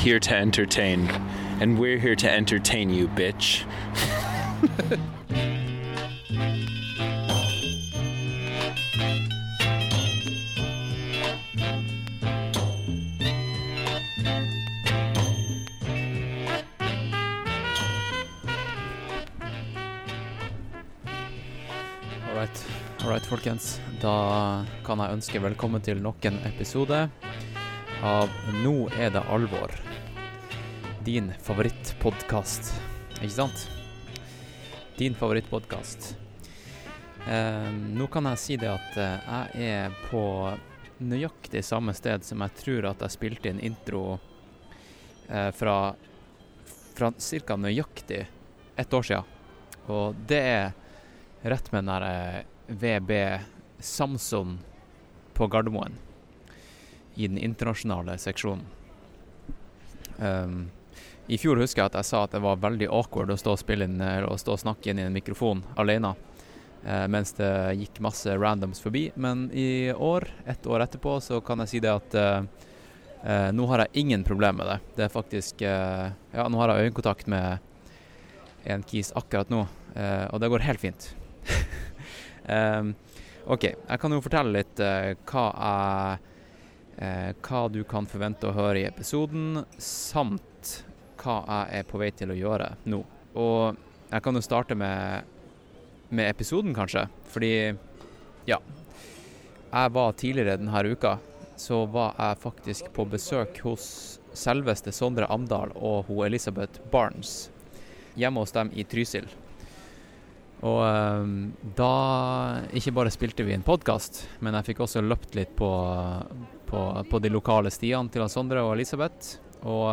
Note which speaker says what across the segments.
Speaker 1: here to entertain. And we're here to entertain you, bitch.
Speaker 2: Alright, Alright, folkens. Da kan jeg ønske velkommen til nok en episode av Nå er det alvor. Din favorittpodkast, ikke sant? Din favorittpodkast. Eh, nå kan jeg si det at eh, jeg er på nøyaktig samme sted som jeg tror at jeg spilte inn intro eh, fra, fra ca. nøyaktig ett år sia. Og det er rett med den der eh, VB Samson på Gardermoen. I den internasjonale seksjonen. Um, I fjor husker jeg at jeg sa at det var veldig awkward å stå og inn eh, og stå og snakke inn i en mikrofon alene. Uh, mens det gikk masse randoms forbi. Men i år, ett år etterpå, så kan jeg si det at uh, Uh, nå har jeg ingen problemer med det. Det er faktisk uh, Ja, nå har jeg øyekontakt med en kis akkurat nå, uh, og det går helt fint. um, OK, jeg kan jo fortelle litt hva jeg eh, Hva du kan forvente å høre i episoden, samt hva jeg er på vei til å gjøre nå. Og jeg kan jo starte med, med episoden, kanskje. Fordi, ja Jeg var tidligere denne uka, så var jeg faktisk på besøk hos selveste Sondre Amdal og hun Elisabeth Barnes hjemme hos dem i Trysil. Og um, da ikke bare spilte vi en podkast, men jeg fikk også løpt litt på, på, på de lokale stiene til Sondre og Elisabeth. Og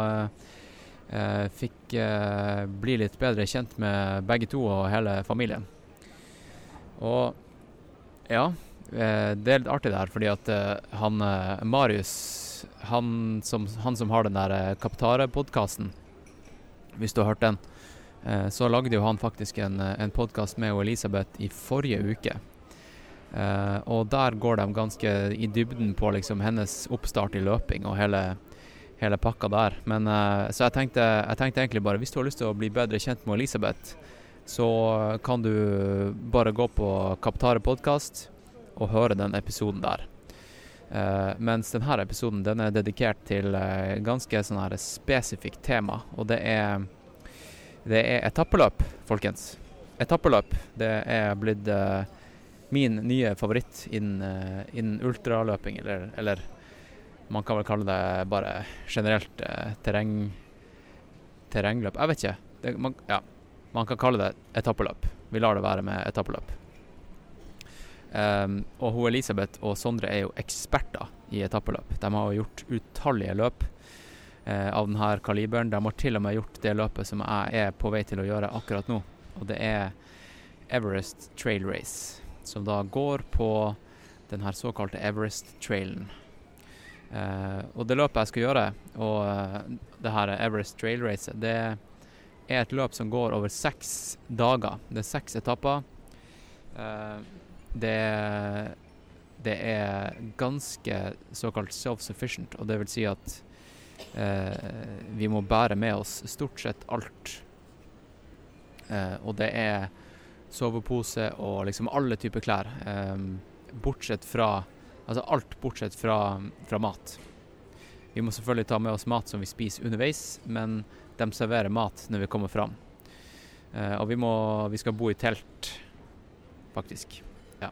Speaker 2: eh, fikk eh, bli litt bedre kjent med begge to og hele familien. Og ja, eh, det er litt artig det her, fordi at eh, han eh, Marius, han som, han som har den der eh, Kaptare-podkasten, hvis du har hørt den, Eh, så lagde jo han faktisk en, eh, en podkast med Elisabeth i forrige uke. Eh, og der går de ganske i dybden på liksom hennes oppstart i løping og hele, hele pakka der. Men, eh, så jeg tenkte, jeg tenkte egentlig bare hvis du har lyst til å bli bedre kjent med Elisabeth, så kan du bare gå på Kaptare podkast og høre den episoden der. Uh, mens denne episoden den er dedikert til uh, ganske sånn her spesifikt tema, og det er det er etappeløp, folkens. Etappeløp. Det er blitt eh, min nye favoritt innen eh, innen ultraløping, eller, eller man kan vel kalle det bare generelt eh, terreng... Terrengløp. Jeg vet ikke. Det, man, ja, man kan kalle det etappeløp. Vi lar det være med etappeløp. Um, og hun Elisabeth og Sondre er jo eksperter i etappeløp. De har jo gjort utallige løp eh, av denne kaliberen. De har til og med gjort det løpet som jeg er på vei til å gjøre akkurat nå. Og det er Everest Trail Race, som da går på den her såkalte Everest-trailen. Uh, og det løpet jeg skal gjøre, og uh, det her Everest Trail Race, det er et løp som går over seks dager. Det er seks etapper. Uh, det, det er ganske såkalt self-sufficient, og det vil si at vi må bære med oss stort sett alt. Og det er sovepose og liksom alle typer klær. Eh, bortsett fra Altså alt bortsett fra, fra mat. Vi må selvfølgelig ta med oss mat som vi spiser underveis, men de serverer mat når vi kommer fram. Eh, og vi, må, vi skal bo i telt, faktisk. Ja.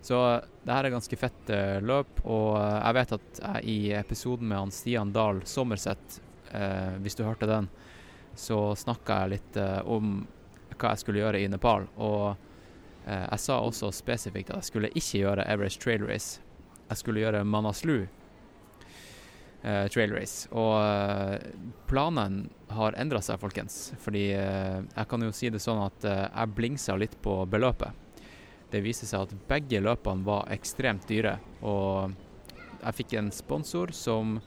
Speaker 2: Så det her er ganske fett eh, løp, og eh, jeg vet at jeg i episoden med han Stian Dahl Sommerseth, hvis du hørte den, så snakka jeg litt om hva jeg skulle gjøre i Nepal. Og eh, jeg sa også spesifikt at jeg skulle ikke gjøre Everest Trail Race. Jeg skulle gjøre Manaslu. eh, trail race. Og eh, planen har endra seg, folkens. Fordi eh, jeg kan jo si det sånn at eh, jeg blingsa litt på beløpet. Det viser seg at begge løpene var ekstremt dyre. Og jeg fikk en sponsor som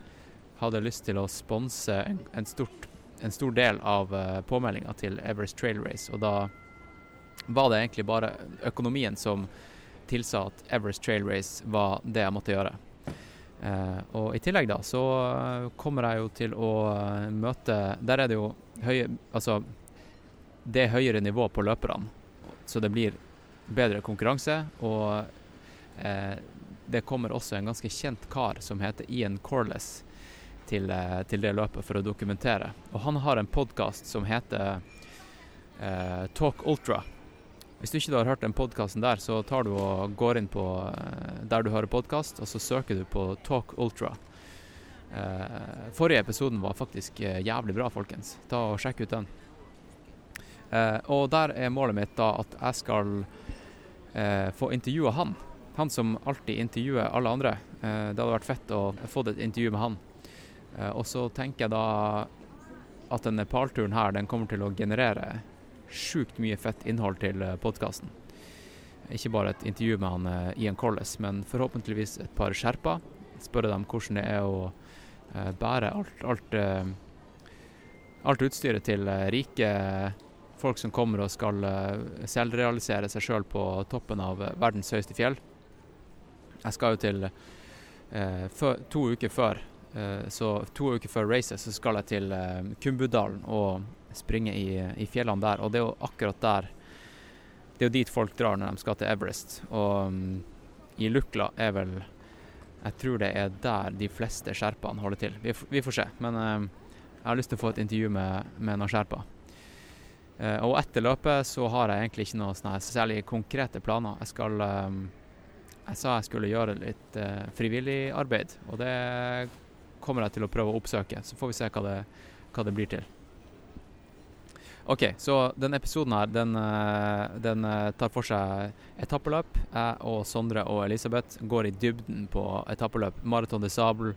Speaker 2: hadde lyst til å sponse en, en, stort, en stor del av uh, påmeldinga til Everest Trail Race. Og da var det egentlig bare økonomien som tilsa at Everest Trail Race var det jeg måtte gjøre. Uh, og i tillegg da så kommer jeg jo til å møte Der er det jo høye Altså det er høyere nivå på løperne, så det blir bedre konkurranse. Og uh, det kommer også en ganske kjent kar som heter Ian Corless til, til det løpet for å dokumentere. Og han har en podkast som heter Talk Ultra. Hvis du ikke har hørt den podkasten der, så tar du og går inn på der du hører podkast, og så søker du på Talk Ultra. Eh, forrige episoden var faktisk eh, jævlig bra, folkens. Ta og Sjekk ut den. Eh, og der er målet mitt da at jeg skal få intervjua han. Han som alltid intervjuer alle andre. det hadde vært fett å få et intervju med han. Og så tenker jeg da at den Nepal-turen her den kommer til å generere sjukt mye fett innhold til podkasten. Ikke bare et intervju med han Ian Colles, men forhåpentligvis et par skjerpa. Spørre dem hvordan det er å bære alt, alt, alt, utstyret til rike folk som kommer og skal selvrealisere seg sjøl på toppen av verdens høyeste fjell. Jeg skal jo til før, To uker før så to uker før racet så skal jeg til Kumbudalen og springe i, i fjellene der. Og det er jo akkurat der det er jo dit folk drar når de skal til Everest. Og um, i Lukla er vel Jeg tror det er der de fleste sherpaene holder til. Vi, vi, får se. Men uh, jeg har lyst til å få et intervju med, med noen sherpa. Og etter løpet så har jeg egentlig ikke noe sånne særlig konkrete planer. Jeg skal Jeg sa jeg skulle gjøre litt frivillig arbeid, og det kommer jeg til å prøve å oppsøke. Så får vi se hva det, hva det blir til. OK, så denne episoden her, den, eh, den, eh, tar for seg etappeløp. Jeg og Sondre og Elisabeth går i dybden på etappeløp. Maraton de Sable.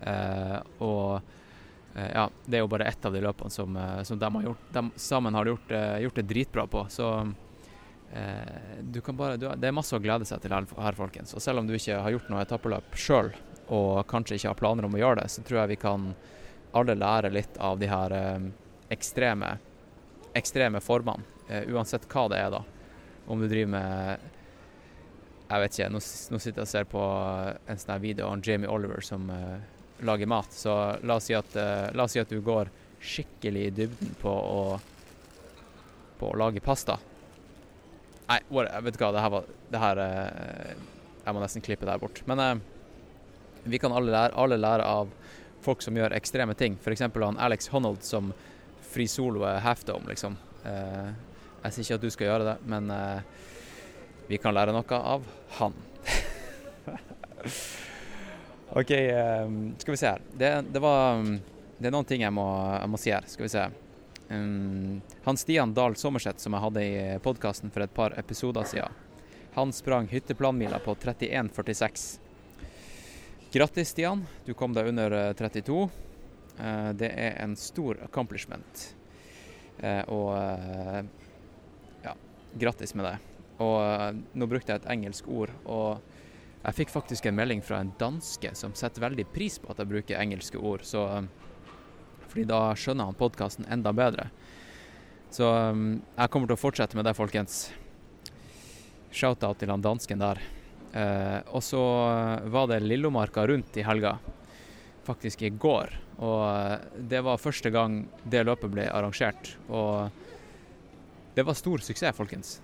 Speaker 2: Eh, og eh, ja, det er jo bare ett av de løpene som, eh, som de, har gjort, de sammen har gjort, gjort, det dritbra på. Så du kan bare, du, det er masse å glede seg til her, folkens. Og selv om du ikke har gjort noe etappeløp sjøl, og kanskje ikke har planer om å gjøre det, så tror jeg vi kan alle lære litt av de her ekstreme ekstreme formene, uh, uansett hva det er, da. Om du driver med Jeg vet ikke, nå, nå sitter jeg og ser på en sånn video av Jamie Oliver som uh, lager mat. Så la oss, si at, uh, la oss si at du går skikkelig i dybden på å, på å lage pasta. Nei, jeg vet hva, det her var det her, Jeg må nesten klippe det her bort. Men vi kan alle lære, alle lære av folk som gjør ekstreme ting. F.eks. han Alex Honnold som frisoloer er halfdome, liksom. Eh, jeg sier ikke at du skal gjøre det, men eh, vi kan lære noe av han. OK, eh, skal vi se her. Det, det, var Det er noen ting jeg må, jeg må si her. Skal vi se. Um, han Stian Dahl Sommerseth som jeg hadde i podkasten for et par episoder siden, han sprang hytteplanmila på 31,46. Grattis, Stian. Du kom deg under 32. Eh, det er en stor accomplishment. Eh, og eh, ja, grattis med det. Og nå brukte jeg et engelsk ord, og jeg fikk faktisk en melding fra en danske som setter veldig pris på at jeg bruker engelske ord, så fordi da skjønner han podkasten enda bedre. Så jeg kommer til å fortsette med det, folkens. Shout-out til han dansken der. Eh, og så var det Lillomarka rundt i helga faktisk i går. Og eh, det var første gang det løpet ble arrangert. Og det var stor suksess, folkens.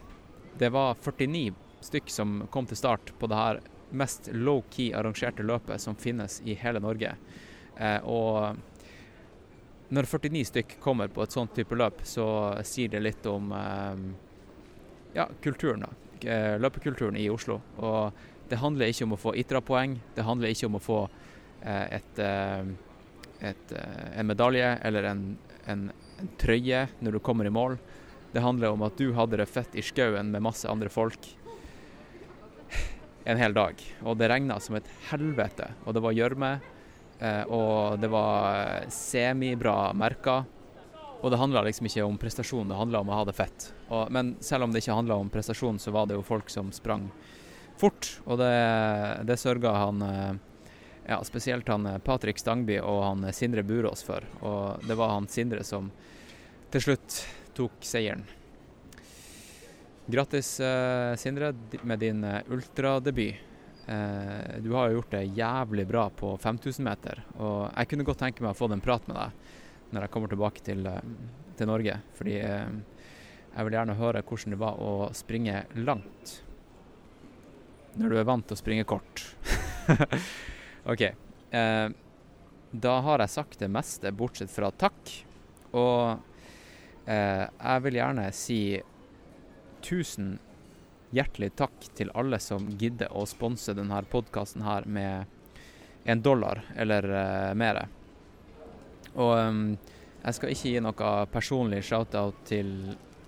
Speaker 2: Det var 49 stykk som kom til start på det her mest low-key arrangerte løpet som finnes i hele Norge. Eh, og når 49 stykk kommer på et sånt type løp, så sier det litt om eh, ja, kulturen, da. Eh, løpekulturen i Oslo. Og det handler ikke om å få ITRA-poeng, det handler ikke om å få Eh, et, eh, et, eh, en medalje eller en, en, en, trøye når du kommer i mål. Det handler om at du hadde det fett i skauen med masse andre folk en hel dag. Og det regna som et helvete, og det var gjørme. og det var semibra merker. Og det handla liksom ikke om prestasjon, det handla om å ha det fett. Og, men selv om det ikke handla om prestasjon, så var det jo folk som sprang fort, og det, det sørga han eh, ja, spesielt han eh, Patrick Stangby og han eh, Sindre Burås for. Og det var han Sindre som til slutt tok seieren. Grattis, Sindre, med din ultradebut. Du har jo gjort det jævlig bra på 5000 meter, og jeg kunne godt tenke meg å få en prat med deg når jeg kommer tilbake til, eh, til Norge. Fordi eh, jeg vil gjerne høre hvordan det var å springe langt når du er vant til å springe kort. OK. Eh, da har jeg sagt det meste, bortsett fra takk. Og eh, jeg vil gjerne si tusen hjertelig takk til alle som gidder å sponse denne podkasten her med en dollar eller eh, mer. Og um, jeg skal ikke gi noe personlig shout-out til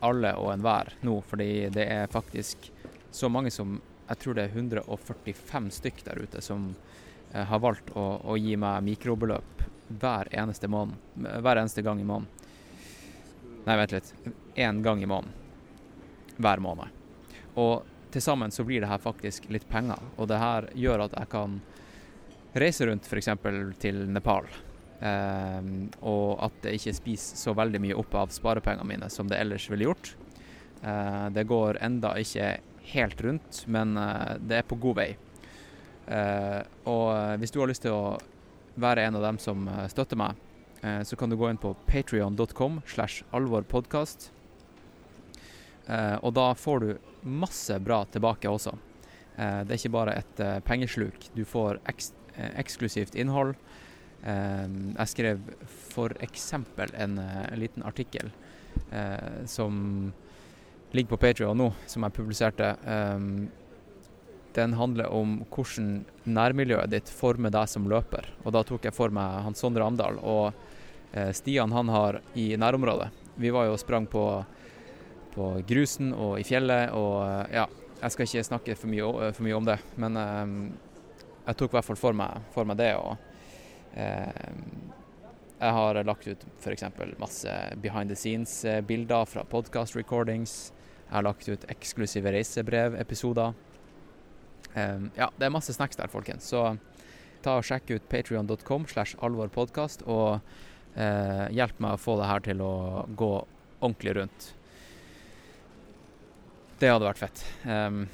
Speaker 2: alle og enhver nå, fordi det er faktisk så mange som Jeg tror det er 145 stykk der ute som uh, har valgt å, å, gi meg mikrobeløp hver eneste, måned, hver eneste gang i måneden. Nei, vent litt. Én gang i måneden. Hver måned. Og til sammen så blir det her faktisk litt penger. Og det her gjør at jeg kan reise rundt f.eks. til Nepal Um, og at det ikke spiser så veldig mye opp av sparepengene mine som det ellers ville gjort. Uh, det går enda ikke helt rundt, men uh, det er på god vei. Uh, og hvis du har lyst til å være en av dem som støtter meg, så kan du gå inn på patrion.com slash alvorpodkast. og da får du masse bra tilbake også. det er ikke bare et pengesluk. Du får eks eksklusivt innhold. Ehm, jeg skrev f.eks. En, eh, en liten artikkel eh, som ligger på Patrion nå, som jeg publiserte. Den handler om hvordan nærmiljøet ditt former deg som løper. Og da tok jeg for meg Hans Sondre Amdal og eh, Stian han har i nærområdet. Vi var jo og sprang på, på grusen og i fjellet og ja, jeg skal ikke snakke for mye, for mye om det, men jeg tok i hvert fall for meg, for meg det. og Eh, jeg har lagt ut f.eks. masse behind the scenes-bilder fra podcast recordings. Jeg har lagt ut eksklusive reisebrevepisoder. Um, ja, det er masse snacks der, folkens. Så ta og sjekk ut patrion.com slash alvorpodkast, og eh, hjelp meg å få det her til å gå ordentlig rundt. Det hadde vært fett. Um,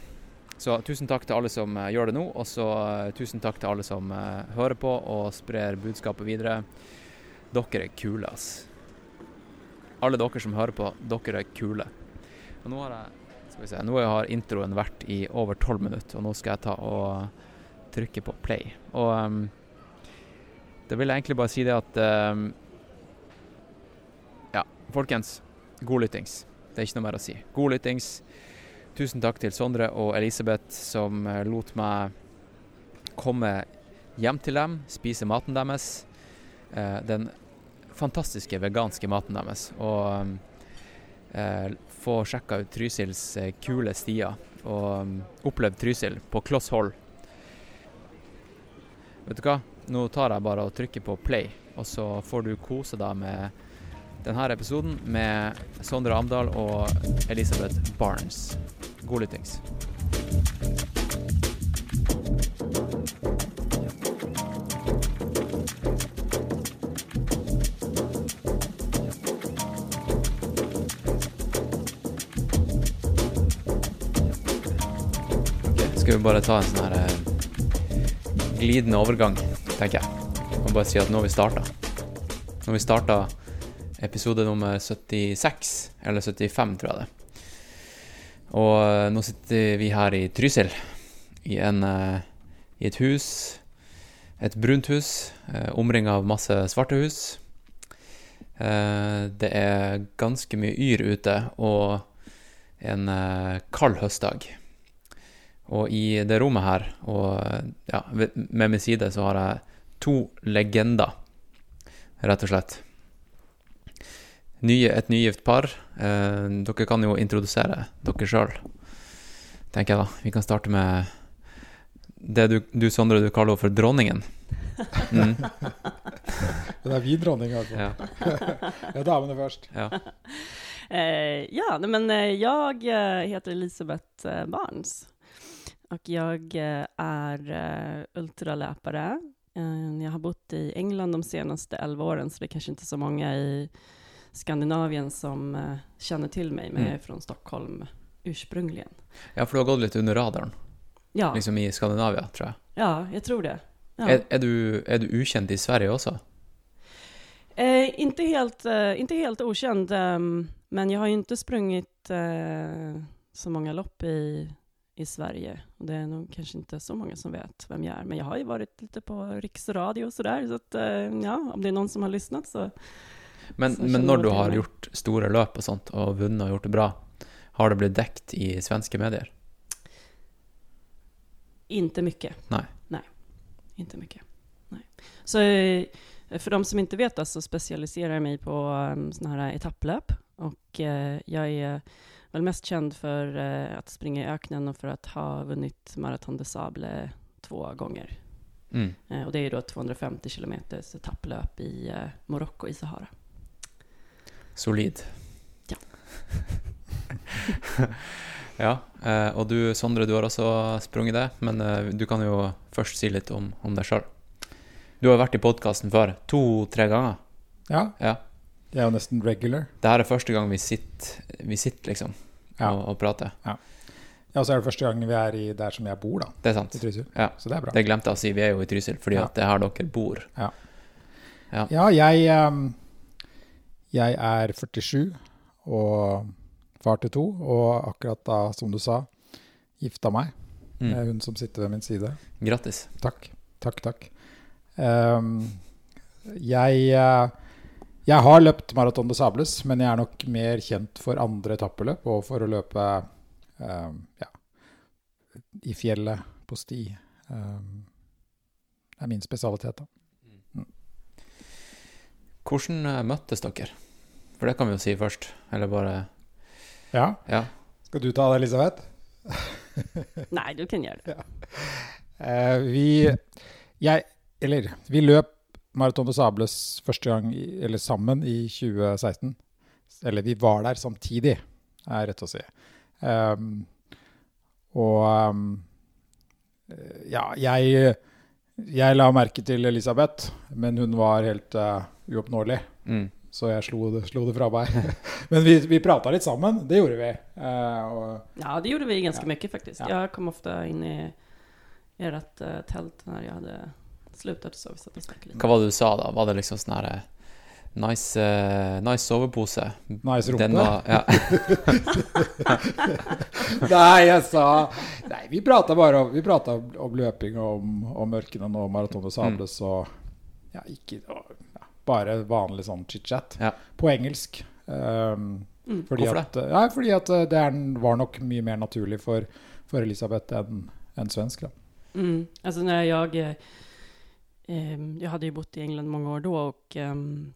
Speaker 2: så tusen takk til alle som uh, gjør det nå, og så uh, tusen takk til alle som uh, hører på og sprer budskapet videre. Dere er kule, ass. Alle dere som hører på, dere er kule. Og nå har jeg skal vi se, nå har introen vært i over tolv minutter, og nå skal jeg ta og trykke på play. Og um, da vil jeg egentlig bare si det at um, Ja, folkens. God lyttings. Det er ikke noe mer å si. God lyttings. Tusen takk til Sondre og Elisabeth som eh, lot meg komme hjem til dem, spise maten deres. Eh, den fantastiske veganske maten deres. Og eh, få sjekka ut Trysils kule stier. Og um, opplevd Trysil på kloss hold. Vet du hva? Nå tar jeg bare og trykker på play, og så får du kose deg med denne episoden med Sondre Amdal og Elisabeth Barnes. God lyttings. skal vi bare ta en sånn her eh, glidende overgang, tenker jeg. Og bare si at nå har vi starta. Har vi starta episode nummer 76, eller 75, tror jeg det. Og eh, nå sitter vi her i Trysil, i, en, eh, i et hus. Et brunt hus, eh, omringa av masse svarte hus. Det er ganske mye yr ute, og en kald høstdag. Og i det rommet her, og ja, med min side, så har jeg to legender, rett og slett nye, et nygift par. Eh, dere kan jo introdusere dere sjøl, tenker jeg da. Vi kan starte med det du, du Sondre, du kaller henne for dronningen. Mm.
Speaker 3: Det er vi dronning, altså.
Speaker 2: Ja.
Speaker 3: Ja, damene først.
Speaker 2: ja.
Speaker 4: Eh, ja, men jeg eh, heter Elisabeth eh, Barnes Og jeg er eh. Eh, jag har bott i England de seneste 11 årene, så det er kanskje ikke så mange i Skandinavien som kjenner til meg, men jeg er fra Stockholm ursprungligen.
Speaker 2: ja, for du har gått litt under radaren,
Speaker 4: Ja,
Speaker 2: liksom i Skandinavia, tror jeg.
Speaker 4: ja jeg tror det. Ja.
Speaker 2: Er, er, du, er du ukjent i Sverige også?
Speaker 4: Eh, inte, helt, eh, helt ukjent, eh, men jeg har jo ikke sprunget eh, så mange lopp i, i Sverige. Og det er nog kanskje ikke så mange som vet hvem jeg er, Men jeg har jo vært litt på riksradio og sådär. Så at, eh, ja, om det er noen som har lyssnat så...
Speaker 2: Men, men når du har gjort store løp og sånt, og vunnet og gjort det bra, har det blitt dekt i svenske medier?
Speaker 4: Inte mycket.
Speaker 2: Nej.
Speaker 4: Nej, inte mycket. Nej. Så for för de som inte vet så specialiserar jag mig på um, sådana här etapplöp. Och eh, jag är väl mest känd för å att springa i öknen och för att ha vunnit Marathon de Sable två gånger.
Speaker 2: Mm.
Speaker 4: Eh, och det är då 250 kilometers etapplöp i eh, Marocko i Sahara.
Speaker 2: Solid.
Speaker 4: Ja.
Speaker 2: ja. Eh, og du, Sondre, du har også sprunget det, men eh, du kan jo først si litt om, om deg sjøl. Du har vært i podkasten før. To-tre ganger.
Speaker 3: Ja,
Speaker 2: Ja.
Speaker 3: det er jo nesten regular.
Speaker 2: Dette er første gang vi sitter, vi sitter liksom,
Speaker 3: Ja.
Speaker 2: og, og prater.
Speaker 3: Ja, og så er det første gang vi er i der som jeg bor, da.
Speaker 2: Det er sant.
Speaker 3: I Trysil.
Speaker 2: Ja.
Speaker 3: Så det er bra.
Speaker 2: Det glemte jeg å si. Vi er jo i Trysil, fordi
Speaker 3: Ja.
Speaker 2: at det er her dere bor.
Speaker 3: Ja, jeg ehm, Jeg er 47 og far til to, og akkurat da, som du sa, gifta meg
Speaker 2: Mm.
Speaker 3: hun som sitter ved min side.
Speaker 2: Grattis.
Speaker 3: Takk. Takk, takk. Um, jeg eh, Jeg har løpt Maraton de Sables, men jeg er nok mer kjent for andre etappeløp og for å løpe um, ja, i fjellet, på sti. Um, det er min spesialitet, da.
Speaker 2: Hvordan eh, møttes dere? For det kan vi jo si først. Eller bare
Speaker 3: Ja,
Speaker 2: Ja.
Speaker 3: skal du ta det, Elisabeth?
Speaker 4: Nei, du kan gjøre det.
Speaker 3: Eh, vi jeg, Eller, vi løp Maraton de Sables første gang i, eller sammen i 2016. Eller vi var der samtidig, er rett å si. Um, og um, ja, jeg Jeg la merke til Elisabeth, men hun var helt uh, uoppnåelig.
Speaker 2: Mm.
Speaker 3: Så jeg slo det, slo det fra meg. men vi, vi prata litt sammen, det gjorde vi. Uh, og,
Speaker 4: Ja, det gjorde vi ganske
Speaker 3: Ja.
Speaker 4: mye, faktisk.
Speaker 3: Ja.
Speaker 4: Jeg kom ofte inn i ert uh, telt når jeg hadde sluttet. så vi satt.
Speaker 2: Hva var det du sa da? Var det liksom sånn her eh, Nice, uh, nice sovepose?
Speaker 3: nice rumpe.
Speaker 2: Den var Ja.
Speaker 3: Nei, jeg sa Nei, vi prata bare om, vi om, om løping og om, om ørkenen og maraton og sables og ja, ikke Bare vanlig sånn chit-chat.
Speaker 2: Ja.
Speaker 3: På engelsk. Um,
Speaker 4: Mm.
Speaker 3: fordi
Speaker 2: Hvorfor
Speaker 3: at, ja, fordi at uh, det er, var nok mye mer naturlig for, for Elisabeth enn en svensk. Da.
Speaker 4: Mm. Altså når jeg Eh, Jeg hadde jo bodd bott i England mange år da, og, um,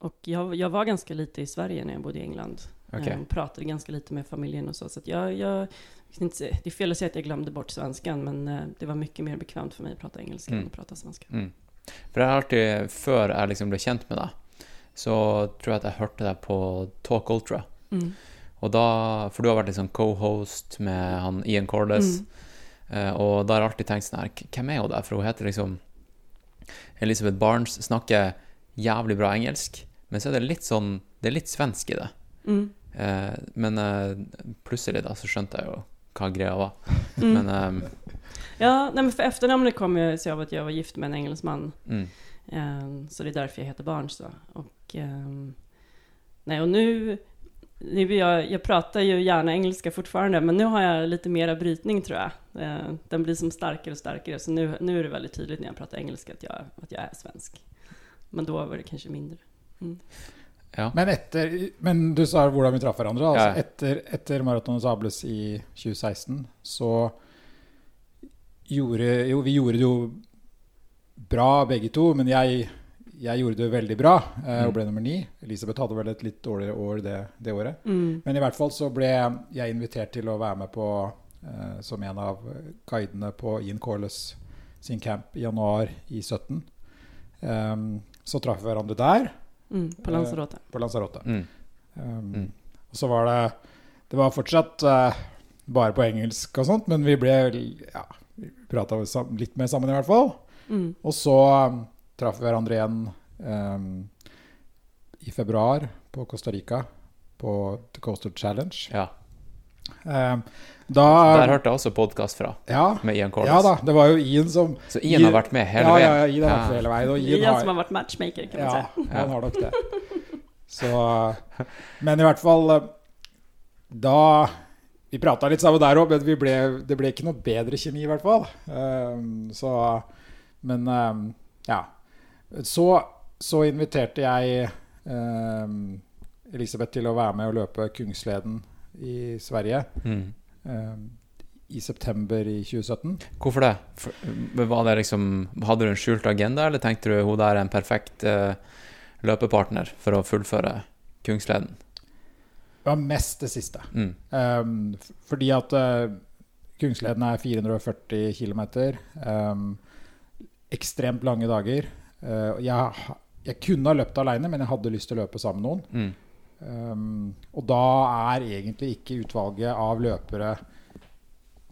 Speaker 4: og jeg, jeg, var ganske lite i Sverige når jeg bodde i England.
Speaker 2: Okay.
Speaker 4: Um, pratet ganske lite med familjen og så. Så jeg, jeg, jag, jag kan inte säga- det er fel å si at jeg glemte bort svenskan, men eh, det var mye mer bekvemt for meg å prate engelsk
Speaker 2: Mm.
Speaker 4: enn å prate svensk.
Speaker 2: Mm. For jeg har alltid, før jeg liksom ble kjent med deg, så tror jeg at jeg hørte deg på Talk Ultra.
Speaker 4: Mm.
Speaker 2: Og da, For du har vært liksom co-host med han Ian Cordes.
Speaker 4: Mm.
Speaker 2: Eh, og da har jeg alltid tenkt sånn her Hvem er hun der? For hun heter liksom Elizabeth Barnes, snakker jævlig bra engelsk, men så er det litt sånn Det er litt svensk i det.
Speaker 4: Mm.
Speaker 2: Eh, men eh, plutselig da så skjønte jeg jo hva greia var.
Speaker 4: Mm.
Speaker 2: Men
Speaker 4: Ja, nej, men för efternamnet kom ju sig av att jag var gift med en engelsman.
Speaker 2: mm,
Speaker 4: Um, så det är därför jag heter Barnes då. Och, um, nej, och nu, nu jag, jag pratar ju gärna engelska fortfarande, men nu har jag lite mera brytning tror jag. Uh, den blir som starkare och starkare, så nu, nu är det väldigt tydligt när jag pratar engelska att jag, att jag är svensk. Men då var det kanske mindre.
Speaker 2: ja.
Speaker 3: Men, etter, men du sa hvordan vi traff hverandre. Altså,
Speaker 2: Ja.
Speaker 3: Etter, etter Maraton Sables i 2016 så gjorde Jo, vi gjorde det jo bra begge to, men jeg, jeg gjorde det veldig bra eh, og ble nummer ni. Elisabeth hadde vel et litt dårligere år det, det året.
Speaker 4: Mm.
Speaker 3: Men i hvert fall så ble jeg invitert til å være med på eh, som en av guidene på Ian Corless sin camp i januar i 17. Um, så traff vi hverandre der,
Speaker 4: Mm, på Lanzarote.
Speaker 3: på Lanzarote.
Speaker 2: Mm.
Speaker 3: Um,
Speaker 2: Mm.
Speaker 3: Og så var det Det var fortsatt uh, bare på engelsk og sånt, men vi ble ja, prata litt mer sammen, i hvert fall.
Speaker 4: Mm.
Speaker 3: Og så um, traff vi hverandre igjen um, i februar på Costa Rica, på The Coastal Challenge.
Speaker 2: Ja.
Speaker 3: Um, da
Speaker 2: Der hørte jeg også podkast fra,
Speaker 3: ja,
Speaker 2: med Ian Corliss.
Speaker 3: ja da, det var jo Ian som
Speaker 2: Så Ian har vært med hele veien?
Speaker 3: Ja, Ian har vært med hele veien. Og Ian
Speaker 4: Ian
Speaker 3: har,
Speaker 4: som har vært matchmaker, kan man
Speaker 3: ja, han har nok det. Så Men i hvert fall eh, Da Vi prata litt sammen der òg, men vi ble, det ble ikke noe bedre kjemi, i hvert fall. Um, så Men um, ja. Så, så inviterte jeg um, Elisabeth til å være med og løpe Kungsleden i Sverige
Speaker 2: Mm.
Speaker 3: i september i 2017.
Speaker 2: Hvorfor det? For, det liksom, hadde du en skjult agenda, eller tenkte du hun der er en perfekt uh, løpepartner for å fullføre Kungsleden?
Speaker 3: Det var mest det siste.
Speaker 2: Mm.
Speaker 3: Um, fordi at uh, Kungsleden er 440 km. Um, ekstremt lange dager. Uh, jeg, jeg kunne ha løpt alene, men jeg hadde lyst til å løpe sammen med noen.
Speaker 2: Mm.
Speaker 3: Um, og da er egentlig ikke utvalget av løpere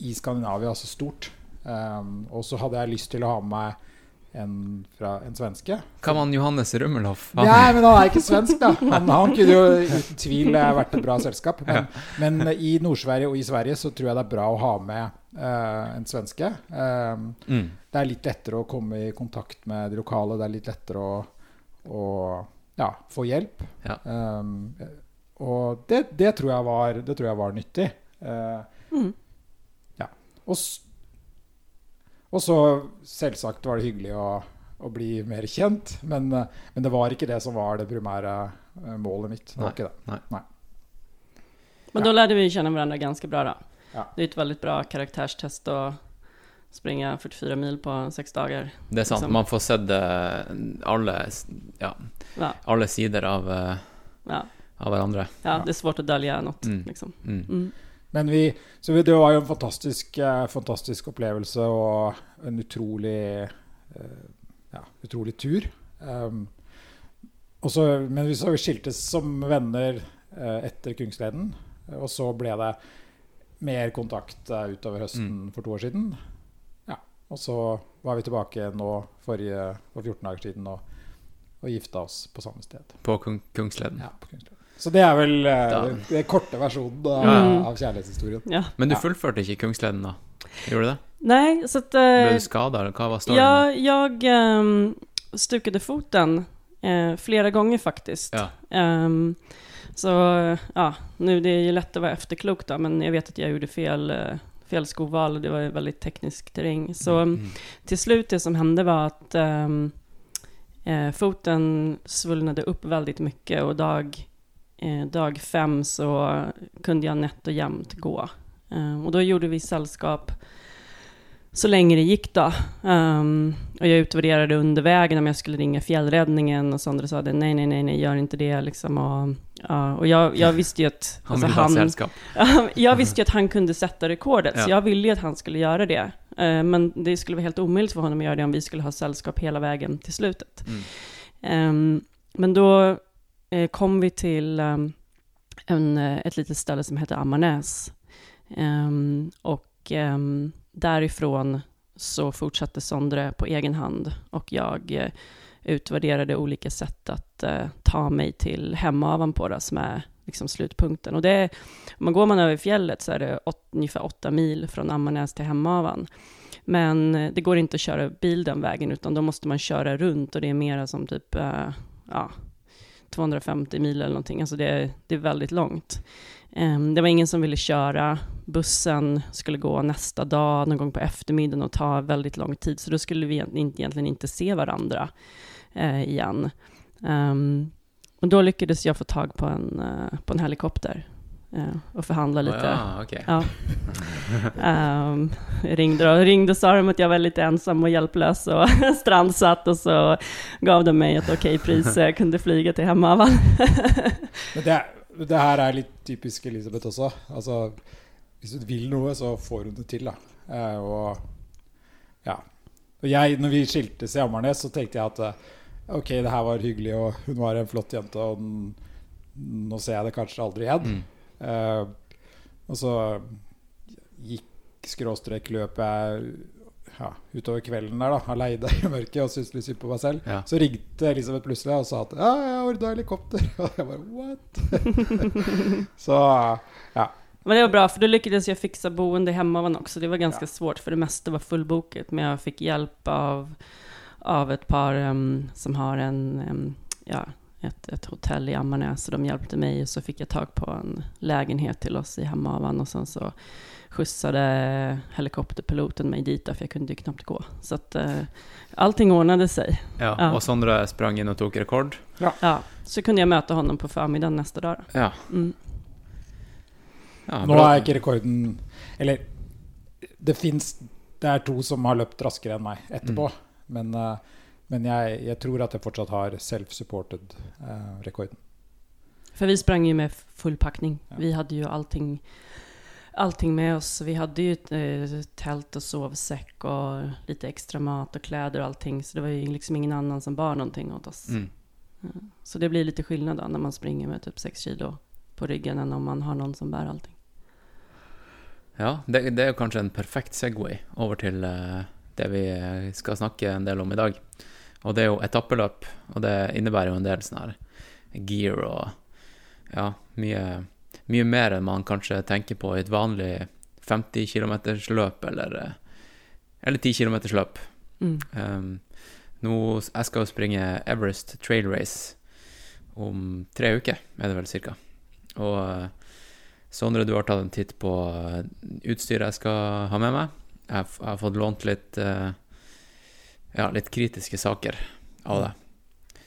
Speaker 3: i Skandinavia så stort. Um, og så hadde jeg lyst til å ha med meg en, fra, en svenske.
Speaker 2: Kan man Johannes Rummelhoff? Han-
Speaker 3: Nei, men han er ikke svensk, da. Han, han kunne jo uten tvil vært et bra selskap. Men, men i Nord-Sverige og i Sverige så tror jeg det er bra å ha med uh, en svenske. Um,
Speaker 2: Mm.
Speaker 3: det er litt lettere å komme i kontakt med de lokale. Det er litt lettere å, å ja, få hjelp.
Speaker 2: Ja.
Speaker 3: Um, og det, det, tror jeg var, det tror jeg var nyttig. Uh,
Speaker 4: Mm.
Speaker 3: og, s- og så selvsagt var det hyggelig å, å bli mer kjent, men, men det var ikke det som var det primære eh, målet mitt. Det var
Speaker 2: Nei.
Speaker 3: ikke det.
Speaker 4: Men da lærte vi kjenne hverandre ganske bra da.
Speaker 3: Ja.
Speaker 4: Det er et veldig bra karakterstest å springe 44 mil på seks dager.
Speaker 2: Det er sant.
Speaker 4: Liksom.
Speaker 2: Man får sett alle, ja,
Speaker 4: Ja,
Speaker 2: alle sider av, eh,
Speaker 4: ja,
Speaker 2: av hverandre.
Speaker 4: ja, det er svårt å dölja noe,
Speaker 2: Mm.
Speaker 4: Liksom.
Speaker 2: Mm.
Speaker 4: Mm.
Speaker 3: Men vi, så det var jo en fantastisk, eh, fantastisk opplevelse og en utrolig eh, ja, utrolig tur. Um, også, men vi så skiltes som venner eh, etter Kungsleden. Og så ble det mer kontakt eh, utover høsten for to år siden. Ja, Og så var vi tilbake nå forrige, for 14 dager siden og, og gifta oss på samme sted.
Speaker 2: På Kung Kungsleden.
Speaker 3: Ja, på Kungsleden. Så det er vel
Speaker 2: Da-
Speaker 3: det, det korte versjonen av,
Speaker 4: Ja.
Speaker 3: av kjærlighetshistorien.
Speaker 4: Ja.
Speaker 2: Men du fullførte ikke Kungsleden, da? Gjorde du det?
Speaker 4: Nej, så att...
Speaker 2: Ble
Speaker 4: Blev
Speaker 2: du skadad? hva var storyn?
Speaker 4: ja, jag ehm, stukade foten eh, flera gånger faktiskt.
Speaker 2: Ja.
Speaker 4: Ehm, så ja, nu det är ju lätt att vara efterklok då, men jag vet att jag gjorde fel, eh, fel skoval och det var ju väldigt teknisk terräng. Så
Speaker 2: Mm.
Speaker 4: till slut det som hände var att ehm, eh, foten svullnade upp väldigt mycket och dag, eh, dag fem så kunde jag nätt och jämnt gå. Eh, och då gjorde vi sällskap så länge det gick då. Um, och jag utvärderade under vägen om jag skulle ringa fjällräddningen och Sandra sa det, nej, nej, nej, nej, gör inte det liksom. Och, ja, och jag, jag visste ju att
Speaker 2: Han
Speaker 4: alltså,
Speaker 2: ville ha
Speaker 4: han,
Speaker 2: sällskap.
Speaker 4: Jag visste ju att han kunde sätta rekordet, så
Speaker 2: Ja.
Speaker 4: jag ville ju att han skulle göra det. Uh, Men det skulle vara helt omöjligt för honom att göra det om vi skulle ha sällskap hela vägen till slutet.
Speaker 2: Mm.
Speaker 4: Um, Men då uh, kom vi till um, en, uh, ett litet ställe som heter Ammarnäs. Och därifrån så fortsatte Sondre på egen hand och jag eh, utvärderade olika sätt att uh, ta mig till Hemavan på det, som är liksom slutpunkten. Och det är, om man går man över fjället så är det åt, ungefär åtta mil från Ammarnäs till Hemavan. Men eh, det går inte att köra bil den vägen, utan då måste man köra runt och det är mera som typ, uh, ja, 250 mil eller någonting. Alltså det, det är väldigt långt. Um, Det var ingen som ville köra. Bussen skulle gå nästa dag, någon gång på eftermiddagen och ta väldigt lång tid. Så då skulle vi egentligen inte- se varandra eh, igen. Og och då lyckades jag få tag på en, eh, på en helikopter eh, och förhandla lite.
Speaker 2: Ja, ok.
Speaker 4: Ja. um, ringde, och, ringde och sa dem att jag var lite ensam och hjälplös och strandsatt och så gav de mig ett okej pris så jag kunde flyga till Hemavan.
Speaker 3: Det, det her er litt typisk Elisabeth også. Altså, hvis du vil noe, så får hun det til. Da. Eh, og ja. Og jeg, når vi skiltes i Amarnes, så tenkte jeg at eh, ok, det her var hyggelig, og hun var en flott jente, og den, nå ser jeg det kanskje aldri igjen.
Speaker 2: Mm.
Speaker 3: Eh, og så gikk skråstrek løpet jeg ja, utover kvelden der, da, aleine i mørket og syntes litt synd på meg selv.
Speaker 2: Ja.
Speaker 3: Så ringte Elisabeth plutselig og sa at ja, jeg ordna helikopter. Og jeg bare what? så ja.
Speaker 4: Men det var bra, för då lyckades jag fixa boende hemma hos också. Det var ganska
Speaker 3: Ja.
Speaker 4: svårt, för det mesta var fullbokat. Men jag fick hjälp av, av ett par um, som har en, um, ja, ett, ett hotell i Ammarnäs. Så de hjälpte mig och så fick jag tag på en lägenhet till oss i Hemavan. Och sen så skjutsade helikopterpiloten mig dit, for för jag kunde ju knappt gå. Så att uh, allting ordnade sig.
Speaker 2: Ja,
Speaker 4: Ja.
Speaker 2: Og Sondre sprang inn og tok rekord.
Speaker 4: Ja, så kunde jag möta honom på förmiddagen nästa dag.
Speaker 2: Ja.
Speaker 4: Mm.
Speaker 2: Ja
Speaker 3: Nå er ikke rekorden Eller det fins Det er to som har løpt raskere enn meg etterpå. Men, eh, men jeg, jeg tror at jeg fortsatt har self-supported eh, rekorden.
Speaker 4: For vi sprang jo med full pakning.
Speaker 3: Ja.
Speaker 4: Vi hadde jo allting, allting med oss. Vi hadde jo telt eh, tält og sovsäck och lite ekstra mat og klær og allting. Så det var jo liksom ingen annen som bar noe åt oss.
Speaker 2: Mm.
Speaker 4: Ja. Så det blir litt skillnad når när man springer med typ 6 kilo på ryggen enn om man har noen som bærer allting.
Speaker 2: Ja, det, det er jo kanskje en perfekt Segway over til eh, det vi skal snakke en del om i dag. Og det er jo etappeløp, og det innebærer jo en del sånn her gear og ja, mye, mye mer enn man kanskje tenker på i et vanlig 50 km løp eller, eh, eller 10 km løp.
Speaker 4: Mm.
Speaker 2: Um, nå, jeg skal jo springe Everest Trail Race om tre uker, er det vel cirka. Og eh, Sondre, du har tatt en titt på eh, utstyret jeg skal ha med meg. Jeg, har jeg har fått lånt litt eh, ja, litt kritiske saker av deg.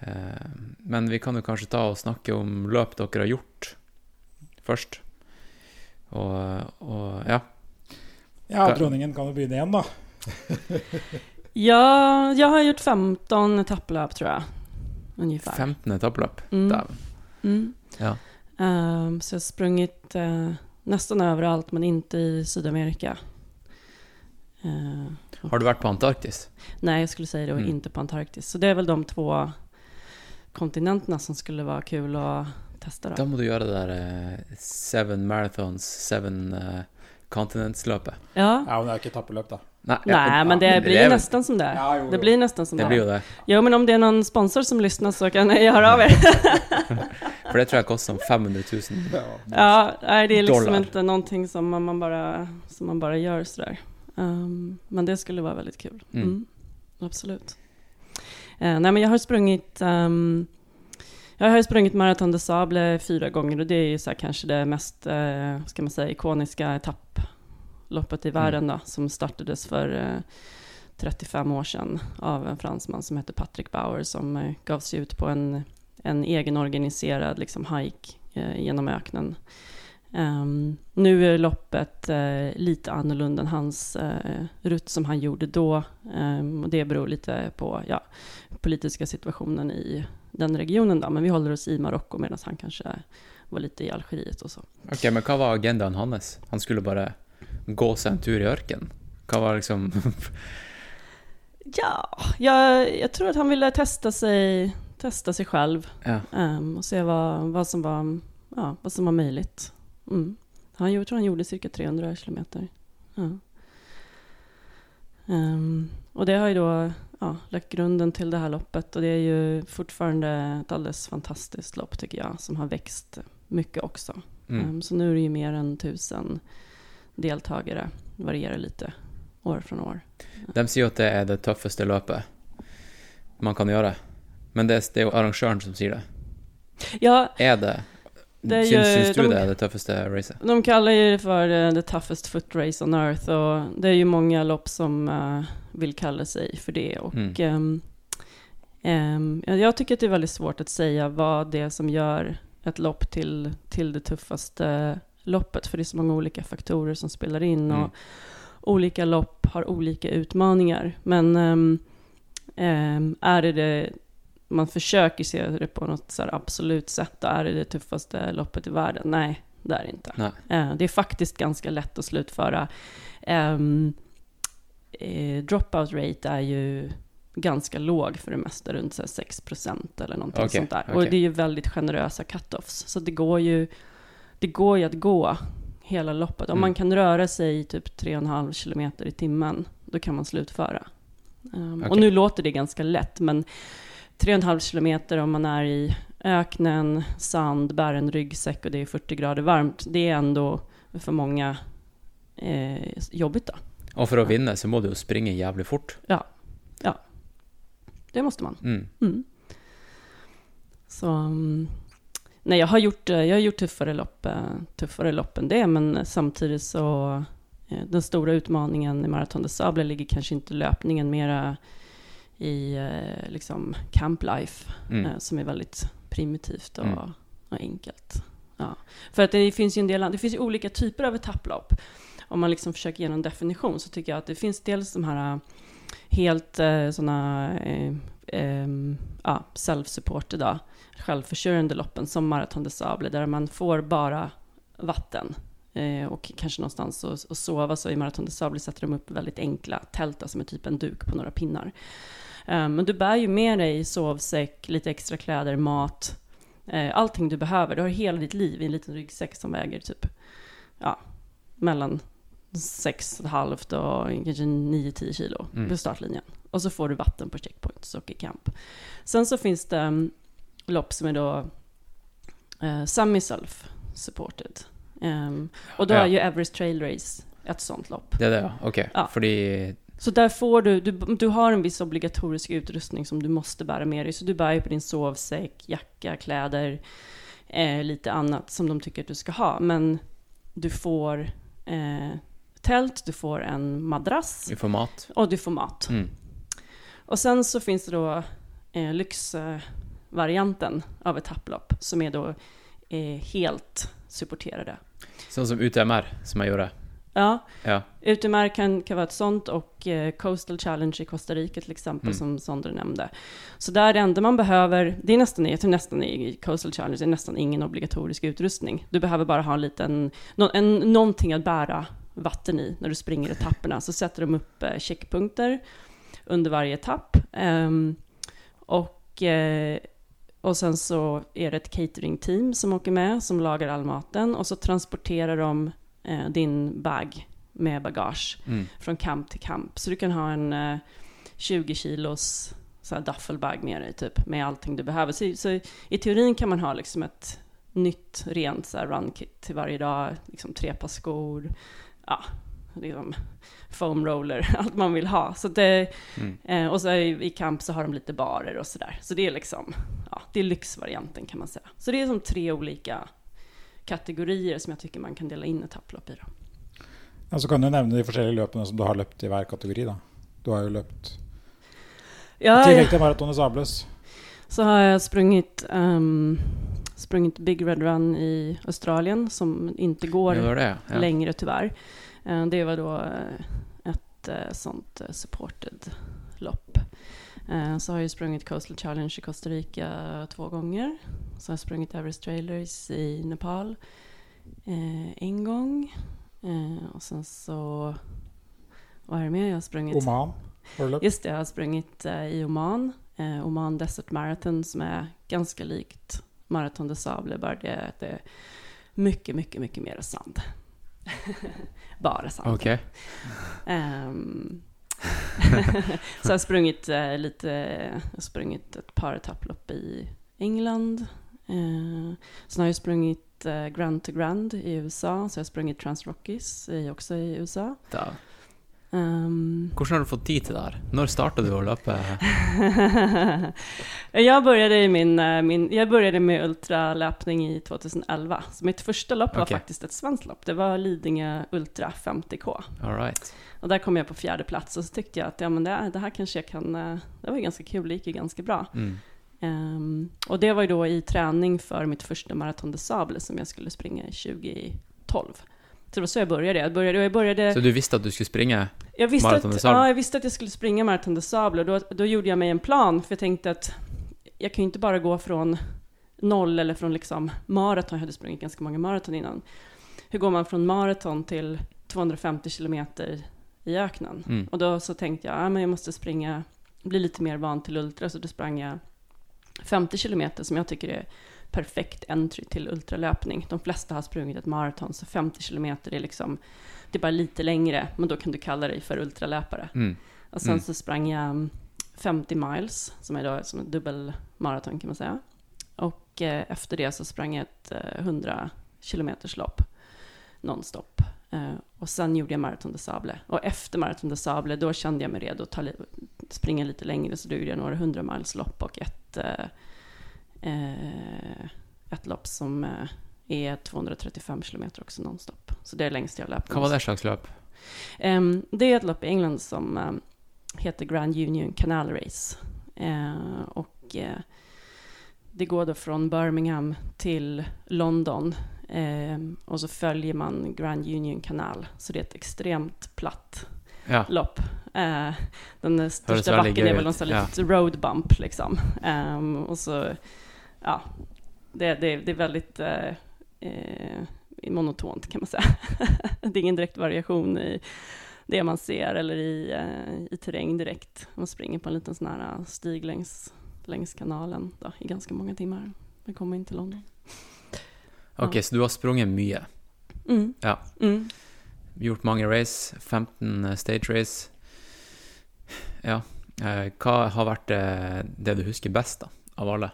Speaker 2: Eh, men vi kan jo kanskje ta og snakke om løp dere har gjort først. Og, og ja.
Speaker 3: Ja, dronningen kan jo begynne igjen, da.
Speaker 4: Ja, jeg har gjort 15 etappeløp, tror jeg. Ungefär.
Speaker 2: 15 etappeløp.
Speaker 4: Mm.
Speaker 2: Dæven.
Speaker 4: Mm.
Speaker 2: Ja.
Speaker 4: Ehm, så jag har sprungit uh, nästan överallt, men inte i Sydamerika. Uh,
Speaker 2: Har du vært på Antarktis?
Speaker 4: nej, jag skulle säga det, och
Speaker 2: Mm.
Speaker 4: inte på Antarktis. Så det är väl de två kontinenterna som skulle vara kul att testa. Då.
Speaker 2: Da må du gjøre det der uh, Seven Marathons, Seven uh, Continents-løpet.
Speaker 4: Ja.
Speaker 3: Ja, men det er ikke etappeløp, da.
Speaker 2: Nei,
Speaker 4: Nej, men det blir
Speaker 2: nesten
Speaker 4: nästan som det.
Speaker 3: Ja, jo,
Speaker 4: Det blir nesten som
Speaker 2: Det
Speaker 4: det.
Speaker 2: blir jo det.
Speaker 4: Jo, men om det er noen sponsor som lytter, så kan jeg gjøre av er.
Speaker 2: For det tror jeg koster sånn 500 000.
Speaker 3: Ja.
Speaker 4: Det er liksom
Speaker 2: Dollar.
Speaker 4: noe någonting som man, bare, bara, som man bare gjør sånn. Um, men det skulle være veldig kul.
Speaker 2: Mm.
Speaker 4: Mm. Absolutt. Uh, nei, men jeg har sprunget um, jeg har sprunget sprungit Marathon de Sable fire ganger, og det er jo så kanskje det mest, uh, skal man säga, ikoniska etapploppet i världen då, som startades för eh, 35 år sedan av en fransman som heter Patrick Bauer som eh, gav sig ut på en, en egenorganiserad liksom, hike eh, genom öknen. Um, nu är loppet uh, lite annorlunda än hans uh, rutt som han gjorde då. Um, och det beror lite på ja, politiska situationen i den regionen. Då. Men vi håller oss i Marocko medan han kanske var lite i Algeriet och så.
Speaker 2: Ok, men hva var agendaen hans? Han skulle bare gå seg en tur i ørken? Hva var liksom
Speaker 4: Ja, jeg, jeg tror at han ville teste seg, teste seg selv
Speaker 2: ja.
Speaker 4: um, og se hva, hva, som var, ja, hva, som var mulig. Mm. Han, jeg tror han gjorde ca. 300 km. Ja. Um, og det har jo da ja, lagt grunnen til det her løpet, og det er jo fortsatt et aldeles fantastisk løp, syns jeg, som har vokst mye også.
Speaker 2: Mm.
Speaker 4: Um, så nå er det jo mer enn 1000 deltakere. Varierer litt år fra år.
Speaker 2: De sier jo at det er det tøffeste løpet man kan gjøre, men det, er jo arrangøren som sier det.
Speaker 4: Ja,
Speaker 2: er det
Speaker 4: det
Speaker 2: syns, syns du
Speaker 4: de,
Speaker 2: det er det tøffeste racet?
Speaker 4: De kaller det for uh, eh, the toughest foot race on earth. Og det er jo mange lopp som uh, vil kalle seg for det. Og
Speaker 2: mm.
Speaker 4: um, um, jeg syns det er veldig vanskelig å si hva det som gjør et lopp til, til det tøffeste loppet, för det är så många olika faktorer som spelar in och
Speaker 2: Mm.
Speaker 4: olika lopp har olika utmaningar. Men um, um, är det det man försöker se det på något så absolut sätt, då är det det tuffaste loppet i världen? Nej, det är det inte. Eh, Det är faktiskt ganska lätt att slutföra. Um, uh, dropout rate är ju ganska låg för det mesta, runt så 6% eller någonting
Speaker 2: okay,
Speaker 4: sånt där.
Speaker 2: okej.
Speaker 4: Och det är ju väldigt generösa cut-offs. Så det går ju, det går ju att gå hela loppet. Om
Speaker 2: Mm.
Speaker 4: man kan röra sig typ 3,5 kilometer i timmen, då kan man slutföra. Um, Och nu låter det ganska lätt, men 3,5 kilometer om man är i öknen, sand, bär en ryggsäck och det är 40 grader varmt, det är ändå för många eh, jobbigt då.
Speaker 2: Og for å vinne så må du jo springe jævlig fort.
Speaker 4: Det måste man.
Speaker 2: Mm.
Speaker 4: Mm. Så, mm, nej, jag har gjort, eh, jag har gjort tuffare, lopp, eh, tuffare lopp än det, men samtidigt så eh, den stora utmaningen i Marathon de Sable ligger kanske inte i löpningen, mera i liksom camp life,
Speaker 2: Mm.
Speaker 4: som är väldigt primitivt och,
Speaker 2: Mm.
Speaker 4: och enkelt. Ja. För att det finns ju en del, det finns ju olika typer av etapplopp. Om man liksom försöker ge någon definition så tycker jag att det finns dels de här helt eh, sådana eh, eh, ja, self-supported, då, självförsörjande loppen som Marathon des Sable där man får bara vatten eh, och kanske någonstans att att sova. Så i Marathon des Sable sätter de upp väldigt enkla tält, alltså med typ en duk på några pinnar. Eh, men du bär ju med dig sovsäck, lite extra kläder, mat, eh, allting du behöver. Du har hela ditt liv i en liten ryggsäck som väger typ, ja, mellan 6,5 och kanske 9-10 kilo
Speaker 2: Mm.
Speaker 4: på startlinjen. Och så får du vatten på checkpoints och i camp. Sen så finns det lopp som er da uh, semi-self supported. Um, og da
Speaker 2: Ja.
Speaker 4: er jo Everest Trail Race et sånt lopp.
Speaker 2: Det er det, ja. Ok.
Speaker 4: Ja.
Speaker 2: Fordi
Speaker 4: Så der får du, du, du har en viss obligatorisk utrustning som du måste bära med dig. Så du bærer på din sovsäck, jacka, kläder, eh, lite annat som de tycker att du skal ha. Men du får eh, tält, du får en madrass
Speaker 2: Du får mat.
Speaker 4: och du får mat.
Speaker 2: Mm.
Speaker 4: Och sen så finns det då eh, lyxvarianten av etapplopp som er da eh, helt supporterade.
Speaker 2: Sånn som UTMR, som jeg gjorde.
Speaker 4: Ja,
Speaker 2: Ja.
Speaker 4: UTMR kan, kan vara ett sånt och eh, Coastal Challenge i Costa Rica till exempel
Speaker 2: Mm.
Speaker 4: som Sondre nämnde. Så där det enda man behöver, det är nästan, jag tror nästan i Coastal Challenge, det är nästan ingen obligatorisk utrustning. Du behöver bara ha en liten, noe en, någonting att bära vatten i när du springer etapperna. Så sätter de upp eh, checkpunkter under varje etapp. Um, och, eh, och sen så är det ett catering-team som åker med, som lagar all maten. Och så transporterar de eh, din bag med bagage
Speaker 2: Mm.
Speaker 4: från kamp till kamp. Så du kan ha en eh, 20 kilos så här duffelbag med dig, typ, med allting du behöver. Så, så i teorin kan man ha liksom ett nytt rent så här run kit till varje dag, liksom tre par skor, ja, liksom foam roller, allt man vill ha. Så det,
Speaker 2: Mm.
Speaker 4: eh, och så i, i kamp så har de lite barer och sådär. Så det är liksom, ja, det är lyxvarianten kan man säga. Så det är som tre olika kategorier som jag tycker man kan dela in etapplopp i. Då.
Speaker 3: Ja, så kan du nevne de forskjellige løpene som du har løpt i hver kategori. da. Du har jo løpt I
Speaker 4: Ja,
Speaker 3: tillegg til maraton des Sables.
Speaker 4: så har jag sprungit, um, sprungit Big Red Run i Australien som inte går
Speaker 2: Det var det, ja.
Speaker 4: längre tyvärr. Eh, Det var då eh, eh, sånt eh, supported lopp. Eh, Så har jag sprungit Coastal Challenge i Costa Rica två gånger. Så har jag sprungit Everest Trailers i Nepal en gång. Och sen så, vad är det mer jag har sprungit?
Speaker 3: Oman.
Speaker 4: Just det, jag har sprungit i Oman. Oman Desert Marathon som är ganska likt Marathon de Sable, bara det att det är mycket, mycket, mycket mer sand. bara sant.
Speaker 2: Okej.
Speaker 4: Okay. Um, så jag har sprungit eh, lite, jag sprungit ett par etapplopp i England. Eh, sen har jag sprungit eh, Grand to Grand i USA, så jag har sprungit Transrockies i, också i USA.
Speaker 2: Da.
Speaker 4: Ehm,
Speaker 2: Hvordan har du fått tid til det her? Når starta du å løpe?
Speaker 4: jeg begynte min, eh, min, jag började med ultraløpning i 2011. Så mitt første løp var
Speaker 2: faktisk
Speaker 4: et ett svenskt løp. Det var Lidingö Ultra 50K.
Speaker 2: All right.
Speaker 4: Og der kom jeg på fjerdeplass, og och så syntes jeg at ja, men det, det her kanskje jeg kan... eh, Det var ganske ganska kul, det gikk jo ganske bra.
Speaker 2: Mm.
Speaker 4: Um, og det var jo da i trening for mitt første Marathon de Sable, som jeg skulle springe i 2012. Så det var så jag började. Jag började, jag började
Speaker 2: Så du visste at du skulle springe?
Speaker 4: jag visste,
Speaker 2: Marathon
Speaker 4: att, ja, jag visste att jag skulle springa Marathon des Sables då, då gjorde jag mig en plan för jag tänkte att jag kan ju inte bara gå från noll eller från liksom maraton, jag hade sprungit ganska många maraton innan. Hur går man från maraton till 250 kilometer i öknen.
Speaker 2: Mm.
Speaker 4: Och då så tänkte jag, ja, men jag måste springa, bli lite mer van till ultra, så då sprang jag 50 kilometer som jag tycker är perfekt entry till ultralöpning. De flesta har sprungit ett maraton, så 50 kilometer är liksom, det är bara lite längre, men då kan du kalla dig för ultralöpare.
Speaker 2: Mm.
Speaker 4: Och sen
Speaker 2: Mm.
Speaker 4: så sprang jag 50 miles, som är då som ett dubbelmaraton kan man säga. Och eh, efter det så sprang jag ett eh, 100 kilometers lopp nonstop. Eh, och sen gjorde jag Marathon de Sable. Och efter Marathon de Sable, då kände jag mig redo att ta springa lite längre, så då gjorde jag några 100 miles lopp och ett, eh, et løp lopp som eh, er 235 kilometer også nonstop. Så det er lengst jeg har løpt.
Speaker 2: Hva var det slags løp?
Speaker 4: Um, det er et lopp i England som ehm, heter Grand Union Canal Race. Uh, og uh, det går da fra Birmingham til London. Uh, og så følger man Grand Union Canal. Så det er et extremt platt
Speaker 2: Ja.
Speaker 4: lopp. Den største
Speaker 2: bakken
Speaker 4: er vel
Speaker 2: en
Speaker 4: sånn
Speaker 2: ja.
Speaker 4: road bump liksom. Um, og så, ja, det, det, det är väldigt eh, eh, monotont kan man säga. det är ingen direkt variation i det man ser eller i, eh, i terräng direkt. Man springer på en liten sån här stig längs, längs kanalen då, i ganska många timmar. Man kommer inn till London.
Speaker 2: Ok, så du har sprunget mye.
Speaker 4: Mm.
Speaker 2: Ja.
Speaker 4: Mm.
Speaker 2: Gjort mange race. 15 stage race. Ja. Eh, hva har vært det, det du husker best, da, av alle?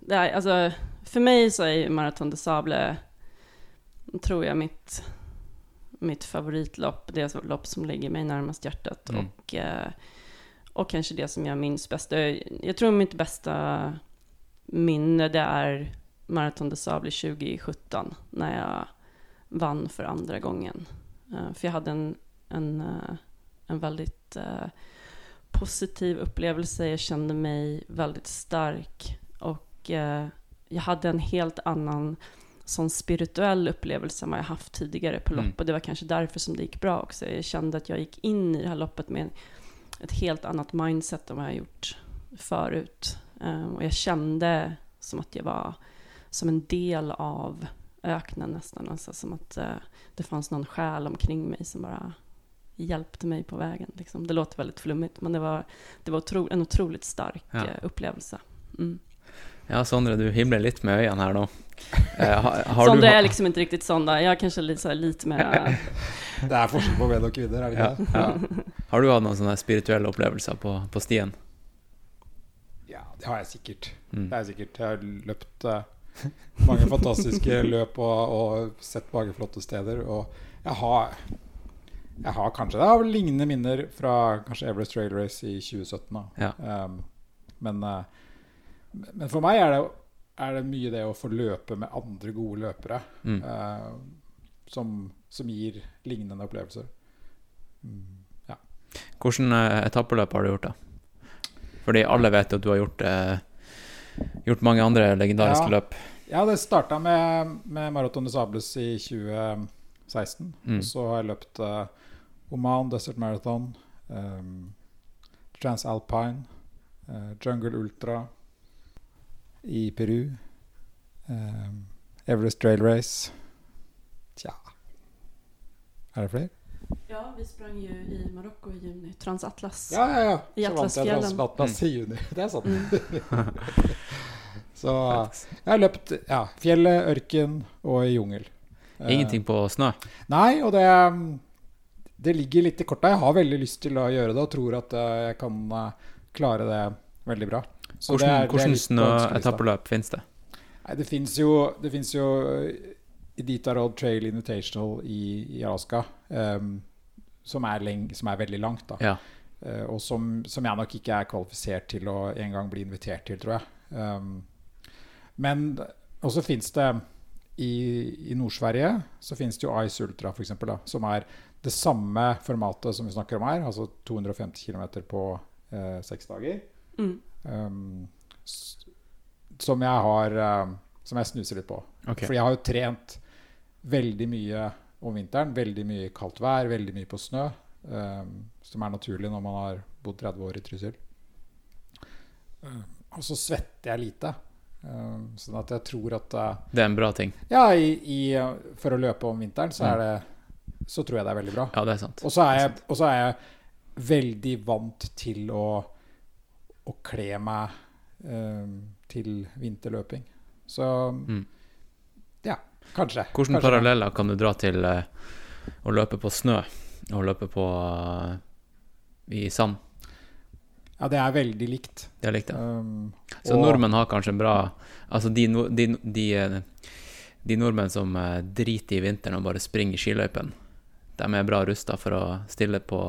Speaker 4: Det är, alltså, för mig så är ju Marathon de Sable, tror jag, mitt, mitt favoritlopp. Det lopp som ligger mig närmast hjärtat.
Speaker 2: Mm.
Speaker 4: Och, eh, och kanske det som jag minns bäst. Jag, jag tror mitt bästa minne det är Marathon de Sable 2017. När jag vann för andra gången. for för jag hade en, en, eh, en väldigt eh, positiv upplevelse. Jag kände mig väldigt stark. Och eh, jag hade en helt annan sån spirituell upplevelse än vad jag haft tidigare på
Speaker 2: Mm.
Speaker 4: lopp. Och det var kanske därför som det gick bra också. Jag kände att jag gick in i det här loppet med ett helt annat mindset än vad jag gjort förut. Eh, och jag kände som att jag var som en del av öknen nästan. Alltså som att eh, det fanns någon själ omkring mig som bara hjälpte mig på vägen. Liksom. Det låter väldigt flummigt, men det var, det var otro, en otroligt stark
Speaker 2: Ja.
Speaker 4: eh, upplevelse. Mm.
Speaker 2: Ja, Sondre, du himler litt med øynene her nå. Eh, har, har
Speaker 4: Sondre
Speaker 2: du,
Speaker 4: er liksom ikke riktig sånn, da. Jeg er kanskje litt, så här, lite mer...
Speaker 3: Det er forskjell på menn og kvinner, er det
Speaker 2: ja,
Speaker 3: det?
Speaker 2: ja. Har du hatt noen sånne spirituelle opplevelser på, på stien?
Speaker 3: Ja, det har jeg sikkert.
Speaker 2: Mm.
Speaker 3: Det jeg sikkert. Jeg har løpt uh, mange fantastiske løp og, og sett mange flotte steder. Og jeg har, jeg har kanskje Det har lignende minner fra kanskje Everest Trail Race i 2017. Da.
Speaker 2: Ja.
Speaker 3: Um, men, eh, men for meg er det, er det mye det å få løpe med andre gode løpere
Speaker 2: Mm.
Speaker 3: uh, som, som gir lignende opplevelser. Mm, ja.
Speaker 2: Hvilke etappeløp har du gjort, da? Fordi alle vet at du har gjort, eh, gjort mange andre legendariske
Speaker 3: Ja.
Speaker 2: løp.
Speaker 3: Ja, det starta med, med Marathon de Sables i 2016.
Speaker 2: Mm.
Speaker 3: Og så har jeg løpt eh, Oman Desert Marathon, um, Transalpine, uh, Jungle Ultra i Peru, um, Everest Trail Race Tja Er det flere?
Speaker 4: Ja, vi sprang jo i Marokko i juni. Transatlas.
Speaker 3: Ja, ja, ja.
Speaker 4: I
Speaker 3: Så vant jeg. Transatlas i juni. Det er sant.
Speaker 4: Mm.
Speaker 3: Så jeg har løpt ja, fjellet, ørken og i jungel. Eh,
Speaker 2: Ingenting på snø.
Speaker 3: Nei, og det, det ligger litt i korta. Jeg har veldig lyst til å gjøre det, og tror at eh, jeg kan eh, klare det veldig bra. Så
Speaker 2: Hvordan,
Speaker 3: det er
Speaker 2: hvordan snøetappeløp finnes det?
Speaker 3: Nei, det fins jo, det finnes jo eh, Iditarod Trail Invitational i, i Alaska, um, som, er leng, som er veldig langt. da
Speaker 2: Ja.
Speaker 3: uh, og som, som jeg nok ikke er kvalifisert til å en gang bli invitert til, tror jeg. Um, men også fins det i, i Nord-Sverige så finnes det jo Ice Ultra, eksempel, som er det samme formatet som vi snakker om her, altså 250 km på eh, seks dager.
Speaker 4: Mm.
Speaker 3: Um, som jeg har um, Som jeg snuser litt på.
Speaker 2: Okay.
Speaker 3: For jeg har jo trent veldig mye om vinteren. Veldig mye i kaldt vær, veldig mye på snø. Um, som er naturlig når man har bodd 30 år i Trysil. Um, og så svetter jeg lite. Um, sånn at jeg tror at uh,
Speaker 2: Det er en bra ting.
Speaker 3: Ja, i, i, for å løpe om vinteren, så er det Så tror jeg det er veldig bra.
Speaker 2: Ja, det er sant.
Speaker 3: Og så er jeg, og så er jeg veldig vant til å, å kle meg eh, til vinterløping. Så
Speaker 2: Mm.
Speaker 3: ja, kanskje.
Speaker 2: Hvilke paralleller kan du dra til eh, å løpe på snø og løpe på eh, i sand?
Speaker 3: Ja, det er veldig likt.
Speaker 2: Det er likt, ja.
Speaker 3: Um,
Speaker 2: Så
Speaker 3: og-
Speaker 2: nordmenn har kanskje en bra Altså de, de, de, de nordmenn som eh, driter i vinteren og bare springer skiløypen, de er bra rusta for å stille på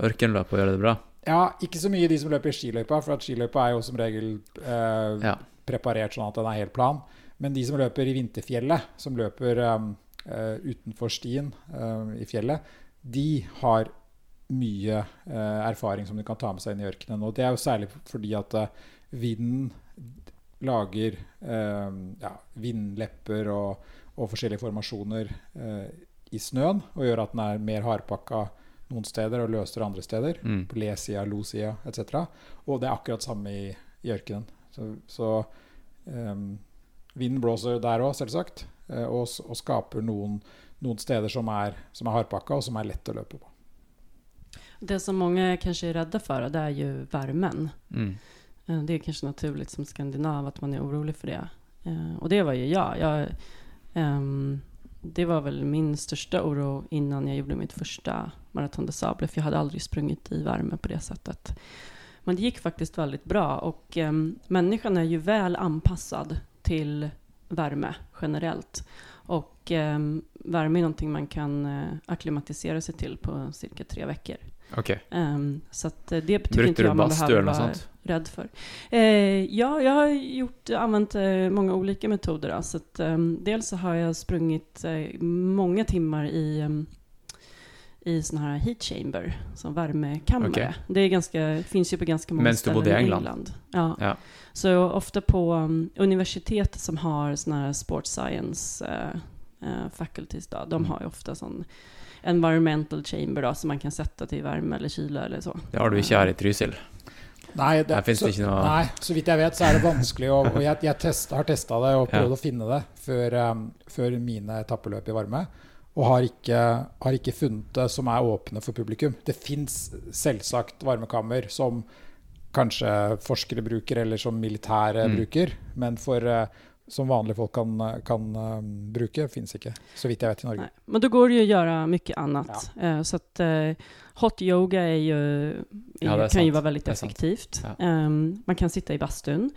Speaker 2: ørkenløp og gjøre det bra.
Speaker 3: Ja, ikke så mye de som løper i skiløypa, for at skiløypa er jo som regel eh,
Speaker 2: Ja.
Speaker 3: preparert sånn at den er helt plan. Men de som løper i vinterfjellet, som løper um, eh, utenfor stien um, i fjellet, de har mye eh, erfaring som de kan ta med seg inn i ørkenen. Og det er jo særlig fordi at vinden lager eh, ja, vindlepper og, og forskjellige formasjoner eh, i snøen, og gjør at den er mer hardpakka noen steder og løsere andre steder.
Speaker 2: Mm.
Speaker 3: På le-sida, lo-sida etc. Og det er akkurat samme i, i ørkenen. Så, så um, vinden blåser der òg, selvsagt, eh, og, og skaper noen, noen steder som er, som er hardpakka, og som er lett å løpe på.
Speaker 4: Det som mange kanskje er redde for, det er jo varmen.
Speaker 2: Mm.
Speaker 4: Eh, Det er kanskje naturlig som skandinav at man er orolig for det. Og det var jo jeg. jeg ehm, det var väl min största oro innan jag gjorde mitt första Marathon de Sable, för jag hade aldrig sprungit i värme på det sättet. Men det gick faktiskt väldigt bra och eh, människan är ju väl anpassad till värme generellt. Och eh, värme är någonting man kan akklimatisere akklimatisera sig till på cirka tre veckor.
Speaker 2: OK.
Speaker 4: Um, så att eh, det betyder
Speaker 2: Brukte
Speaker 4: inte jag man behöver vara
Speaker 2: sånt?
Speaker 4: rädd för. Uh, ja, jag har gjort, använt uh, många olika metoder. då. Så att, um, dels så har jag sprungit uh, många timmar i, um, i sån här heat chamber, som värmekammare.
Speaker 2: Okay.
Speaker 4: Det är ganska, finns ju på ganska många
Speaker 2: Men
Speaker 4: ställen
Speaker 2: i England?
Speaker 4: England. Ja.
Speaker 2: Ja.
Speaker 4: Så ofta på um, universitet som har såna här sports science uh, uh, faculties, då, de
Speaker 2: Mm.
Speaker 4: har ju ofta sån environmental chamber da, som man kan sette til varme eller kyla eller så.
Speaker 2: Det har du ikke her i Trysil.
Speaker 3: Nei,
Speaker 2: Her
Speaker 3: så,
Speaker 2: det ikke noe
Speaker 3: nei, så vidt jeg vet, så er det vanskelig. å- Og, jeg, jeg test, har testa det og
Speaker 2: Ja.
Speaker 3: prøvd å finne det før, um, før mine etappeløp i varme. Og har ikke, har ikke funnet det som er åpne for publikum. Det fins selvsagt varmekammer som kanskje forskere bruker, eller som militære
Speaker 2: Mm.
Speaker 3: bruker. Men for, eh, som vanlige folk kan, kan uh, bruke, fins ikke. Så vidt jeg vet i Norge.
Speaker 4: Nej. Men då går det ju att göra mycket annat. Uh, så att uh, hot yoga är ju, är,
Speaker 2: Ja,
Speaker 4: kan ju
Speaker 2: være
Speaker 4: vara väldigt
Speaker 2: sant.
Speaker 4: effektivt.
Speaker 2: Ja.
Speaker 4: Um, man kan sitta i bastun.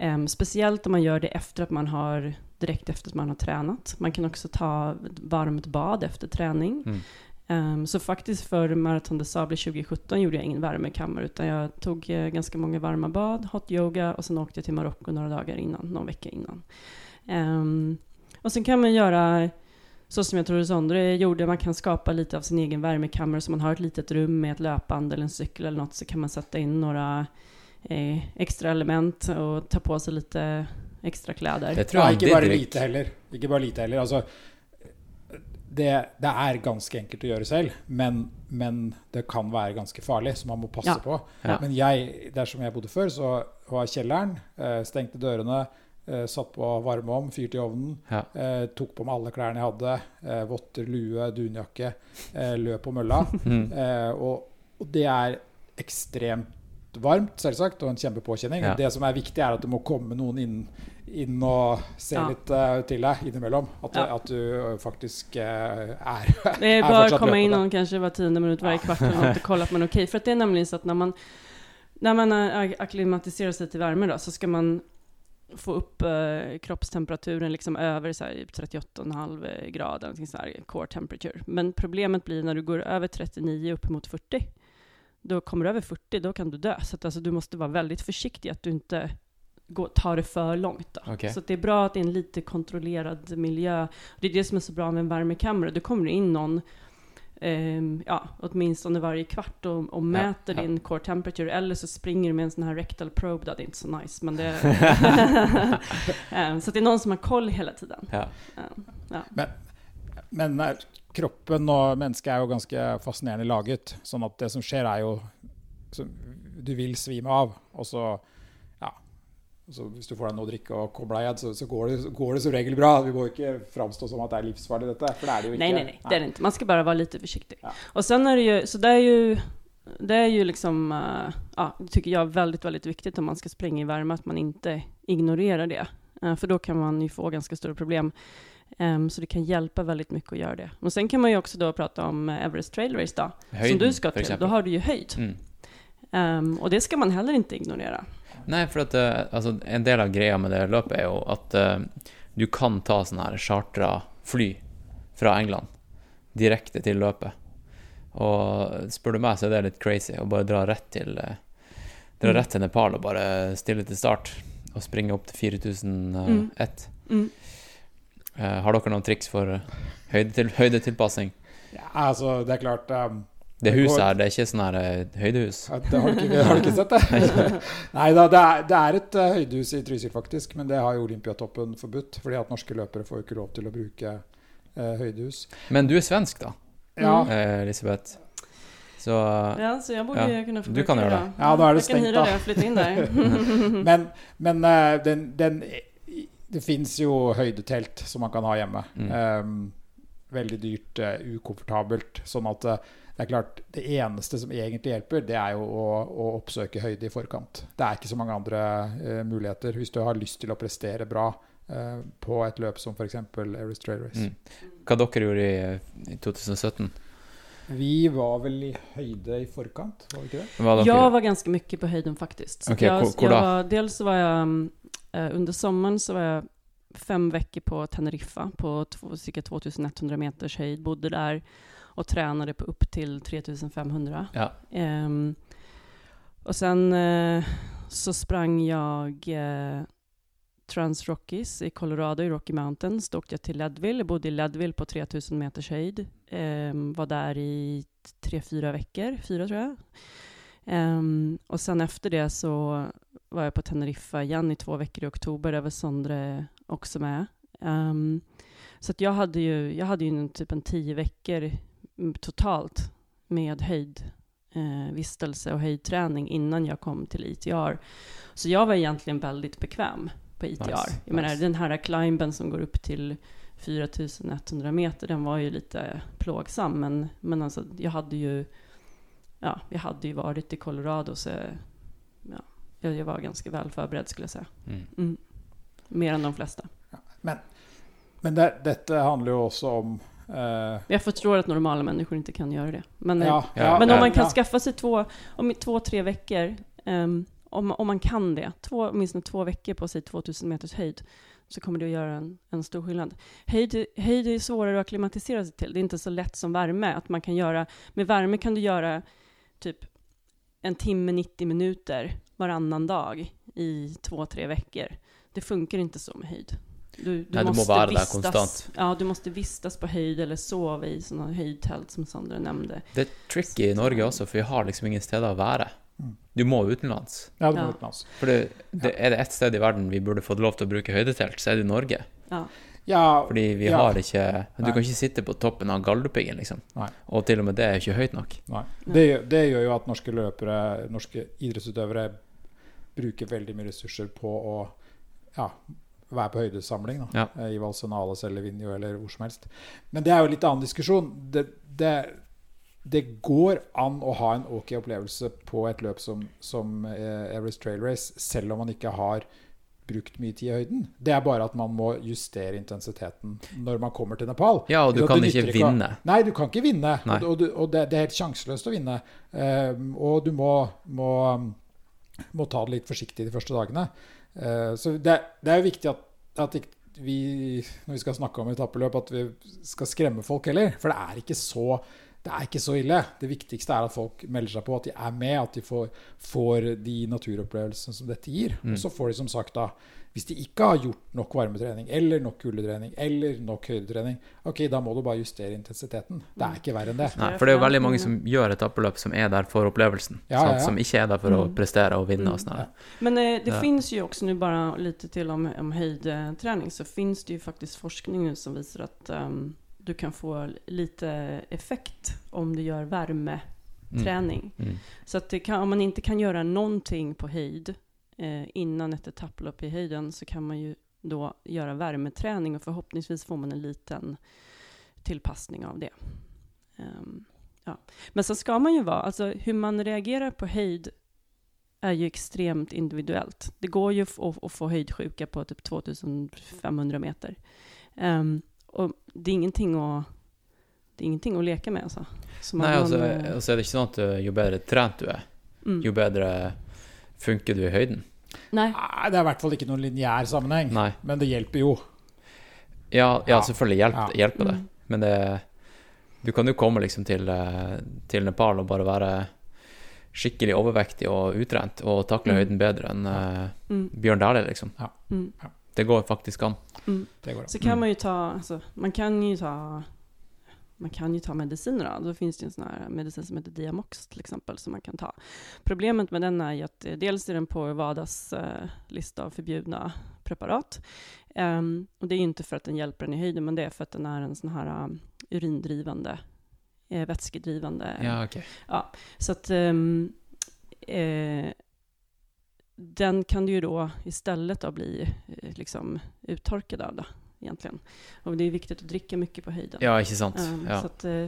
Speaker 4: Um, speciellt om man gör det efter att man har, direkt efter att man har tränat. Man kan också ta varmt bad efter träning.
Speaker 2: Mm.
Speaker 4: Ehm, så faktiskt för Marathon de Sable 2017 gjorde jag ingen värmekammare utan jag tog eh, ganska många varma bad, hot yoga och sen åkte jag till Marocko några dagar innan, någon vecka innan. Um, och sen kan man göra så som jag tror Sondre gjorde, man kan skapa lite av sin egen värmekammare så man har ett litet rum med ett löpband eller en cykel eller något så kan man sätta in några eh, extra element og ta på seg litt extra klær.
Speaker 2: Det tror
Speaker 3: Ja,
Speaker 2: jeg
Speaker 3: ikke bare lite heller. Ikke bare lite heller. Altså, det, det er ganske enkelt å gjøre selv, men, men det kan være ganske farlig, så man må passe
Speaker 4: Ja.
Speaker 3: på.
Speaker 2: Ja.
Speaker 3: Men jeg, der som jeg bodde før, så var kjelleren, eh, stengte dørene, eh, satt på varme om, fyrte i ovnen,
Speaker 2: Ja.
Speaker 3: eh, tok på meg alle klærne jeg hadde, eh, votter, lue, dunjakke, eh, løp på mølla.
Speaker 2: Mm.
Speaker 3: Eh, og, og det er ekstremt varmt, selvsagt, og en kjempepåkjenning.
Speaker 2: Ja.
Speaker 3: Det som er viktig, er at det må komme noen inn, inn og se
Speaker 4: Ja.
Speaker 3: litt uh, til deg innimellom. At,
Speaker 4: Ja.
Speaker 3: at du eh, faktisk uh, er
Speaker 4: Det är
Speaker 3: är
Speaker 4: bara att
Speaker 3: fortsatt
Speaker 4: komma in
Speaker 3: löpande.
Speaker 4: någon kanske var tionde minut varje kvart eller och kolla er ok. For det er nemlig så at når man, når man akklimatiserer seg til varme, så skal man få upp eh, kroppstemperaturen liksom över 38,5 grader, så här, core temperature. Men problemet blir når du går over 39 upp mot 40. Da kommer du over 40, da kan du dø. Så att, altså, du måste vara väldigt försiktig att du inte går, tar det för långt. Då.
Speaker 2: Okej.
Speaker 4: Så att det är bra att det är en lite kontrollerad miljö. Det är det som är så bra med en värmekamera. Då kommer det in någon ehm, ja, åtminstone varje kvart och, och mäter
Speaker 2: ja.
Speaker 4: din core temperature. Eller så springer du med en sån här rectal probe. Då. Det är inte så nice, men det... Ehm, så att det är någon som har koll hela tiden.
Speaker 2: Ja.
Speaker 4: Ehm, ja.
Speaker 3: Men eh, kroppen og mennesket er jo ganske fascinerende laget. Sånn at det som skjer, er jo så, Du vil svime av, og så. Så hvis du får deg noe å drikke og kobler deg igjen, så, så går, det, går det som regel bra. Vi må ikke framstå som at det er livsfarlig, dette. For det er det jo ikke.
Speaker 4: Nei, nei, nei, det er det ikke. Man skal bare være litt forsiktig.
Speaker 3: Ja.
Speaker 4: Og sen er det jo, så det er jo det är ju liksom, eh, ja, det tycker jag är väldigt, väldigt viktigt om man ska springa i värme, att man inte ignorerar det. For för då kan man ju få ganska stora problem. Um, så det kan hjälpa väldigt mycket att göra det. Men sen kan man ju också då prata om eh, Everest Trail Race då, som du ska
Speaker 2: til,
Speaker 4: till. Då har du ju höjd.
Speaker 2: Mm.
Speaker 4: Um, och det ska man heller inte ignorera.
Speaker 2: Nei, for at eh, altså, en del av greia med det løpet er jo at uh, du kan ta sånne her chartra fly fra England direkte til løpet. Og spør du meg, så er det litt crazy å bare dra rett til uh, Dra
Speaker 4: Mm.
Speaker 2: rett til Nepal og bare stille til start og springe opp til 4001.
Speaker 4: Mm.
Speaker 2: Eh, har dere noen triks for høydetil, høydetilpassing?
Speaker 3: Ja, altså, det er klart um,
Speaker 2: Det huset her, det er ikke sånn her eh, høydehus.
Speaker 3: Ja, Det har, du ikke, har du ikke sett det? Nei da, det er, det er et eh, høydehus i Trysil, faktisk. Men det har jo Olympiatoppen forbudt. Fordi at norske løpere får jo ikke lov til å bruke eh, høydehus.
Speaker 2: Men du er svensk, da,
Speaker 3: Ja,
Speaker 2: eh, Elisabeth. Så
Speaker 4: Ja, så jeg burde
Speaker 2: Ja,
Speaker 4: kunne få
Speaker 2: du kan gjøre
Speaker 4: det.
Speaker 3: Ja, da er det
Speaker 4: stengt, kan
Speaker 3: stängt
Speaker 4: hyra
Speaker 3: då.
Speaker 4: det och flytta in där.
Speaker 3: men, men den, den Det fins jo høydetelt som man kan ha hjemme.
Speaker 2: Mm.
Speaker 3: Um, veldig dyrt, uh, ukomfortabelt. Sånn at eh, det er klart, det eneste som egentlig hjelper, det er jo å, å oppsøke høyde i forkant. Det er ikke så mange andre uh, muligheter hvis du har lyst til å prestere bra uh, på et løp som f.eks. Everest Trail Race.
Speaker 2: mm. Hva dere gjorde i, i 2017?
Speaker 3: Vi var vel i høyde i forkant, var vi ikke det?
Speaker 2: Var
Speaker 4: jeg var ganske mye på høyden,
Speaker 2: faktisk.
Speaker 4: Okay,
Speaker 2: jeg, hvor,
Speaker 4: da? var, dels var jeg mm, eh, under sommeren så var jeg fem uker på Teneriffa på ca. cirka 2100 meters høyde. Bodde där och tränade på upp till 3500.
Speaker 2: Ja.
Speaker 4: Um, och sen uh, så sprang jag uh, Trans Rockies i Colorado i Rocky Mountains. Då åkte jag till Leadville. Bodde i Leadville på 3000 meters höjd. Um, var där i tre, fyra veckor. Fyra tror jag. Um, och sen efter det så var jag på Teneriffa igen i två veckor i oktober. Där var Sondre också med. Um, så att jag hade ju, jag hade ju en, typ en tio veckor totalt med höjd eh, vistelse och höjdträning innan jag kom till ITR. Så jag var egentligen väldigt bekväm på ITR.
Speaker 2: Nice,
Speaker 4: jag menar,
Speaker 2: nice.
Speaker 4: den här climben som går upp till 4100 meter, den var ju lite plågsam, men, men alltså, jag hade ju ja, jag hade ju varit i Colorado, så ja, jag, jag var ganska väl förberedd skulle jag säga.
Speaker 2: Mm.
Speaker 4: Mm. Mer än de flesta.
Speaker 3: Men det, dette handler jo også om
Speaker 4: Jag förstår att normala människor inte kan göra det. Men, eh,
Speaker 3: ja,
Speaker 2: Ja,
Speaker 4: Men
Speaker 2: ja,
Speaker 4: om man kan
Speaker 3: ja.
Speaker 4: skaffa sig två, om två, tre veckor, um, om, om man kan det, två, åtminstone två veckor på sig 2000 meters höjd, så kommer det att göra en, en stor skillnad. Höjd, höjd är svårare att akklimatisera sig till. Det är inte så lätt som värme. Att man kan göra, med värme kan du göra typ en timme, 90 minuter varannan dag i två, tre veckor. Det funkar inte så med höjd. Du, du,
Speaker 2: Nej, du må
Speaker 4: måste
Speaker 2: vara där konstant.
Speaker 4: Ja, du måste vistas på höjd eller sova i sådana höjdtält som Sandra nämnde.
Speaker 2: Det er tricky i Norge også, for vi har liksom ingen sted å være.
Speaker 3: Mm.
Speaker 2: Du må utenlands.
Speaker 3: Ja, du må
Speaker 4: Ja.
Speaker 3: utenlands.
Speaker 2: For det, det, er det ett sted i verden vi burde fått lov til å bruke høydetelt, så er det i Norge.
Speaker 4: Ja.
Speaker 3: Ja,
Speaker 2: Fordi vi
Speaker 3: Ja.
Speaker 2: har ikke Du
Speaker 3: Nei.
Speaker 2: kan ikke sitte på toppen av Galdhøpiggen, liksom.
Speaker 3: Nei.
Speaker 2: Og til og med det er ikke høyt nok.
Speaker 3: Det, det gjør jo at norske løpere, norske idrettsutøvere, bruker veldig mye ressurser på å ja, være på høydesamling. Da.
Speaker 2: Ja.
Speaker 3: Eh, I Valsenales eller Vinjo eller hvor som helst. Men det er jo en litt annen diskusjon. Det, det, det går an å ha en ok opplevelse på et løp som, som eh, Everest Trail Race, selv om man ikke har brukt mye tid i høyden. Det er bare at man må justere intensiteten når man kommer til Nepal.
Speaker 2: Ja, og du kan
Speaker 3: du
Speaker 2: ikke vinne.
Speaker 3: Nei, du kan ikke vinne.
Speaker 2: Nei.
Speaker 3: Og, og, og det, det er helt sjanseløst å vinne. Ehm, og du må, må, må ta det litt forsiktig de første dagene. Eh, så det, det er jo viktig at, at vi, når vi skal snakke om etappeløp, at vi skal skremme folk heller. For det er ikke så det er ikke så ille. Det viktigste er at folk melder seg på, at de er med, at de får, får de naturopplevelsene som dette gir.
Speaker 2: Mm.
Speaker 3: Og så får de som sagt da Hvis de ikke har gjort nok varmetrening, eller nok kuldetrening, eller nok høydetrening, ok, da må du bare justere intensiteten. Det er ikke verre enn det.
Speaker 2: Nei, for det er jo veldig mange som gjør etappeløp som er der for opplevelsen.
Speaker 3: Ja,
Speaker 2: sant?
Speaker 3: ja, ja.
Speaker 2: Som ikke er der for å
Speaker 4: Mm.
Speaker 2: prestere og vinne og.
Speaker 3: Ja.
Speaker 4: Men eh, det
Speaker 2: Ja.
Speaker 4: jo også, också nu bara lite till om, om høydetrening, så fins det jo faktisk forskning som viser at um, du kan få lite effekt om du gjør varmetrening.
Speaker 2: Mm.
Speaker 4: Så att det kan, om man ikke kan gjøre noe på höjd eh, innan ett etapplopp i höjden så kan man ju då göra värmeträning och förhoppningsvis får man en liten tillpassning av det. Um, ja. Men så ska man ju vara, alltså hur man reagerar på höjd är ju extremt individuellt. Det går ju att, få höjdsjuka på typ 2500 meter. Um, och det är ingenting att det är ingenting att leka med alltså.
Speaker 2: Så Nei, altså, man, altså er det ikke sånn at eh, jo bedre trent du er, mm. jo bedre funker du i høyden?
Speaker 3: Nei. Det er i hvert fall ikke noen lineær sammenheng, Nei. men det hjelper jo.
Speaker 2: Ja, ja selvfølgelig hjelper, ja. hjelper det, mm. men det Du kan jo komme liksom til, eh, til Nepal og bare være skikkelig overvektig og utrent og takle mm. høyden bedre enn uh, mm. Bjørn Dæhlie, liksom. Ja. Mm. Det går faktisk an.
Speaker 4: Mm. Går Så kan man jo ta, altså, man kan jo ta man kan ju ta mediciner då. Då finns det en sån här medicin som heter Diamox till exempel som man kan ta. Problemet med den är ju att eh, dels är den på WADAs eh, lista av förbjudna preparat. Um, och det är inte för att den hjälper en i höjden, men det är för att den är en sån här um, urindrivande, eh, vätskedrivande.
Speaker 2: Ja, okay.
Speaker 4: ja, så att um, eh, den kan du ju då istället då bli eh, liksom uttorkad av. Då egentligen. Och det är viktigt att dricka mycket på höjden.
Speaker 2: Ja, inte sant.
Speaker 4: Um,
Speaker 2: ja.
Speaker 4: Så, att, uh,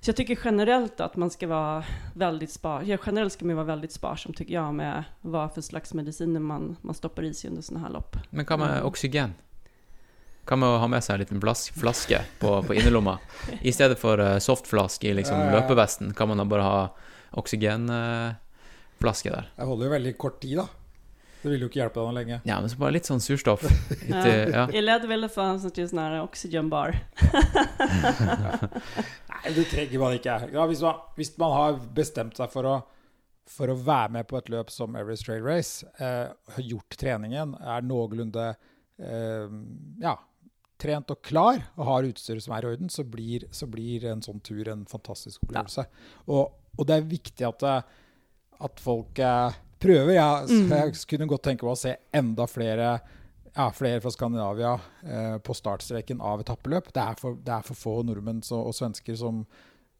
Speaker 4: så jag tycker generellt att man ska vara väldigt spar. Ja, generellt ska man vara väldigt sparsam tycker jag med vad för slags mediciner man, man stoppar i sig under sådana här lopp.
Speaker 2: Men hva med oxygen? Kan man ha med seg en liten flaske på, på innerlomma? I stedet for uh, softflask i liksom, løpevesten, kan man da bare ha oksygenflaske uh, der?
Speaker 3: Jeg holder jo veldig kort tid, da. Det ville jo ikke hjelpe deg lenge.
Speaker 2: Ja, men så bare litt sånn surstoff.
Speaker 4: ja. ja. Jeg ville få en sånn oxygen bar.
Speaker 3: Nei, det trenger man ikke. Ja, hvis, man, hvis, man, har bestemt seg for å, for å være med på et løp som Everest Trail Race, eh, har gjort treningen, er noenlunde eh, ja, trent og klar og har utstyret som er i orden, så blir, så blir en sånn tur en fantastisk opplevelse. Ja. Og, og, det er viktig at, at folk eh, prøver. Ja. Mm. Jeg kunne godt tenke meg å se enda flere, ja, flere fra Skandinavia eh, på startstreken av etappeløp. Det er for, det er for få nordmenn så, og svensker som,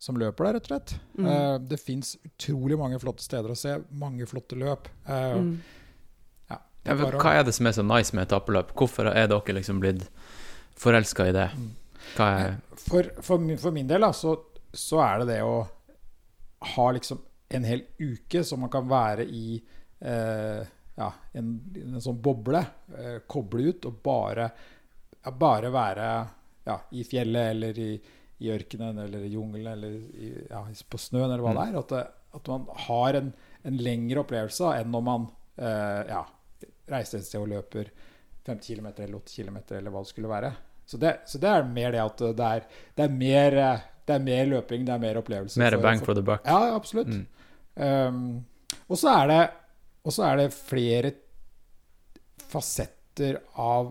Speaker 3: som, løper der, rett og slett. Mm. Eh, det fins utrolig mange flotte steder å se, mange flotte løp. Eh, mm.
Speaker 2: ja, hva er det som er så nice med etappeløp? Hvorfor er dere liksom blitt forelska i det? Mm.
Speaker 3: For, for, min, for, min del da, så, så er det det å ha liksom en hel uke som man kan være i eh, ja, en, en, sånn boble. Eh, koble ut og bare, ja, bare være ja, i fjellet eller i, i, ørkenen eller i jungelen eller i, på snøen eller hva mm. det er. At, det, at man har en, en, lengre opplevelse enn når man eh, reiser et sted og løper 50 km eller 8 km eller hva det skulle være. Så det, så det, er mer det at det er, det er, mer, det er mer løping, det er mer opplevelse.
Speaker 2: Mer bang for the buck.
Speaker 3: Ja, absolutt. Mm. Um, og så er det og så er det flere fasetter av,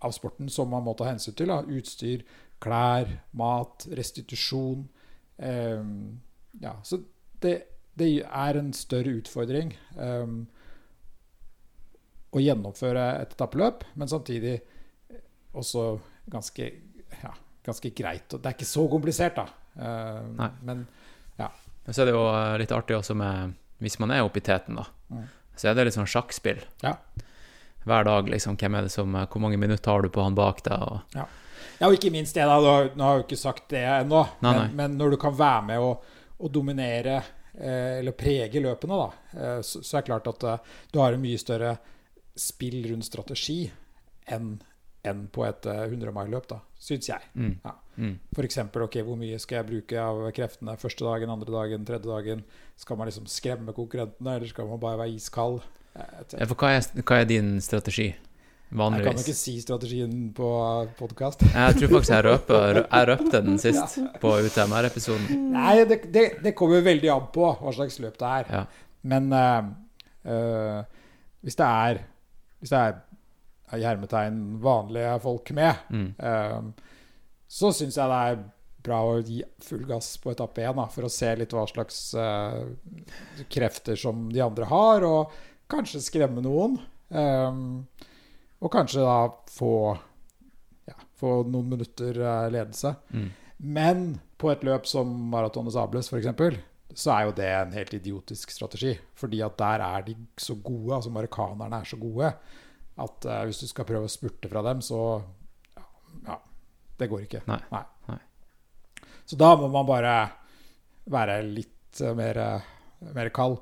Speaker 3: av, sporten som man må ta hensyn til. Da. Utstyr, klær, mat, restitusjon. Um, ja, så det, det, er en større utfordring um, å gjennomføre et etappeløp, men samtidig også ganske, ja, ganske greit. Det er ikke så komplisert, da. Uh, men.
Speaker 2: Men så er det jo eh, litt artig også med Hvis man er oppe i teten, da, mm. så er det litt sånn sjakkspill. Ja. Hver dag, liksom. Hvem er det som eh, Hvor mange minutter har du på han bak deg? Og...
Speaker 3: Ja. ja. og ikke minst det, da. Nå har jeg jo ikke sagt det ennå, men, men, når du kan være med og, og dominere eh, eller prege løpene, da, eh, så, så, er det klart at eh, du har en mye større spill rundt strategi enn enn på et 100 mile-løp, da, syns jeg. Mm. Ja. Mm. F.eks. ok, hvor mye skal jeg bruke av kreftene første dagen, andre dagen, tredje dagen? Skal man liksom skremme konkurrentene, eller skal man bare være iskald?
Speaker 2: Ja, for hva er, hva er din strategi?
Speaker 3: Vanligvis. Jeg kan ikke si strategien på podkast.
Speaker 2: jeg tror faktisk Jeg røpte den sist ja. på UTMR-episoden.
Speaker 3: Nei, det, det, det, kommer veldig an på hva slags løp det er. Ja. Men uh, uh, hvis det er Hvis det er i hermetegn vanlige folk med, mm. uh, så syns jeg det er bra å gi full gass på etappe én, for å se litt hva slags uh, krefter som de andre har, og kanskje skremme noen. Um, og kanskje da få, ja, få noen minutter uh, ledelse. Mm. Men på et løp som Maraton og Sables, f.eks., så er jo det en helt idiotisk strategi. Fordi at der er de så gode, altså marokkanerne er så gode, at uh, hvis du skal prøve å spurte fra dem, så ja, ja det går ikke.
Speaker 2: Nei. Nei.
Speaker 3: Så da må man bare være litt eh, mer, eh, mer kald.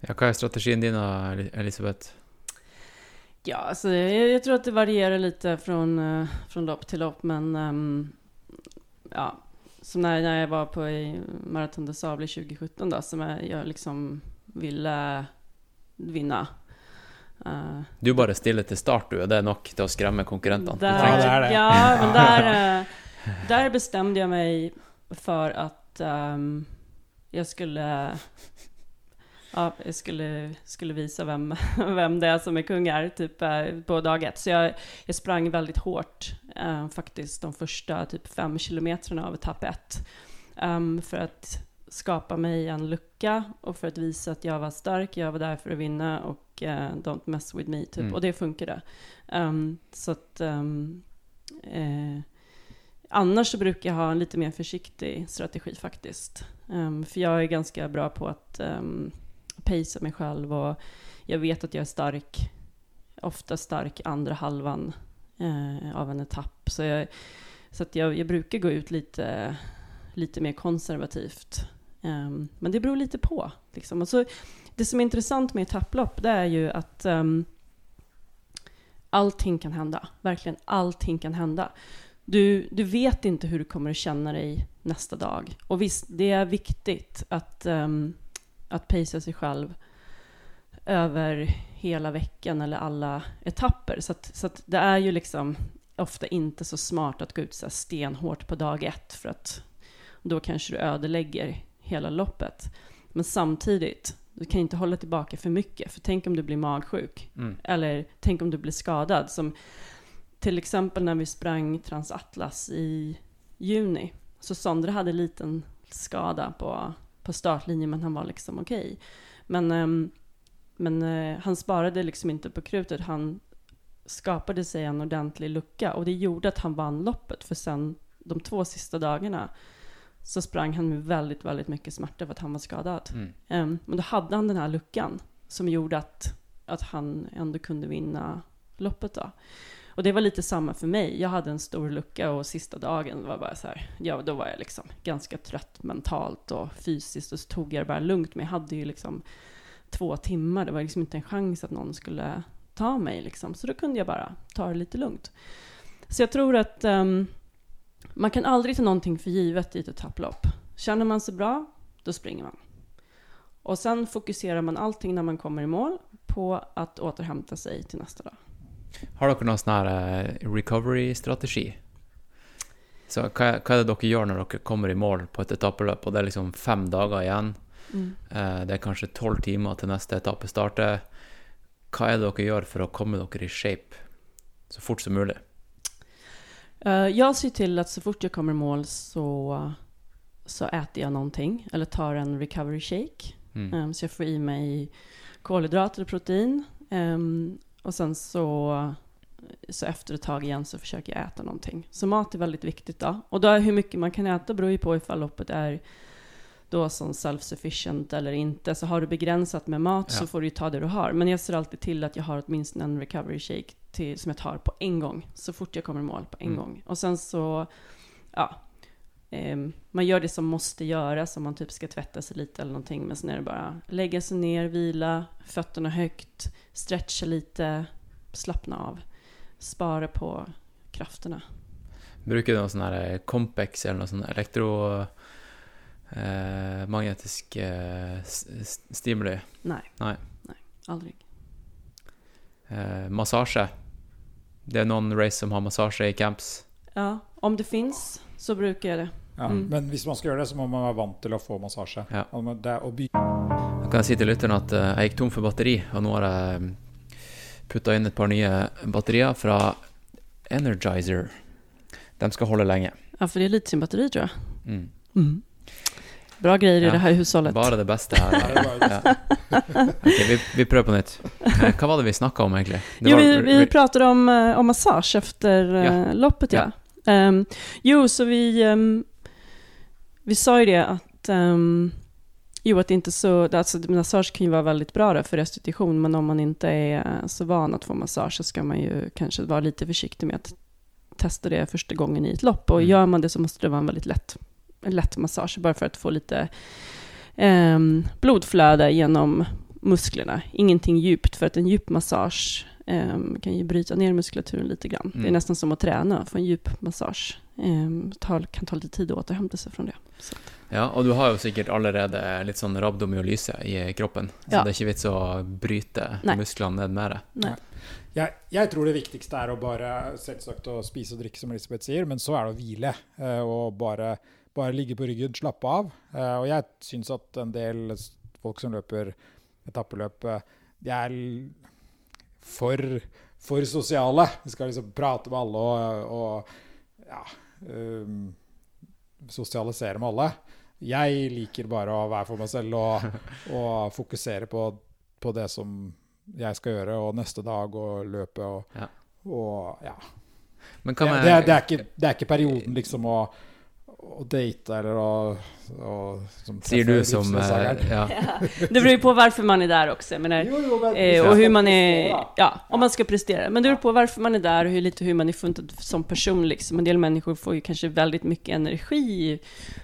Speaker 2: Ja, hva er strategien din, da, Elisabeth?
Speaker 4: Ja, altså, jeg, jeg tror at det varierer litt fra, från lopp til lopp, men um, ja, som när, när jag var på i Marathon des Sables 2017 då, som jeg jag liksom ville vinna. Uh,
Speaker 2: Du bare stiller til start, du, det er nok til å skremme konkurrentene.
Speaker 4: Där,
Speaker 3: det er det.
Speaker 4: Ja, men der, der bestemte jeg meg for at um, jeg skulle Ja, jeg skulle, skulle vise hvem, hvem, det er som er kung här, typ eh, på dag ett. Så jeg, jeg sprang veldig hårt, eh, faktisk de første typ fem kilometerne av etappe ett. Um, for att skapa mig en lucka och för att visa att jag var stark, jag var där för att vinna och uh, don't mess with me, typ.
Speaker 2: Mm.
Speaker 4: Och det funkade. Um, så att... um, eh, annars så brukar jag ha en lite mer försiktig strategi faktiskt. Um, för jag är ganska bra på att um, pacea mig själv och jag vet att jag är stark, ofta stark andra halvan eh, av en etapp. Så, jag, så att jag, jag brukar gå ut lite, lite mer konservativt. Ehm, men det beror lite på. Liksom. Så, det som är intressant med etapplopp, det är ju att um, allting kan hända. Verkligen allting kan hända. Du, du vet inte hur du kommer att känna dig nästa dag. Och visst, det är viktigt att, um, att pacea sig själv över hela veckan eller alla etapper. Så, att, så att det är ju liksom ofta inte så smart att gå ut så stenhårt på dag ett för att då kanske du ödelägger hela loppet. Men samtidigt, du kan inte hålla tillbaka för mycket. För tänk om du blir magsjuk.
Speaker 2: Mm.
Speaker 4: Eller tänk om du blir skadad. Som till exempel när vi sprang Transatlas i juni. Så Sondre hade en liten skada på, på startlinjen, men han var liksom okej. Men, ehm, men eh, han sparade liksom inte på krutet. Han skapade sig en ordentlig lucka och det gjorde att han vann loppet. För sen de två sista dagarna så sprang han med väldigt, väldigt mycket smärta för att han var skadad.
Speaker 2: Mm.
Speaker 4: Um, men då hade han den här luckan som gjorde att, att han ändå kunde vinna loppet då. Och det var lite samma för mig. Jag hade en stor lucka och sista dagen var bara så här, ja då var jag liksom ganska trött mentalt och fysiskt och så tog jag det bara lugnt. Men jag hade ju liksom två timmar, det var liksom inte en chans att någon skulle ta mig liksom. Så då kunde jag bara ta det lite lugnt. Så jag tror att ehm, man kan aldrig ta någonting för givet i ett etapplopp. Känner man sig bra, då springer man. Och sen fokuserar man allting när man kommer i mål på att återhämta sig till nästa dag.
Speaker 2: Har dere noen sån her eh, recovery-strategi? Så hva, hva er det dere gjør når dere kommer i mål på et etappeløp, og det er liksom fem dager igjen? Mm. det er kanskje tolv timer til neste etappe starter. Hva er det dere gjør for å komme dere i shape så fort som mulig?
Speaker 4: Eh, jag ser till att så fort jag kommer i mål så, så äter jag någonting eller tar en recovery shake.
Speaker 2: Mm.
Speaker 4: Um, så jag får i mig kolhydrater och protein. Um, och sen så, så efter ett tag igen så försöker jag äta någonting. Så mat är väldigt viktigt då. Och då är hur mycket man kan äta beror ju på ifall loppet är då som self-sufficient eller inte. Så har du begränsat med mat
Speaker 2: Ja.
Speaker 4: så får du ju ta det du har. Men jag ser alltid till att jag har åtminstone en recovery shake till, som jag tar på en gång. Så fort jag kommer i mål på en
Speaker 2: Mm.
Speaker 4: gång. Och sen så, ja. Eh, man gör det som måste göras om man typ ska tvätta sig lite eller någonting. Men sen är det bara lägga sig ner, vila, fötterna högt, stretcha lite, slappna av. Spara på krafterna.
Speaker 2: Bruker du noe sånn her Compex eller noe sånn elektromagnetisk eh, magnetisk, eh, stimuli?
Speaker 4: Nej.
Speaker 2: Nej.
Speaker 4: Nej, aldrig.
Speaker 2: Eh, massasje? Det er noen race som har massasje i camps.
Speaker 4: Ja, om det fins, så bruker jeg det.
Speaker 3: Ja.
Speaker 4: Mm.
Speaker 3: Men hvis man skal gjøre det, så må man være vant til å få massasje.
Speaker 2: Ja.
Speaker 3: Og Det, å by
Speaker 2: Da kan jeg si til lytteren at eh, jeg gikk tom for batteri, og nå har jeg putta inn et par nye batterier fra Energizer. De skal holde lenge.
Speaker 4: Ja, for det är litiumbatteri tror jag.
Speaker 2: Mm.
Speaker 4: Bra grejer
Speaker 2: Ja,
Speaker 4: i det här hushållet.
Speaker 2: Bare det beste her.
Speaker 3: Her er det bare-
Speaker 2: Ja. Ok, vi, vi prøver på nytt. Eh, Hva var det vi snakka om, egentlig? Det
Speaker 4: Jo,
Speaker 2: var-
Speaker 4: vi, vi pratade om, eh, om massage efter eh,
Speaker 2: Ja.
Speaker 4: loppet, ja. Um, jo, så vi, um, vi sa ju det att um, Jo, att inte så, alltså massage kan ju vara väldigt bra där för restitution, men om man inte är så van att få massage så ska man ju kanske vara lite försiktig med att testa det första gången i ett lopp. Och
Speaker 2: Mm.
Speaker 4: gör man det så måste det vara en väldigt lätt, en lätt massage, bara för att få lite ehm, blodflöde genom musklerna. Ingenting djupt, för att en djup massage ehm, kan ju bryta ner muskulaturen lite grann. Det är
Speaker 2: Mm.
Speaker 4: nästan som att träna, få en djup massage. Det tar, kan ta lite tid att återhämta sig från det. Så.
Speaker 2: Ja, og du har jo sikkert allerede litt sånn rabdomyolyse i kroppen, så
Speaker 4: Ja.
Speaker 2: det er ikke vits å bryte
Speaker 4: Nei.
Speaker 2: musklene ned mer.
Speaker 4: Nej.
Speaker 3: Jeg, jeg tror det viktigste er å bare selvsagt å spise og drikke, som Elisabeth sier, men så er det å hvile. eh, Og bare, bare ligge på ryggen, slappe av. Eh, Og jeg syns at en del folk som løper etappeløp, eh, de er for, for sosiale. De skal liksom prate med alle og, og ja um, Sosialisere med alle. Jeg liker bare å være for meg selv og, og fokusere på, på det som jeg skal gjøre, og neste dag og løpet og
Speaker 2: Ja.
Speaker 3: og ja.
Speaker 2: Men
Speaker 3: Det, det, det, er ikke, det er ikke perioden liksom å, å date eller å, å som
Speaker 2: Sier du som
Speaker 3: livsledsageren.
Speaker 2: Ja.
Speaker 4: Det beror på hvorfor man er der også. Menar,
Speaker 3: Jo, jo, men
Speaker 4: Eh, og
Speaker 3: hvordan
Speaker 4: man
Speaker 3: er
Speaker 4: ja, om man skal prestere. Men det beror på hvorfor man er der, og hur, lite hur man är funtad som person. Liksom. En del människor får ju kanske väldigt mycket energi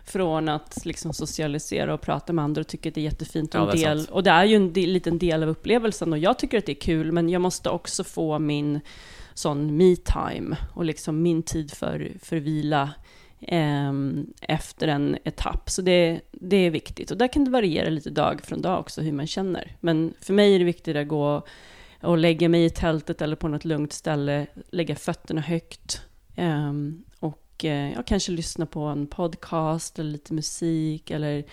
Speaker 4: från att liksom socialisera och prata med andra och tycker att det är jättefint. Och,
Speaker 2: Ja,
Speaker 4: en
Speaker 2: det är
Speaker 4: del, och det är ju en del, liten del av upplevelsen och jag tycker att det är kul, men jag måste också få min sån me-time och liksom min tid för, för vila efter en etapp. Så det, det är viktigt. Och där kan det variera lite dag från dag också hur man känner. Men för mig är det viktigt att gå och lägga mig i tältet eller på något lugnt ställe, lägga fötterna högt ehm, och eh, ja, kanske lyssna på en podcast eller lite musik eller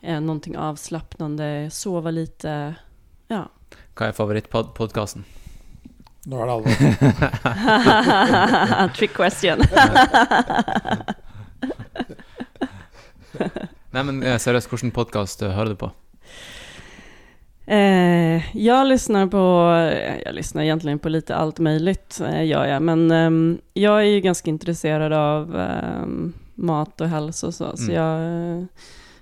Speaker 4: eh, någonting avslappnande, sova lite. Ja.
Speaker 2: Hva er favorittpodkasten?
Speaker 3: Nå er det alvor.
Speaker 4: Trick question.
Speaker 2: Nei, men eh, seriøst, hvilken podkast hører du på?
Speaker 4: Eh, jag lyssnar på, eh, jag lyssnar egentligen på lite allt möjligt, eh, gör jag. Men eh, jag är ju ganska intresserad av eh, mat och hälsa och så. Så
Speaker 2: Mm.
Speaker 4: jag, eh,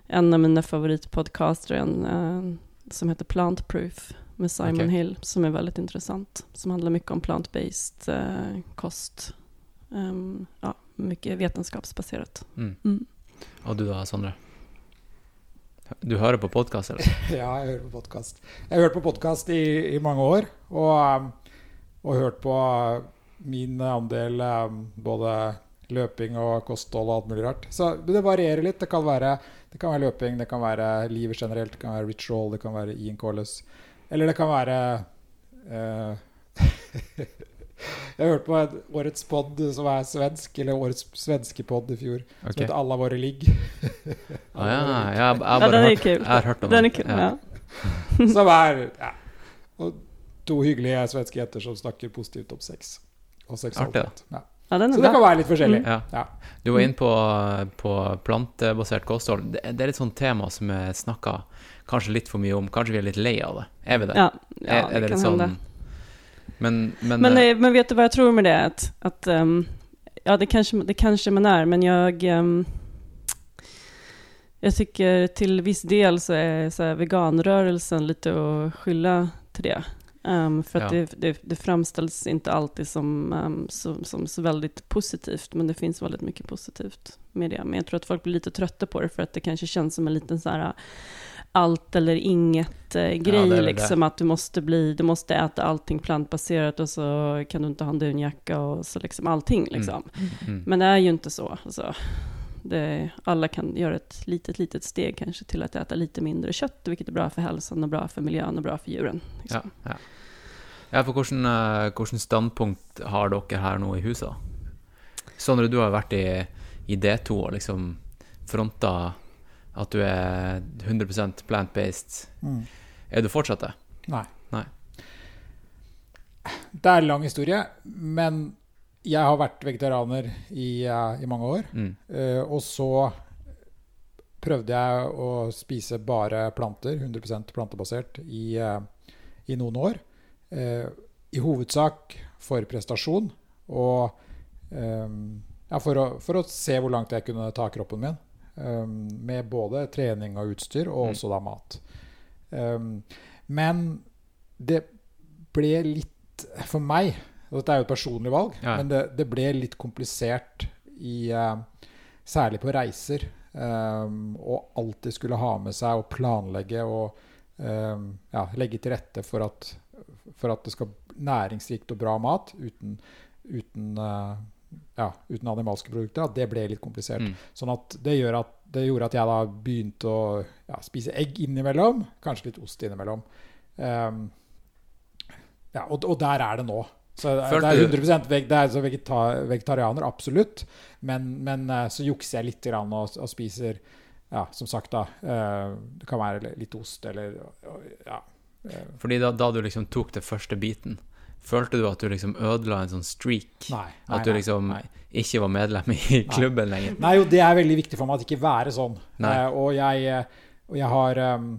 Speaker 4: en av mina favoritpodcaster är en eh, som heter Plant Proof med Simon
Speaker 2: okay.
Speaker 4: Hill, som är väldigt intressant. Som handlar mycket om plant-based eh, kost. Um, ja, mycket vetenskapsbaserat.
Speaker 2: Mm.
Speaker 4: Mm.
Speaker 2: Og du da, Sondre? Du hører på podkast, eller?
Speaker 3: Ja, jeg hører på podkast. Jeg har hørt på podkast i, i mange år, og, og hørt på uh, min andel både løping og kosthold og alt mulig rart. Så det varierer litt. Det kan være, det kan være løping, det kan være livet generelt, det kan være ritual, det kan være Ian Collis. Eller det kan være uh, Jeg hørte på et, årets pod som er svensk, eller årets svenske pod i fjor,
Speaker 2: okay.
Speaker 3: som heter Alla våre ligg.
Speaker 2: Ah, ja, ja, jeg, jeg, har
Speaker 4: Ja, den er
Speaker 2: hørt,
Speaker 4: kul.
Speaker 2: jeg har hørt om
Speaker 4: Den Er
Speaker 2: den.
Speaker 4: kul,
Speaker 2: Ja.
Speaker 4: ja.
Speaker 3: Som er ja. og to hyggelige svenske jenter som snakker positivt om sex. Og seksualitet. Ja.
Speaker 4: Ja,
Speaker 3: Så det kan være litt forskjellig.
Speaker 2: Mm.
Speaker 3: Ja.
Speaker 2: Du var inne på, på plantebasert kosthold. Det, det er et sånt tema som er snakka kanskje litt for mye om. Kanskje vi er litt lei av det? Er vi det?
Speaker 4: Ja, ja
Speaker 2: er, er det
Speaker 4: kan
Speaker 2: sånn
Speaker 4: hende.
Speaker 2: Men, men,
Speaker 4: Men,
Speaker 2: eh,
Speaker 4: eh, men vet du hva jeg tror med det? At, at um, ja, det kanskje, det kanskje, man er, men jeg um, jeg tycker til viss del så er så veganrørelsen litt å skylde til det. Um, for att
Speaker 2: Ja.
Speaker 4: det, det, det framställs inte alltid som, um, som, som så väldigt positivt, men det finns väldigt mycket positivt med det. Men jag tror att folk blir lite trötta på det för att det kanske känns som en liten så här allt eller inget eh,
Speaker 2: är
Speaker 4: liksom att du måste bli, du måste äta allting plantbaserat och så kan du inte ha en dunjacka och så liksom allting liksom.
Speaker 2: mm.
Speaker 4: Men det är ju inte så. Alltså, det, alla kan göra ett litet, litet steg kanske till att äta lite mindre kött, vilket är bra för hälsan och bra för miljön och bra för djuren. Liksom.
Speaker 2: ja. ja for hvordan, eh, hvordan standpunkt har dere her nå i huset? Sondre, du har vært i, i D2 og liksom fronta at du er 100 plant-based.
Speaker 3: Mm.
Speaker 2: Er du fortsatt det?
Speaker 3: Nei.
Speaker 2: Nei.
Speaker 3: Det er en lang historie, men jeg har vært vegetarianer i, eh, i mange år.
Speaker 2: Mm.
Speaker 3: Uh, og så prøvde jeg å spise bare planter, 100% plantebasert, i, uh, i noen år. Uh, I hovedsak for prestasjon og ja, for, å, for å se hvor langt jeg kunne ta kroppen min. Um, med både trening og utstyr, og
Speaker 2: Mm.
Speaker 3: også da mat. Um, men det ble litt For meg, og dette er jo et personlig valg,
Speaker 2: Ja.
Speaker 3: men det, det ble litt komplisert i uh, Særlig på reiser. Um, og alltid skulle ha med seg og planlegge og um, ja, legge til rette for at, for at det skal næringsrikt og bra mat uten, uten, eh, ja, uten animalske produkter. At det ble litt komplisert.
Speaker 2: Mm.
Speaker 3: Sånn at det, at, det gjorde at jeg da begynte å ja, spise egg innimellom. Kanskje litt ost innimellom. Um, ja, og, og der er det nå. Så det
Speaker 2: Følte
Speaker 3: er 100% veg, det er så vegeta, vegetarianer, absolutt. Men, men eh, så jukser jeg litt grann og, og spiser ja, som sagt, da. Uh, det kan være litt ost eller ja. eh,
Speaker 2: Fordi da, da du liksom tok det første biten, følte du at du liksom ødela en sånn streak?
Speaker 3: Nei. nei,
Speaker 2: At du liksom
Speaker 3: nei.
Speaker 2: ikke var medlem i klubben lenger?
Speaker 3: Nei, jo, det er veldig viktig for meg at det ikke være sånn. Eh, og, jeg, eh, og jeg har um,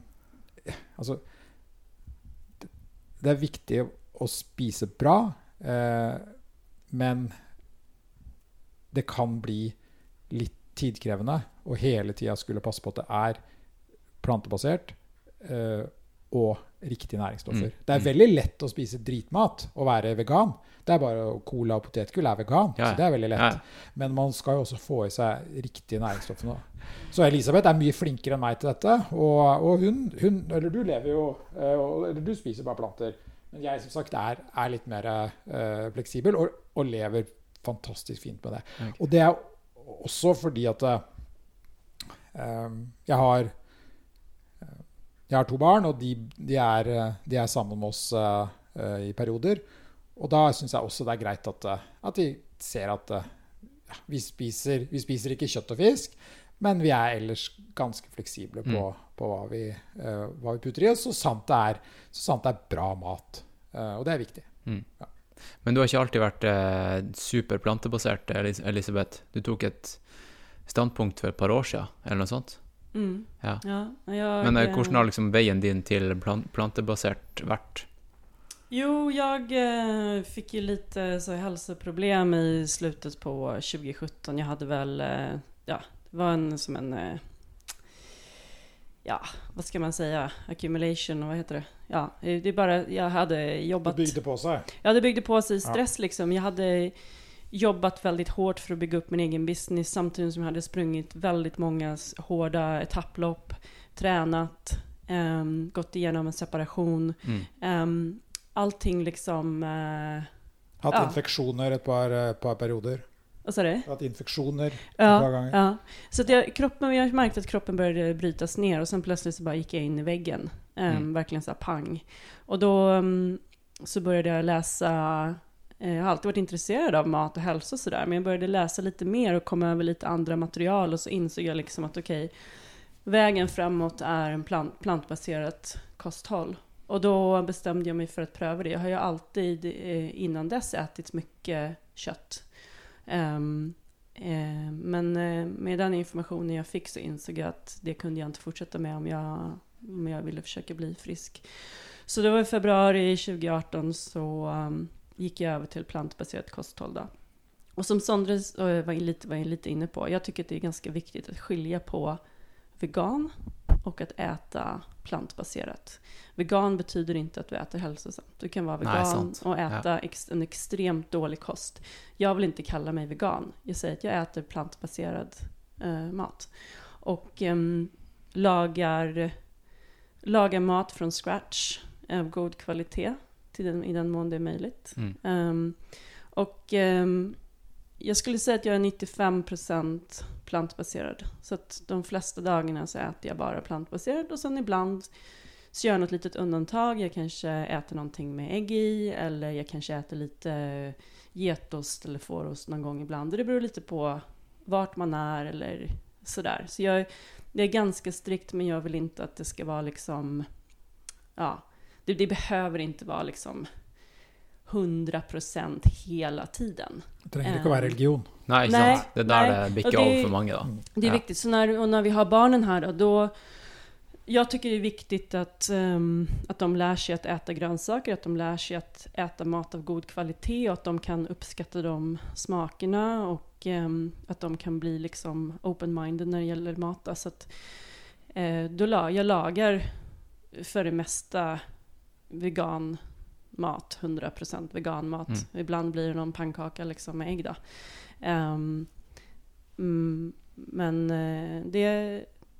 Speaker 3: Altså det, er viktig å spise bra, uh, men det kan bli litt tidkrevende å hele tida skulle passe på at det er plantebasert eh, og riktige næringsstoffer.
Speaker 2: Mm.
Speaker 3: Det er
Speaker 2: Mm.
Speaker 3: veldig lett å spise dritmat og være vegan. Det er bare Cola og potetgull er vegan,
Speaker 2: Ja,
Speaker 3: så det er veldig lett.
Speaker 2: Ja.
Speaker 3: Men man skal jo også få i seg riktige næringsstoffer nå. Så Elisabeth er mye flinkere enn meg til dette. Og, og hun, hun Eller du lever jo eh, Eller du spiser bare planter. Men jeg som sagt er, er litt mer uh, fleksibel og, og lever fantastisk fint med det.
Speaker 2: Okay.
Speaker 3: Og det er også fordi at uh, jeg har jeg har to barn, og de, de, er, eh, de er sammen med oss eh, i perioder. Og da syns jeg også det er greit at, at de ser at ja, vi, spiser, vi spiser ikke kjøtt og fisk, men vi er ellers ganske fleksible på, på hva, vi, uh, hva vi putter i oss, så sant det er, så sant det er bra mat. Og det er viktig.
Speaker 2: Men du har ikke alltid vært eh, super plantebasert, Elisabeth. Du tok et standpunkt for et par år siden, eller noe sånt?
Speaker 4: Mm.
Speaker 2: Ja.
Speaker 4: Ja, jag,
Speaker 2: Men eh,
Speaker 4: eh,
Speaker 2: hvordan har liksom veien din til plantebasert vært?
Speaker 4: Jo, jag eh, fick ju lite så hälsoproblem i slutet på 2017. Jag hade väl, eh, ja, det var en som en, eh, ja, vad ska man säga, accumulation, vad heter det? Ja, eh, det är bara, jag hade jobbat...
Speaker 3: på seg.
Speaker 4: Ja, det byggde på sig stress liksom. Jag hade jobbat väldigt hårt för att bygga upp min egen business samtidigt som jag hade sprungit väldigt många s- hårda etapplopp, tränat, ehm, gått igenom en separation.
Speaker 2: Mm.
Speaker 4: Um, allting liksom... Uh,
Speaker 3: Hatt
Speaker 4: Ja.
Speaker 3: infeksjoner et par, eh, par perioder.
Speaker 4: vad sa du?
Speaker 3: Hatt infeksjoner et par
Speaker 4: Ja,
Speaker 3: ganger.
Speaker 4: ja. Så att jag, kroppen, jag märkte att kroppen började brytas ner och sen plötsligt så bara gick jag in i väggen. Um,
Speaker 2: Mm.
Speaker 4: Verkligen så här pang. Och då um, så började jag läsa, eh, jag har alltid varit intresserad av mat och hälsa och sådär, men jag började läsa lite mer och kom över lite andra material och så insåg jag liksom att okej, vägen framåt en plant, plantbaserat kosthåll. Och då bestämde jag mig för att pröva det. Jag har ju alltid eh, innan dess ätit mycket kött. Ehm, eh, men eh, med den informationen jag fick så insåg jag att det kunde jag inte fortsätta med om jag, om jag ville försöka bli frisk. Så det var i februari 2018 så um, gick jag över till plantbaserat kosthåll. Då. Och som Sondre eh, var, lite, var lite inne på, jag tycker att det är ganska viktigt att skilja på vegan och att äta plantbaserat. Vegan betyder inte att du äter hälsosamt. Du kan vara vegan
Speaker 2: sant.
Speaker 4: och äta ex, en extremt dålig kost. Jag vill inte kalla mig vegan. Jag säger att jag äter plantbaserad eh, mat. Och ehm, lagar, lagar mat från scratch av god kvalitet till den, i den mån det är möjligt.
Speaker 2: Mm.
Speaker 4: Um, och um, jag skulle säga att jag är 95% plantbaserad. Så att de flesta dagarna så äter jag bara plantbaserad och sen ibland så gör jag något litet undantag. Jag kanske äter någonting med ägg i eller jag kanske äter lite getost eller fårost någon gång ibland. Det beror lite på vart man är eller sådär. Så jag, det är ganska strikt men jag vill inte att det ska vara liksom, ja, det, det behöver inte vara liksom 100% hela tiden.
Speaker 3: Det trenger ikke å være religion.
Speaker 2: Nei, ikke sant? Det er der
Speaker 4: nei,
Speaker 2: det
Speaker 4: og
Speaker 2: bikker over for mange, da.
Speaker 4: Det är
Speaker 2: Ja.
Speaker 4: viktigt. Så när, och när vi har barnen här då, då, jag tycker det är viktigt att, um, att de lär sig att äta grönsaker, att de lär sig att äta mat av god kvalitet och att de kan uppskatta de smakerna och um, att de kan bli liksom open-minded när det gäller mat. Så att, uh, då la, jag lagar för det mesta vegan mat, 100 vegan mat.
Speaker 2: Mm.
Speaker 4: Ibland blir det någon pannkaka liksom med ägg då. Um, mm, men, eh, det,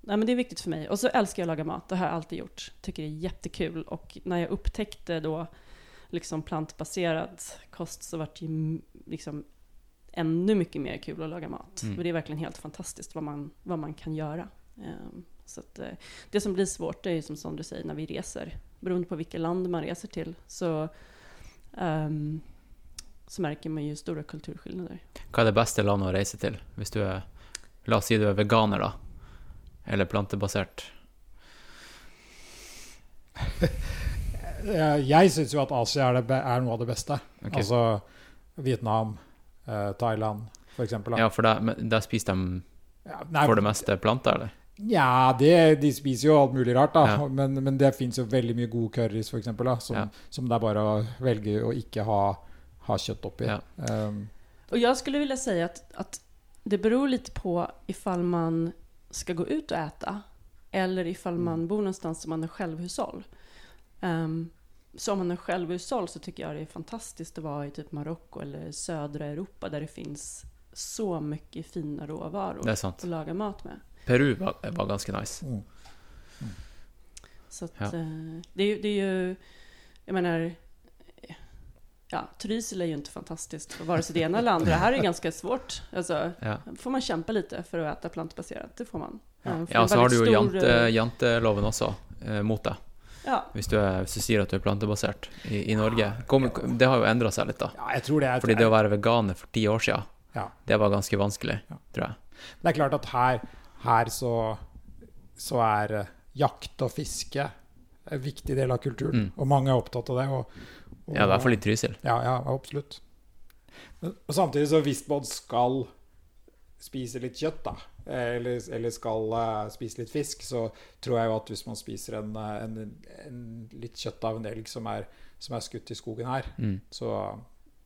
Speaker 4: nej, men det är viktigt för mig. Och så älskar jag att laga mat, det har jag alltid gjort. Tycker det är jättekul. Och när jag upptäckte då liksom plantbaserad kost så vart det ju m- liksom ännu mycket mer kul att laga mat.
Speaker 2: Mm.
Speaker 4: Och det är verkligen helt fantastiskt vad man, vad man kan göra. Um, så att, eh, det som blir svårt är ju som, som du säger när vi reser. Beroende på vilket land man reser till så, um, så märker man ju stora kulturskillnader.
Speaker 2: Hva er det beste landet å reise til? Hvis du er La oss si du er veganer, da. Eller plantebasert.
Speaker 3: Jeg syns jo at Asia er, det, er noe av det beste.
Speaker 2: Okay.
Speaker 3: Altså Vietnam, eh, Thailand f.eks.
Speaker 2: Ja, for der, der spiser de
Speaker 3: Ja, nei,
Speaker 2: for det meste planter, eller?
Speaker 3: Ja, det, de spiser jo alt mulig rart, da.
Speaker 2: Ja.
Speaker 3: Men, men det fins jo veldig mye god curries, f.eks., som,
Speaker 2: Ja.
Speaker 3: som det er bare å velge å ikke ha, ha kjøtt oppi.
Speaker 2: Ja.
Speaker 3: Um,
Speaker 4: Og jeg skulle vilja si at, at det beror litt på ifall man skal gå ut og äta eller ifall man bor någonstans som man er selvhushold. Um, så om man er selvhushold, så syns jeg det er fantastisk å være i typ Marokko eller södra Europa der det fins så mye fina
Speaker 2: råvarer
Speaker 4: å laga mat med.
Speaker 2: Peru var, var ganske nice.
Speaker 3: mm.
Speaker 4: Så att,
Speaker 2: Ja.
Speaker 4: eh, det, är det är ju, jag menar, ja, Trysil är ju inte fantastiskt för vare sig det ena eller andra. Det här är ganska svårt. Alltså,
Speaker 2: Ja.
Speaker 4: får man kämpa lite för att äta plantbaserat. Det får man.
Speaker 3: Ja.
Speaker 2: Ja, så har du jo
Speaker 4: stor,
Speaker 2: jante,
Speaker 4: eh,
Speaker 2: janteloven også eh, mot deg.
Speaker 4: Ja,
Speaker 2: Hvis du, er, hvis du sier at du er plantebasert i, i Norge. Kom, det har jo endra seg litt, da.
Speaker 3: Ja, jeg tror det er
Speaker 2: Fordi det å være veganer for ti år siden,
Speaker 3: Ja.
Speaker 2: det var ganske vanskelig,
Speaker 3: Ja.
Speaker 2: tror jeg.
Speaker 3: Det er klart at her, her så, så er eh, jakt og fiske en viktig del av kulturen.
Speaker 2: Mm.
Speaker 3: Og mange er opptatt av det. Og, og,
Speaker 2: Ja, i hvert fall i Trysil.
Speaker 3: Ja, ja, absolutt. Men, og samtidig så hvis man skal spise litt kjøtt, da, eller, eller skal uh, spise litt fisk, så tror jeg jo at hvis man spiser en, eh, en, en litt kjøtt av en elg som er, som er skutt i skogen her,
Speaker 2: Mm.
Speaker 3: så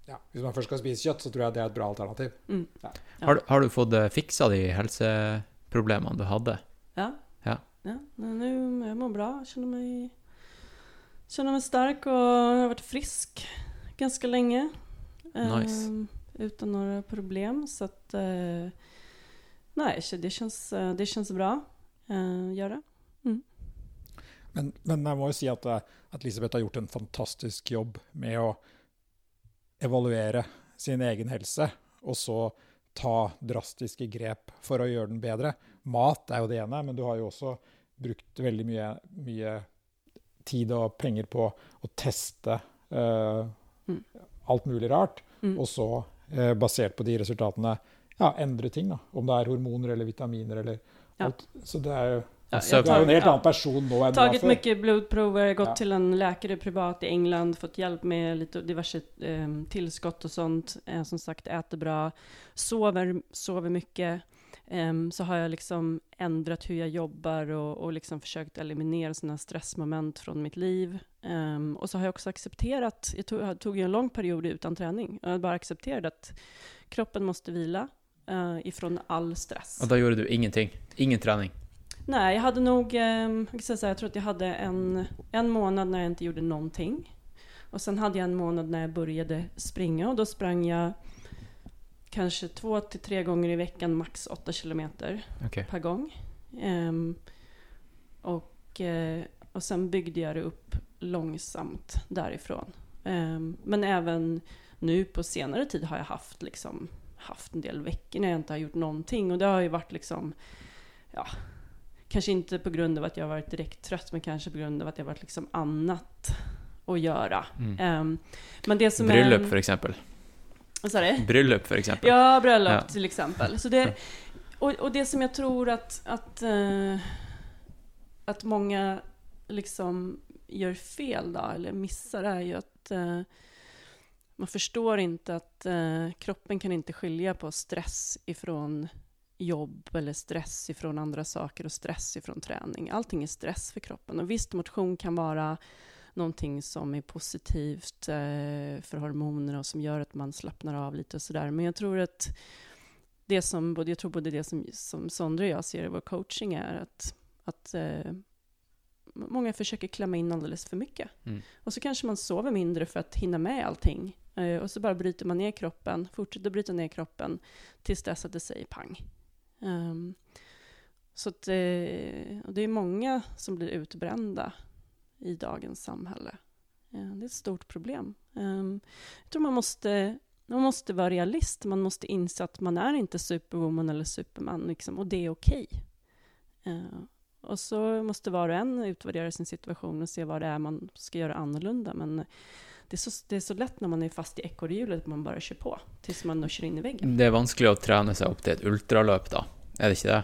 Speaker 3: ja, hvis man først skal spise kjøtt, så tror jeg det er et bra alternativ.
Speaker 4: mm, Ja.
Speaker 2: Har, har du fått fiksa de helseproblemene du hadde?
Speaker 4: ja.
Speaker 2: Ja.
Speaker 4: ja. Nå mår bra. Kjenner meg, kjenner meg sterk og och har vært frisk ganske lenge.
Speaker 2: Nice.
Speaker 4: Um, uten några problem. Så at uh, Nei, det känns, eh, det känns bra. Uh, gör det.
Speaker 3: Men, men jeg må jo si at, eh, at Elisabeth har gjort en fantastisk jobb med å evaluere sin egen helse, og så ta drastiske grep for å gjøre den bedre. Mat er jo det ene, men du har jo også brukt veldig mye, mye tid og penger på å teste uh,
Speaker 4: Mm.
Speaker 3: alt mulig rart,
Speaker 4: Mm.
Speaker 3: og så, uh, basert på de resultatene, ja, endre ting. da, Om det er hormoner eller vitaminer eller
Speaker 4: Ja.
Speaker 3: alt. Så det er jo
Speaker 4: Ja,
Speaker 3: du er jo en helt annen person nå enn du var før.
Speaker 4: mycket blodprover, gått
Speaker 3: Ja.
Speaker 4: till en läkare privat i England, fått hjelp med litt diverse eh, tillskott og sånt. Eh, som sagt, äter bra, sover, sover mye. Um, så har jeg liksom endret hvordan jeg jobber og, og liksom forsøkt å eliminere sånne stressmoment fra mitt liv. Um, og så har jeg også akseptert Jeg tog, jag tog en lång period utan träning. Jag bara accepterade att kroppen måste vila uh, ifra all stress.
Speaker 2: Og da gjorde du ingenting? Ingen trening?
Speaker 4: Nej, jag hade nog, Jeg jag, kan säga så jag tror att jag hade en, en månad när jag inte gjorde någonting. Och sen hade jag en månad när jag började springa och då sprang jag kanske två till tre gånger i veckan, max åtta kilometer
Speaker 2: okay.
Speaker 4: per gång. Um, och, eh, och sen byggde jag det upp långsamt därifrån. Um, men även nu på senare tid har jag haft, liksom, haft en del veckor när jag inte har gjort någonting. Och det har ju varit liksom, ja, kanske inte på grund av att jag varit direkt trött, men kanske på grund av att jag varit liksom annat att göra.
Speaker 2: Mm.
Speaker 4: Um, men det som
Speaker 2: Bryllup,
Speaker 4: är...
Speaker 2: for eksempel.
Speaker 4: Sorry?
Speaker 2: Bryllup, for eksempel.
Speaker 4: Ja, bröllop
Speaker 2: Ja.
Speaker 4: till exempel. Så det, och, och det som jag tror att, att, uh, att många liksom gör fel då, eller missar, är ju att uh, man förstår inte att uh, kroppen kan inte skilja på stress ifrån jobb eller stress ifrån andra saker och stress ifrån träning. Allting är stress för kroppen. Och visst, motion kan vara någonting som är positivt eh, för hormonerna och som gör att man slappnar av lite och sådär. Men jag tror att det som, både, jag tror både det som, som Sondre och jag ser i vår coaching är att, att eh, många försöker klämma in alldeles för mycket.
Speaker 2: Mm.
Speaker 4: Och så kanske man sover mindre för att hinna med allting. Eh, och så bara bryter man ner kroppen, fortsätter bryta ner kroppen tills dess att det säger pang. Um, så att, eh, det är många som blir utbrända i dagens samhälle. Eh, det är ett stort problem. Um, jag tror man måste, man måste vara realist. Man måste inse att man är inte superwoman eller superman, liksom, och det är okej. Okay. Uh, och så måste var och en utvärdera sin situation och se vad det är man ska göra annorlunda. Men det er, så, det er så lett når man er fast i ekorrhjulet at man bare kjører på til man kjører inn i veggen.
Speaker 2: Det er vanskelig å trene seg opp til et ultraløp, da. Er det ikke det?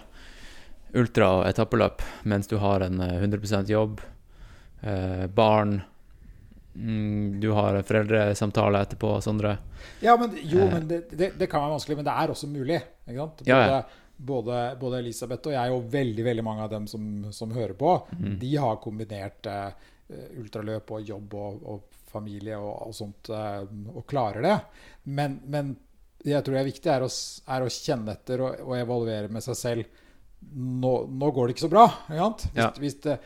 Speaker 2: Ultra- og etappeløp mens du har en eh, 100% jobb, eh, barn mm, Du har foreldresamtale etterpå, Sondre.
Speaker 3: Ja, men jo,
Speaker 2: Eh.
Speaker 3: men det, det, det kan være vanskelig, men det er også mulig. Ikke sant? Både,
Speaker 2: Ja, ja.
Speaker 3: både, både Elisabeth og jeg, og veldig veldig mange av dem som, som hører på,
Speaker 2: Mm.
Speaker 3: de har kombinert eh, ultraløp og jobb og, og familie og, og sånt, eh, og klarer det. Men, men det jeg tror er viktig, er å, er å kjenne etter og, og evaluere med seg selv. Nå, nå går det ikke så bra. Ikke? Hvis,
Speaker 2: Ja.
Speaker 3: hvis det,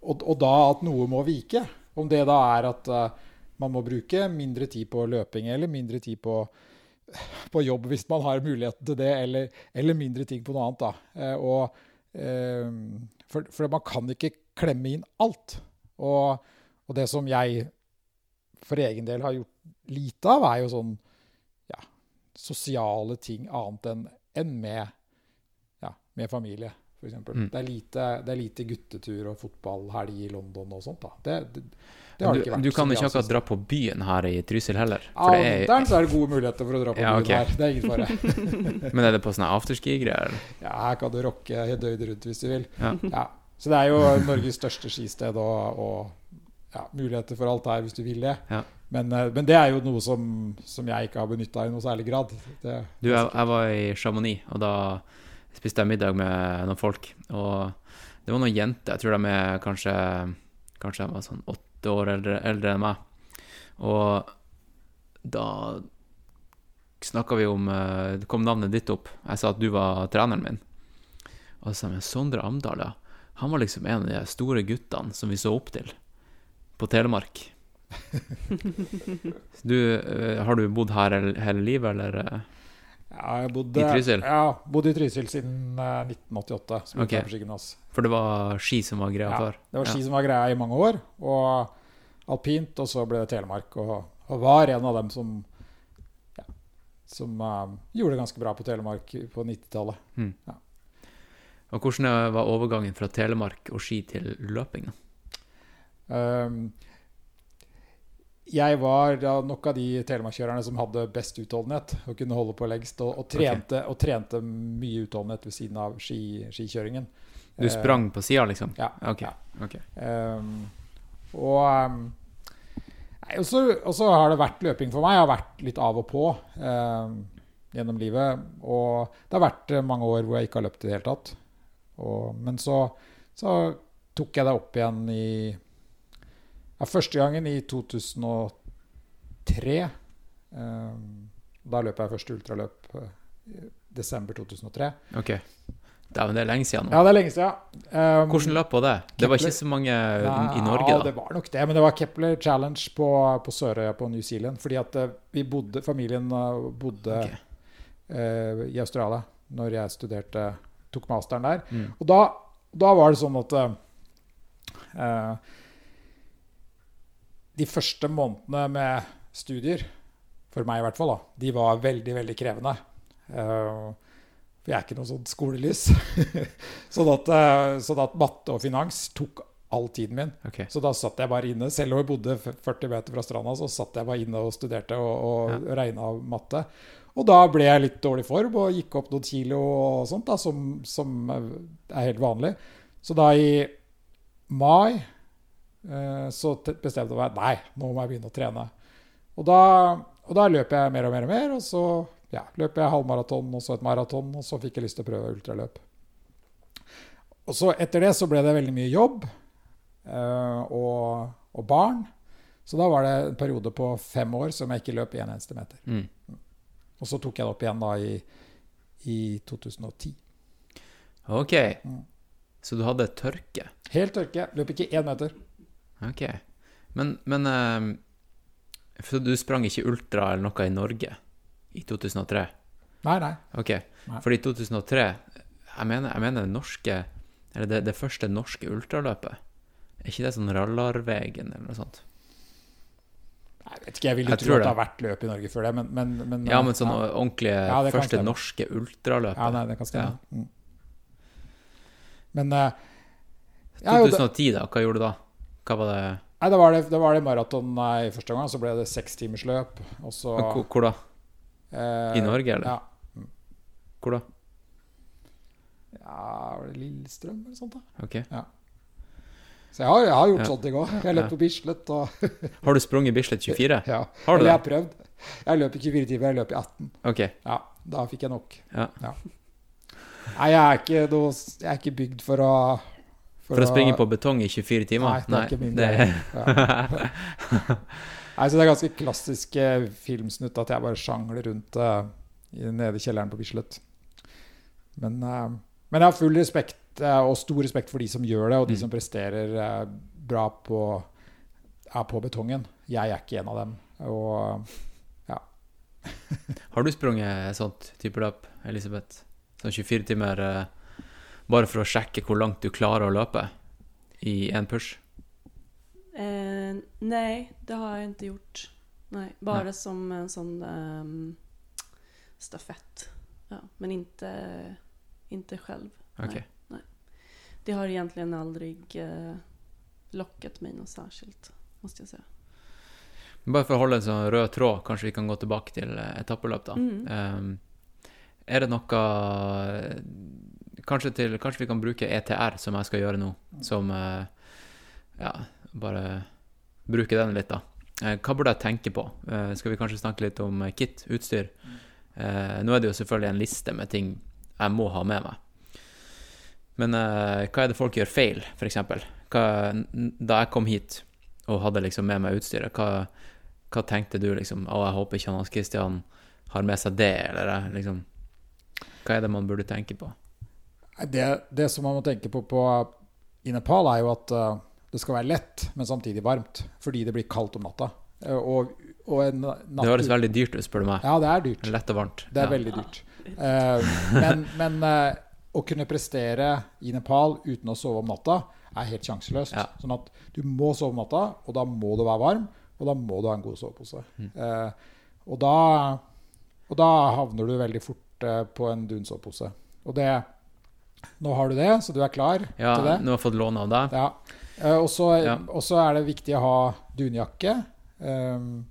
Speaker 3: og, og da at noe må vike. Om det da er at uh, man må bruke mindre tid på løping eller mindre tid på, på jobb hvis man har muligheten til det, eller, eller mindre ting på noe annet. Da. Uh, og, uh, for, for man kan ikke klemme inn alt. Og, og det som jeg for egen del har gjort lite av, er jo sånn ja, sosiale ting annet enn enn med, ja, med familie, f.eks.
Speaker 2: Mm.
Speaker 3: Det, er lite, det er lite guttetur og fotballhelg i London og sånt. da. Det, det, det har
Speaker 2: du,
Speaker 3: det ikke vært.
Speaker 2: du kan ikke akkurat dra på byen her i Trysil heller.
Speaker 3: Ja,
Speaker 2: For
Speaker 3: om
Speaker 2: det er,
Speaker 3: vinteren så er det gode muligheter for å dra på
Speaker 2: Ja,
Speaker 3: byen
Speaker 2: okay.
Speaker 3: her. Det er ingen fare.
Speaker 2: men er det på sånne afterski-greier?
Speaker 3: Ja, her kan du rocke døgnet rundt hvis du vil.
Speaker 2: Ja.
Speaker 3: Ja. Så det er jo Norges største skisted og, og ja, muligheter for alt her hvis du vil det.
Speaker 2: Ja.
Speaker 3: Men, eh, men det er jo noe som, som jeg ikke har benytta i noe særlig grad. Det,
Speaker 2: Du, jeg, jeg var i Chamonix, og da spiste jeg middag med noen folk. Og det var noen jenter, jeg tror de er kanskje Kanskje de var sånn åtte år eldre, eldre enn meg. Og da snakka vi om eh, Det kom navnet ditt opp. Jeg sa at du var treneren min. Og så sa jeg Sondre Amdal, ja. Han var liksom en av de store guttene som vi så opp til på Telemark. Du, eh, har du bodd her hele, livet, eller? eh?
Speaker 3: ja, jeg bodde,
Speaker 2: I Trysil?
Speaker 3: Ja, bodde i Trysil siden eh, 1988. Som
Speaker 2: Ok.
Speaker 3: okay.
Speaker 2: For det var ski som var greia
Speaker 3: Ja,
Speaker 2: før?
Speaker 3: Det var ski
Speaker 2: Ja.
Speaker 3: som var greia i mange år. Og alpint, og så ble det Telemark. Og, og var en av dem som ja, som uh, gjorde det ganske bra på Telemark på 90-tallet.
Speaker 2: Og hvordan var overgangen fra Telemark og ski til løping?
Speaker 3: Um, jeg var nok av de telemarkkjørerne som hadde best utholdenhet og kunne holde på lengst, og, og, trente, og trente mye utholdenhet ved siden av ski, skikjøringen.
Speaker 2: Du
Speaker 3: Eh,
Speaker 2: sprang på sida, liksom?
Speaker 3: Ja.
Speaker 2: Okay.
Speaker 3: ja.
Speaker 2: Okay.
Speaker 3: Um, og så- har det vært løping for meg. Jeg har vært litt av og på um, gjennom livet. Og det har vært eh, mange år hvor jeg ikke har løpt i det hele tatt. Og, men så, så tok jeg det opp igjen i ja, Første gangen i 2003. Um, da løp jeg første ultraløp eh, i desember 2003.
Speaker 2: ok. Dæven, det er lenge siden nå.
Speaker 3: Ja, det er lenge siden. Um,
Speaker 2: Hvordan løp var det? Det var ikke så mange i
Speaker 3: Nei,
Speaker 2: Norge,
Speaker 3: Ja,
Speaker 2: da?
Speaker 3: det var nok det. Men det var Kepler Challenge på, på Sørøya på New Zealand. Fordi at eh, vi bodde, familien eh, bodde
Speaker 2: okay.
Speaker 3: uh, i Australia når jeg studerte, tok masteren der.
Speaker 2: Mm.
Speaker 3: Og da, da var det sånn at uh, eh, De første månedene med studier, for meg i hvert fall, da, de var veldig, veldig krevende. Eh, for jeg er ikke noe sånn skolelys. sånn, at, eh, sånn at matte og finans tok all tiden min.
Speaker 2: Okay.
Speaker 3: Så da satt jeg bare inne. Selv om jeg bodde 40 meter fra stranda, så satt jeg bare inne og studerte og, og
Speaker 2: Ja.
Speaker 3: regna matte. Og da ble jeg litt dårlig form og gikk opp noen kilo og sånt, da, som, som er helt vanlig. Så da i mai eh, så bestemte jeg meg nei, nå må jeg begynne å trene. Og da, og da løper jeg mer og mer og mer, og så ja, løper jeg halvmaraton og så et maraton, og så fikk jeg lyst til å prøve ultraløp. Og så etter det så ble det veldig mye jobb eh, og, og barn. Så da var det en periode på fem år som jeg ikke løp en eneste meter.
Speaker 2: Mm.
Speaker 3: Og så tok jeg det opp igjen da i, i 2010.
Speaker 2: OK.
Speaker 3: Mm.
Speaker 2: Så du hadde tørke?
Speaker 3: Helt tørke. Løp ikke én meter.
Speaker 2: OK. Men, men eh, For du sprang ikke ultra eller noe i Norge i 2003?
Speaker 3: Nei, nei.
Speaker 2: OK.
Speaker 3: Nei.
Speaker 2: For i 2003 Jeg mener, jeg mener det norske Eller det, det første norske ultraløpet. Er ikke det sånn Rallarvegen eller noe sånt?
Speaker 3: Jeg vet ikke, jeg vil jo tro at det har vært løp i Norge før det, men, men, men
Speaker 2: Ja, men sånn
Speaker 3: ja.
Speaker 2: ordentlige
Speaker 3: Ja,
Speaker 2: første norske ultraløpet.
Speaker 3: Ja, nei, det kan stemme. Mm. Men eh, ja, jo, det,
Speaker 2: 2010, da? Hva gjorde du da? Hva var det
Speaker 3: nei, da var det, det, var det maraton i første gang, så ble det sekstimersløp.
Speaker 2: Hvor, hvor da?
Speaker 3: eh,
Speaker 2: I Norge, eller?
Speaker 3: Ja.
Speaker 2: Hvor da?
Speaker 3: ja, var det Lillestrøm eller sånt? da?
Speaker 2: Ok. ja.
Speaker 3: Så jeg har, jeg har gjort
Speaker 2: Ja.
Speaker 3: sånt ting òg. Jeg løp på Bislett og
Speaker 2: Har du sprunget Bislett 24?
Speaker 3: ja.
Speaker 2: Har du
Speaker 3: Eller jeg har prøvd. Jeg løp i 24 timer, jeg løp i 18.
Speaker 2: Ok.
Speaker 3: Ja, da fikk jeg nok.
Speaker 2: Ja.
Speaker 3: Nei, jeg er noe, jeg er ikke bygd for å
Speaker 2: For å springe på betong i 24 timer?
Speaker 3: Nei, det er ikke min
Speaker 2: det-
Speaker 3: greie. Ja. Nei, så det er ganske klassisk eh, filmsnutt at jeg bare sjangler rundt uh, nede i kjelleren på Bislett. Men, uh, men jeg har full respekt uh, og stor respekt for de som gjør det, og de
Speaker 2: Mm.
Speaker 3: som presterer bra på, er på betongen. Jeg er ikke en av dem. Og
Speaker 2: Har du sprunget sånt type løp, Elisabeth? Sånn 24 timer bare for å sjekke hvor langt du klarer å løpe i én push?
Speaker 4: Eh, nei, det har jeg ikke gjort. Nei, bare nei. som en sånn um, stafett. Ja, men ikke, ikke selv.
Speaker 2: Okay. Nei, nei.
Speaker 4: Det har egentlig aldri uh, lokket meg noe særskilt, må jeg si.
Speaker 2: Bare for å holde en sånn rød tråd, kanskje vi kan gå tilbake til eh, etappeløp, da.
Speaker 4: Mm.
Speaker 2: Um, er det noe kanskje, til, kanskje vi kan bruke ETR, som jeg skal gjøre nå, som eh, Ja, bare bruke den litt, da. Eh, hva burde jeg tenke på? Eh, skal vi kanskje snakke litt om kit, utstyr? Nå er det jo selvfølgelig en liste med ting jeg må ha med meg. Men hva er det folk gjør feil, f.eks.? Da jeg kom hit og hadde liksom med meg utstyret, hva, hva tenkte du liksom? Å, jeg håper ikke Hans Christian har med seg det, eller liksom Hva er det man burde tenke på?
Speaker 3: Det, det som man må tenke på, på i Nepal, er jo at uh, det skal være lett, men samtidig varmt. Fordi det blir kaldt om natta. Eh, og, og en natt
Speaker 2: Det høres veldig dyrt ut, spør du meg.
Speaker 3: Ja, det er dyrt.
Speaker 2: Lett og varmt.
Speaker 3: Det er
Speaker 2: ja.
Speaker 3: veldig dyrt. Uh, men men uh, å kunne prestere i Nepal uten å sove om natta er helt sjanseløst.
Speaker 2: Ja.
Speaker 3: Sånn at du må sove om natta, og da må du være varm, og da må du ha en god sovepose.
Speaker 2: Mm.
Speaker 3: Uh, og, da, og da havner du veldig fort på en dunsovepose. Og det Nå har du det, så du er klar
Speaker 2: Ja,
Speaker 3: til det.
Speaker 2: nå har jeg fått lån av deg.
Speaker 3: Ja. Eh, og så
Speaker 2: Ja.
Speaker 3: er det viktig å ha dunjakke. Um,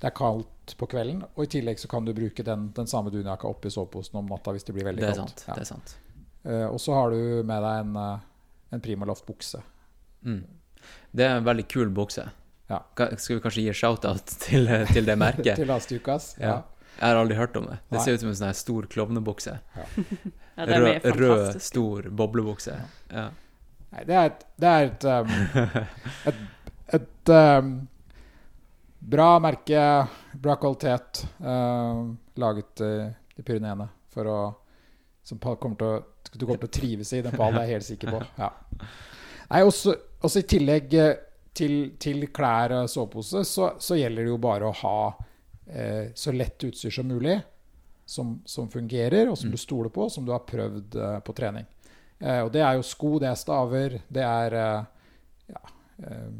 Speaker 3: det er kaldt på kvelden, og i tillegg så kan du bruke den, den samme dunjakka oppi soveposen om natta hvis det blir veldig
Speaker 2: Det
Speaker 3: kaldt.
Speaker 2: sant.
Speaker 3: Ja.
Speaker 2: det er sant.
Speaker 3: Eh, og så har du med deg en, eh, en Primaloft-bukse.
Speaker 2: Mm. Det er en veldig kul bukse.
Speaker 3: Ja.
Speaker 2: Skal vi kanskje gi shout-out til, til det merket?
Speaker 3: Til Astukas.
Speaker 2: Ja. Jeg har aldri hørt om det. Det ser ut som en sånn stor klovnebukse.
Speaker 4: Ja,
Speaker 2: Rød, rød, stor boblebukse. Ja.
Speaker 3: Nei, det er et, det er et, um, et, et um, bra merke, bra kvalitet, um, laget uh, i Pyreneene for å som kommer til å, du kommer til å trives i Den det er jeg helt sikker på. Ja. Nei, også, også i tillegg eh, til, til klær og sovepose, så, så gjelder det jo bare å ha eh, så lett utstyr som mulig, som, som fungerer, og som
Speaker 2: Mm.
Speaker 3: du stoler på, som du har prøvd eh, på trening. Eh, og det er jo sko, det er staver, det er eh, ja, eh,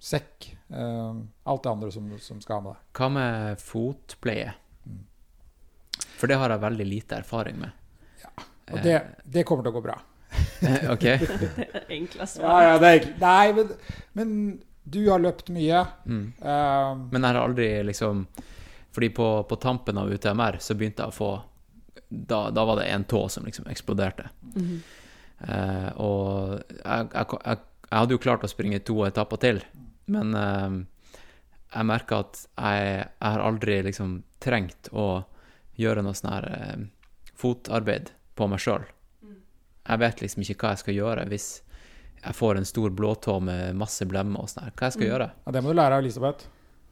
Speaker 3: sekk. alt det andre som, som skal ha med deg.
Speaker 2: Hva med fotpleie?
Speaker 3: Mm.
Speaker 2: For det har jeg veldig lite erfaring med.
Speaker 3: Ja, Og det, det kommer til å gå bra.
Speaker 2: Ok.
Speaker 4: Enkle
Speaker 3: Ja,
Speaker 4: svar.
Speaker 3: ja, det er, egentlig- nei, men, men du har løpt mye.
Speaker 2: Mm.
Speaker 3: Uh,
Speaker 2: Men jeg har aldri liksom Fordi på, på tampen av UTMR så begynte jeg å få Da, da var det en tå som liksom eksploderte.
Speaker 4: Mhm.
Speaker 2: Eh, og jeg, jeg, jeg, jeg hadde jo klart å springe to etapper til, men eh, jeg merka at jeg, jeg har aldri liksom trengt å gjøre noe sånn her eh, fotarbeid på meg sjøl. Jeg vet liksom ikke hva jeg skal gjøre hvis jeg får en stor blåtå med masse blemmer og sånn her. Hva jeg skal
Speaker 4: Mm.
Speaker 2: gjøre?
Speaker 3: Ja, det må du lære av Elisabeth.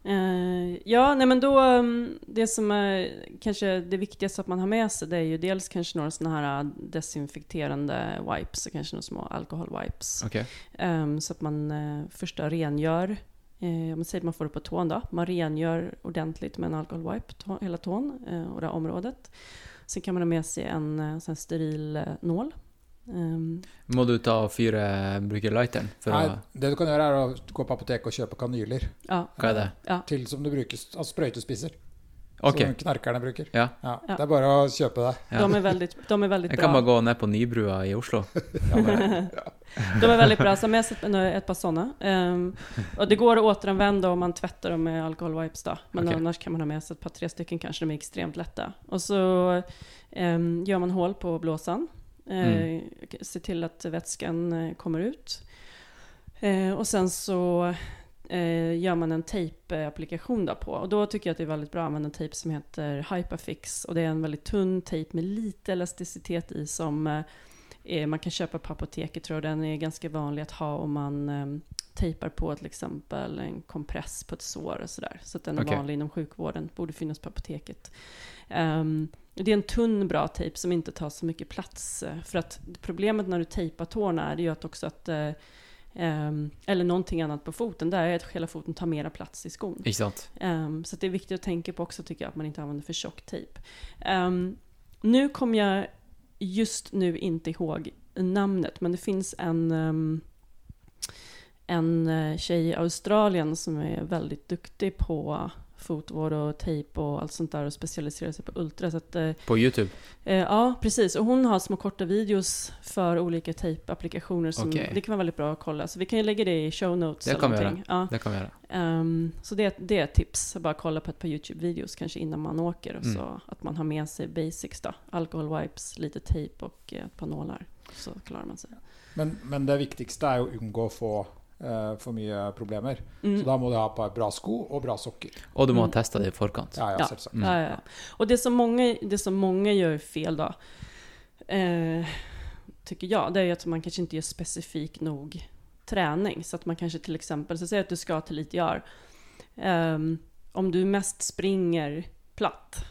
Speaker 4: Eh, ja, nej men då, um, det som är kanske det viktigaste att man har med sig, det är ju dels kanske några sådana här uh, desinfekterande wipes, och kanske några små alkoholwipes.
Speaker 2: Okay.
Speaker 4: Um, så att man uh, först då rengör, uh, man säger att man får det på tån då, man rengör ordentligt med en alkoholwipe, tå, hela tån uh, och det här området. Sen kan man ha med sig en uh, sån steril uh, nål. Ehm,
Speaker 2: Må du ta og fyre bruke lighteren? For
Speaker 3: Nei,
Speaker 2: å,
Speaker 3: det du kan gjøre, er å gå på apoteket og kjøpe kanyler
Speaker 4: ja,
Speaker 2: hva er det?
Speaker 4: ja.
Speaker 3: til som du bruker altså sprøytespisser.
Speaker 2: Okay.
Speaker 3: Som knarkerne bruker.
Speaker 2: Ja.
Speaker 4: Ja.
Speaker 3: Det er bare å kjøpe det.
Speaker 2: ja.
Speaker 4: De er veldig, de er
Speaker 2: veldig
Speaker 4: bra.
Speaker 2: Jeg kan bare gå ned på Nybrua i Oslo.
Speaker 4: De er veldig bra, så med ett par sånne. Um, og det går å återanvende om man tvetter dem med alkoholwipes da. Men annars kan man ha med seg et par, tre stykker, kanskje de er ekstremt lette. Og så um, gjør man hål på blåsan.
Speaker 2: Mm.
Speaker 4: Eh, Se till att vätskan eh, kommer ut. og och sen så eh, gör man en tejpapplikation då på. Och då tycker jag att det är väldigt bra att använda en tejp som heter Hyperfix. Och det är en väldigt tunn tejp med lite elasticitet i som eh, eh, man kan köpa på apoteket tror jag. Den är ganska vanlig att ha om man eh, tejpar på till exempel en kompress på ett sår och sådär. Så att den är
Speaker 2: okay.
Speaker 4: vanlig inom sjukvården, borde finnas på apoteket. Um, det är en tunn bra tejp som inte tar så mycket plats. eh, För att problemet när du tejpar tårna är det ju att också att eh, ehm, eller någonting annat på foten, där är att hela foten tar mera plats i skon. Um. Så det är viktigt att tänka på också tycker jag, att man inte använder för tjock tejp. Um, nu kom jag just nu inte ihåg namnet, men det finns en, ehm, en eh, tjej i Australien som är väldigt duktig på fotvård och tejp och allt sånt där och specialiserar sig på ultra. Så att, eh,
Speaker 2: På YouTube?
Speaker 4: Eh, ja, precis. Och hon har små korta videos för olika tejpapplikationer. Som,
Speaker 2: Okej.
Speaker 4: Det kan vara väldigt bra att kolla. Så vi kan ju lägga det i show notes.
Speaker 2: Det kan vi
Speaker 4: göra. Ja.
Speaker 2: Det kan vi gjøre.
Speaker 4: Um, så det, det är ett tips. Bara kolla på ett par YouTube-videos kanske innan man åker. Och
Speaker 2: Mm.
Speaker 4: så att man har med sig basics då. Alkohol wipes, lite tejp och eh, ett par nålar. Så klarar man sig.
Speaker 3: Men, men det viktigste er å unngå å få for mye problemer.
Speaker 4: Mm.
Speaker 3: Så da må du ha på bra sko og bra sokker.
Speaker 2: Og du må
Speaker 4: Mm.
Speaker 2: ha testa det i forkant.
Speaker 3: Ja, ja,
Speaker 4: Ja.
Speaker 3: selvsagt.
Speaker 2: Mm.
Speaker 4: Ja, ja, ja. Och det som mange, det som mange gjør fel da, eh, tycker jeg, det er at man kanskje ikke gjør spesifikk nok trening. Så at man kanskje til eksempel så sier at du skal til ITR. Um, om du mest springer platt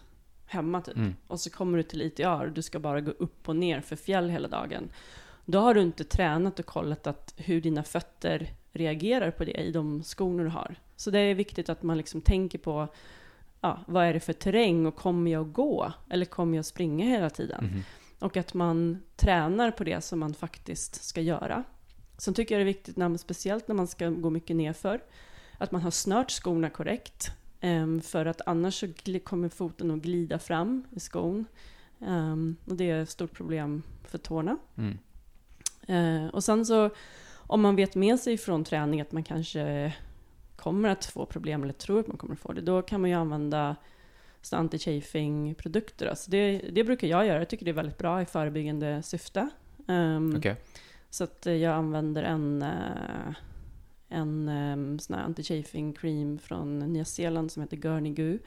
Speaker 4: hjemme, typ,
Speaker 2: Mm.
Speaker 4: og så kommer du til ITR, du skal bare gå opp og ned for fjell hele dagen. Då har du inte tränat och kollat att hur dina fötter reagerar på det i de skorna du har. Så det är viktigt att man liksom tänker på ja, vad är det för terräng och kommer jag gå eller kommer jag springa hela tiden?
Speaker 2: Mm.
Speaker 4: Och att man tränar på det som man faktiskt ska göra. Sen tycker jag det är viktigt, när, man- speciellt när man ska gå mycket nerför, att man har snört skorna korrekt. Ehm, för att annars så kommer foten att glida fram i skon. Ehm, och det är ett stort problem för tårna.
Speaker 2: Mm.
Speaker 4: Eh, och sen så om man vet med sig från träning att man kanske kommer att få problem eller tror att man kommer att få det, då kan man ju använda anti-chafing-produkter. Alltså det, det brukar jag göra, jag tycker det är väldigt bra i förebyggande syfte. Um,
Speaker 2: okay.
Speaker 4: Så att jag använder en, eh, en um, sån här anti-chafing cream från Nya Zeeland som heter Gurney Goo.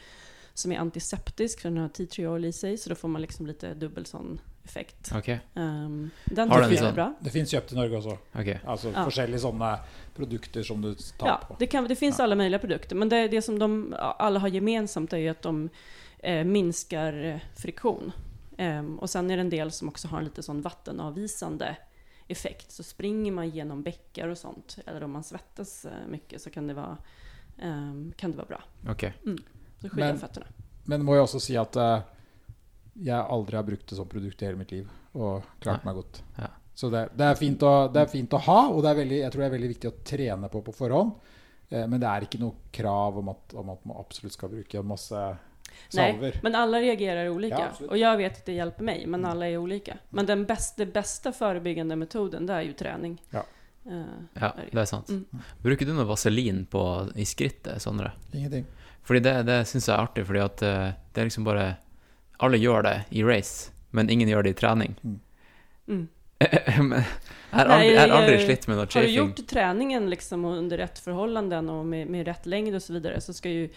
Speaker 4: Som är antiseptisk för den har tea tree oil i sig, så då får man liksom lite dubbel sån effekt.
Speaker 2: Okay.
Speaker 4: Um, den
Speaker 2: Har den
Speaker 4: jag bra.
Speaker 3: Det fins kjøpt i Norge også.
Speaker 2: Okay.
Speaker 3: Altså
Speaker 4: Ja.
Speaker 3: forskjellige sånne produkter som du tar
Speaker 4: Ja,
Speaker 3: på.
Speaker 4: det, kan, det fins
Speaker 3: Ja.
Speaker 4: alle mulige produkter, men det, det som de alle har gemensamt er at de eh, minsker friksjon. friktion. og så sen är det en del som også har en litt sånn vannavvisende effekt. Så springer man gjennom bekker og sånt, eller om man svettes mye, så kan det være, um, kan det være bra.
Speaker 2: Ok.
Speaker 4: Så skyller
Speaker 3: Men- Men må jeg også si at eh, jeg aldri har brukt det som produkt i hele mitt liv, og klart
Speaker 2: Nei.
Speaker 3: meg godt.
Speaker 2: Ja.
Speaker 3: Så det, det, er fint å, det er fint å ha, og det er veldig, jeg tror det er veldig viktig å trene på på forhånd. Eh, Men det er ikke noe krav om at, om at man absolutt skal bruke masse salver.
Speaker 4: Nei, men alle reagerer ulike.
Speaker 3: Ja,
Speaker 4: og jeg vet at det hjelper meg, men alle er ulike. Men den beste, beste forebyggende metoden, det er jo trening.
Speaker 3: Ja.
Speaker 4: Uh,
Speaker 2: Ja, det er sant.
Speaker 4: Mm.
Speaker 2: Bruker du noe vaselin på, i skrittet, Sondre?
Speaker 3: Ingenting.
Speaker 2: Fordi det, det syns jeg er artig, fordi at eh, det er liksom bare Alle gjør det i race, men ingen gjør det i trening.
Speaker 4: mm.
Speaker 2: Men jeg har aldri, jeg har aldri slitt med noe
Speaker 4: Har du gjort treningen liksom under rett förhållanden och med, med rätt längd och så vidare så ska ju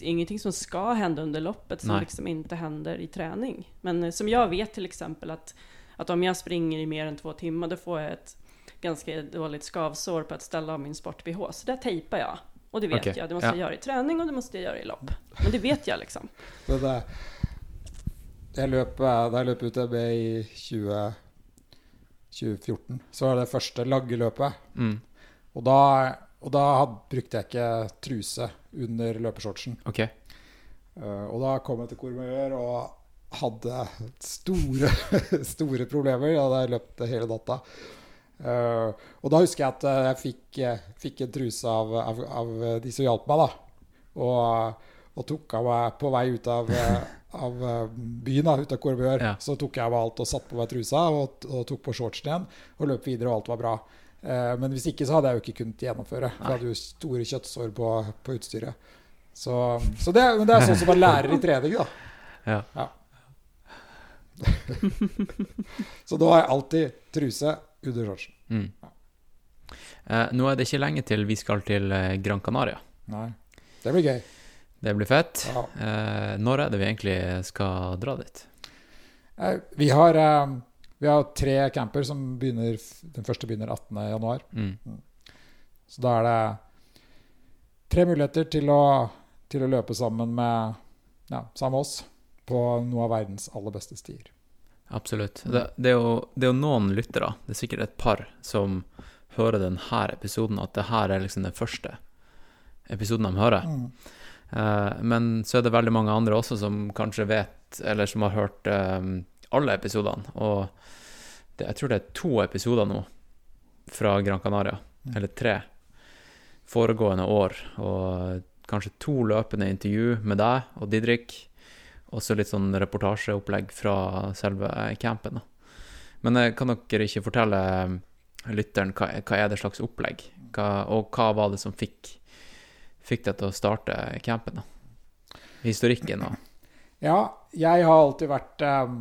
Speaker 4: ingenting som ska hända under loppet som
Speaker 2: Nej.
Speaker 4: liksom inte händer i träning. Men eh, som jag vet till exempel att, att om jag springer i mer än två timmar då får jag ett ganska dåligt skavsår på ett ställe av min sport-bh. Så där tejpar jag. Och det vet
Speaker 2: okay.
Speaker 4: jag. Det måste
Speaker 2: ja.
Speaker 4: jag göra i träning och det måste jag göra i lopp. Men det vet jag liksom.
Speaker 3: det det, jeg løp, da jeg løp UTB i 20, 2014, så var det første laggeløpet.
Speaker 2: Mm.
Speaker 3: Og da, og da had, brukte jeg ikke truse under løpeshortsen.
Speaker 2: Okay.
Speaker 3: Uh, og da kom jeg til Courmayeur og hadde store, store problemer. Da hadde jeg løpt hele natta. Uh, og da husker jeg at eh, jeg fikk, fikk en truse av, av, av de som hjalp meg, da. Og, og tok av meg på vei ut av, av eh, byen, da, ute av Courmayeur.
Speaker 2: Ja.
Speaker 3: Så tok jeg av alt og satte på meg trusa og, og tok på shortsen igjen. Og løp videre, og alt var bra. Eh, men hvis ikke så hadde jeg jo ikke kunnet gjennomføre. For jeg hadde jo store kjøttsår på, på utstyret. Så, så det, men det er sånn som man lærer i trening, da.
Speaker 2: Ja.
Speaker 3: Så da har jeg alltid truse under shortsen.
Speaker 2: Mm. Eh, nå er det ikke lenge til vi skal til eh, Gran Canaria.
Speaker 3: Nei. Det blir gøy.
Speaker 2: Det blir fett.
Speaker 3: Ja.
Speaker 2: Eh, når er det vi egentlig skal dra dit?
Speaker 3: Eh, Vi har, eh, vi har tre camper som begynner Den første begynner 18.1.
Speaker 2: Mm.
Speaker 3: Så da er det tre muligheter til å, til å løpe sammen med, ja, sammen med oss på noe av verdens aller beste stier.
Speaker 2: Absolutt. Det, det, er jo, det er jo noen lyttere, det er sikkert et par, som hører denne episoden, at det her er liksom den første episoden de hører.
Speaker 3: Mm.
Speaker 2: Eh, men så er det veldig mange andre også som kanskje vet, eller som har hørt eh, alle episodene. Og det, jeg tror det er to episoder nå fra Gran Canaria,
Speaker 3: Mm.
Speaker 2: eller tre, foregående år. Og kanskje to løpende intervju med deg og Didrik. Og så litt sånn reportasjeopplegg fra selve campen. Men eh, kan dere ikke fortelle lytteren hva, hva er det slags opplegg? Hva, og hva var det som fikk, fikk deg til å starte campen? da? Historikken og
Speaker 3: Ja, jeg har alltid vært eh,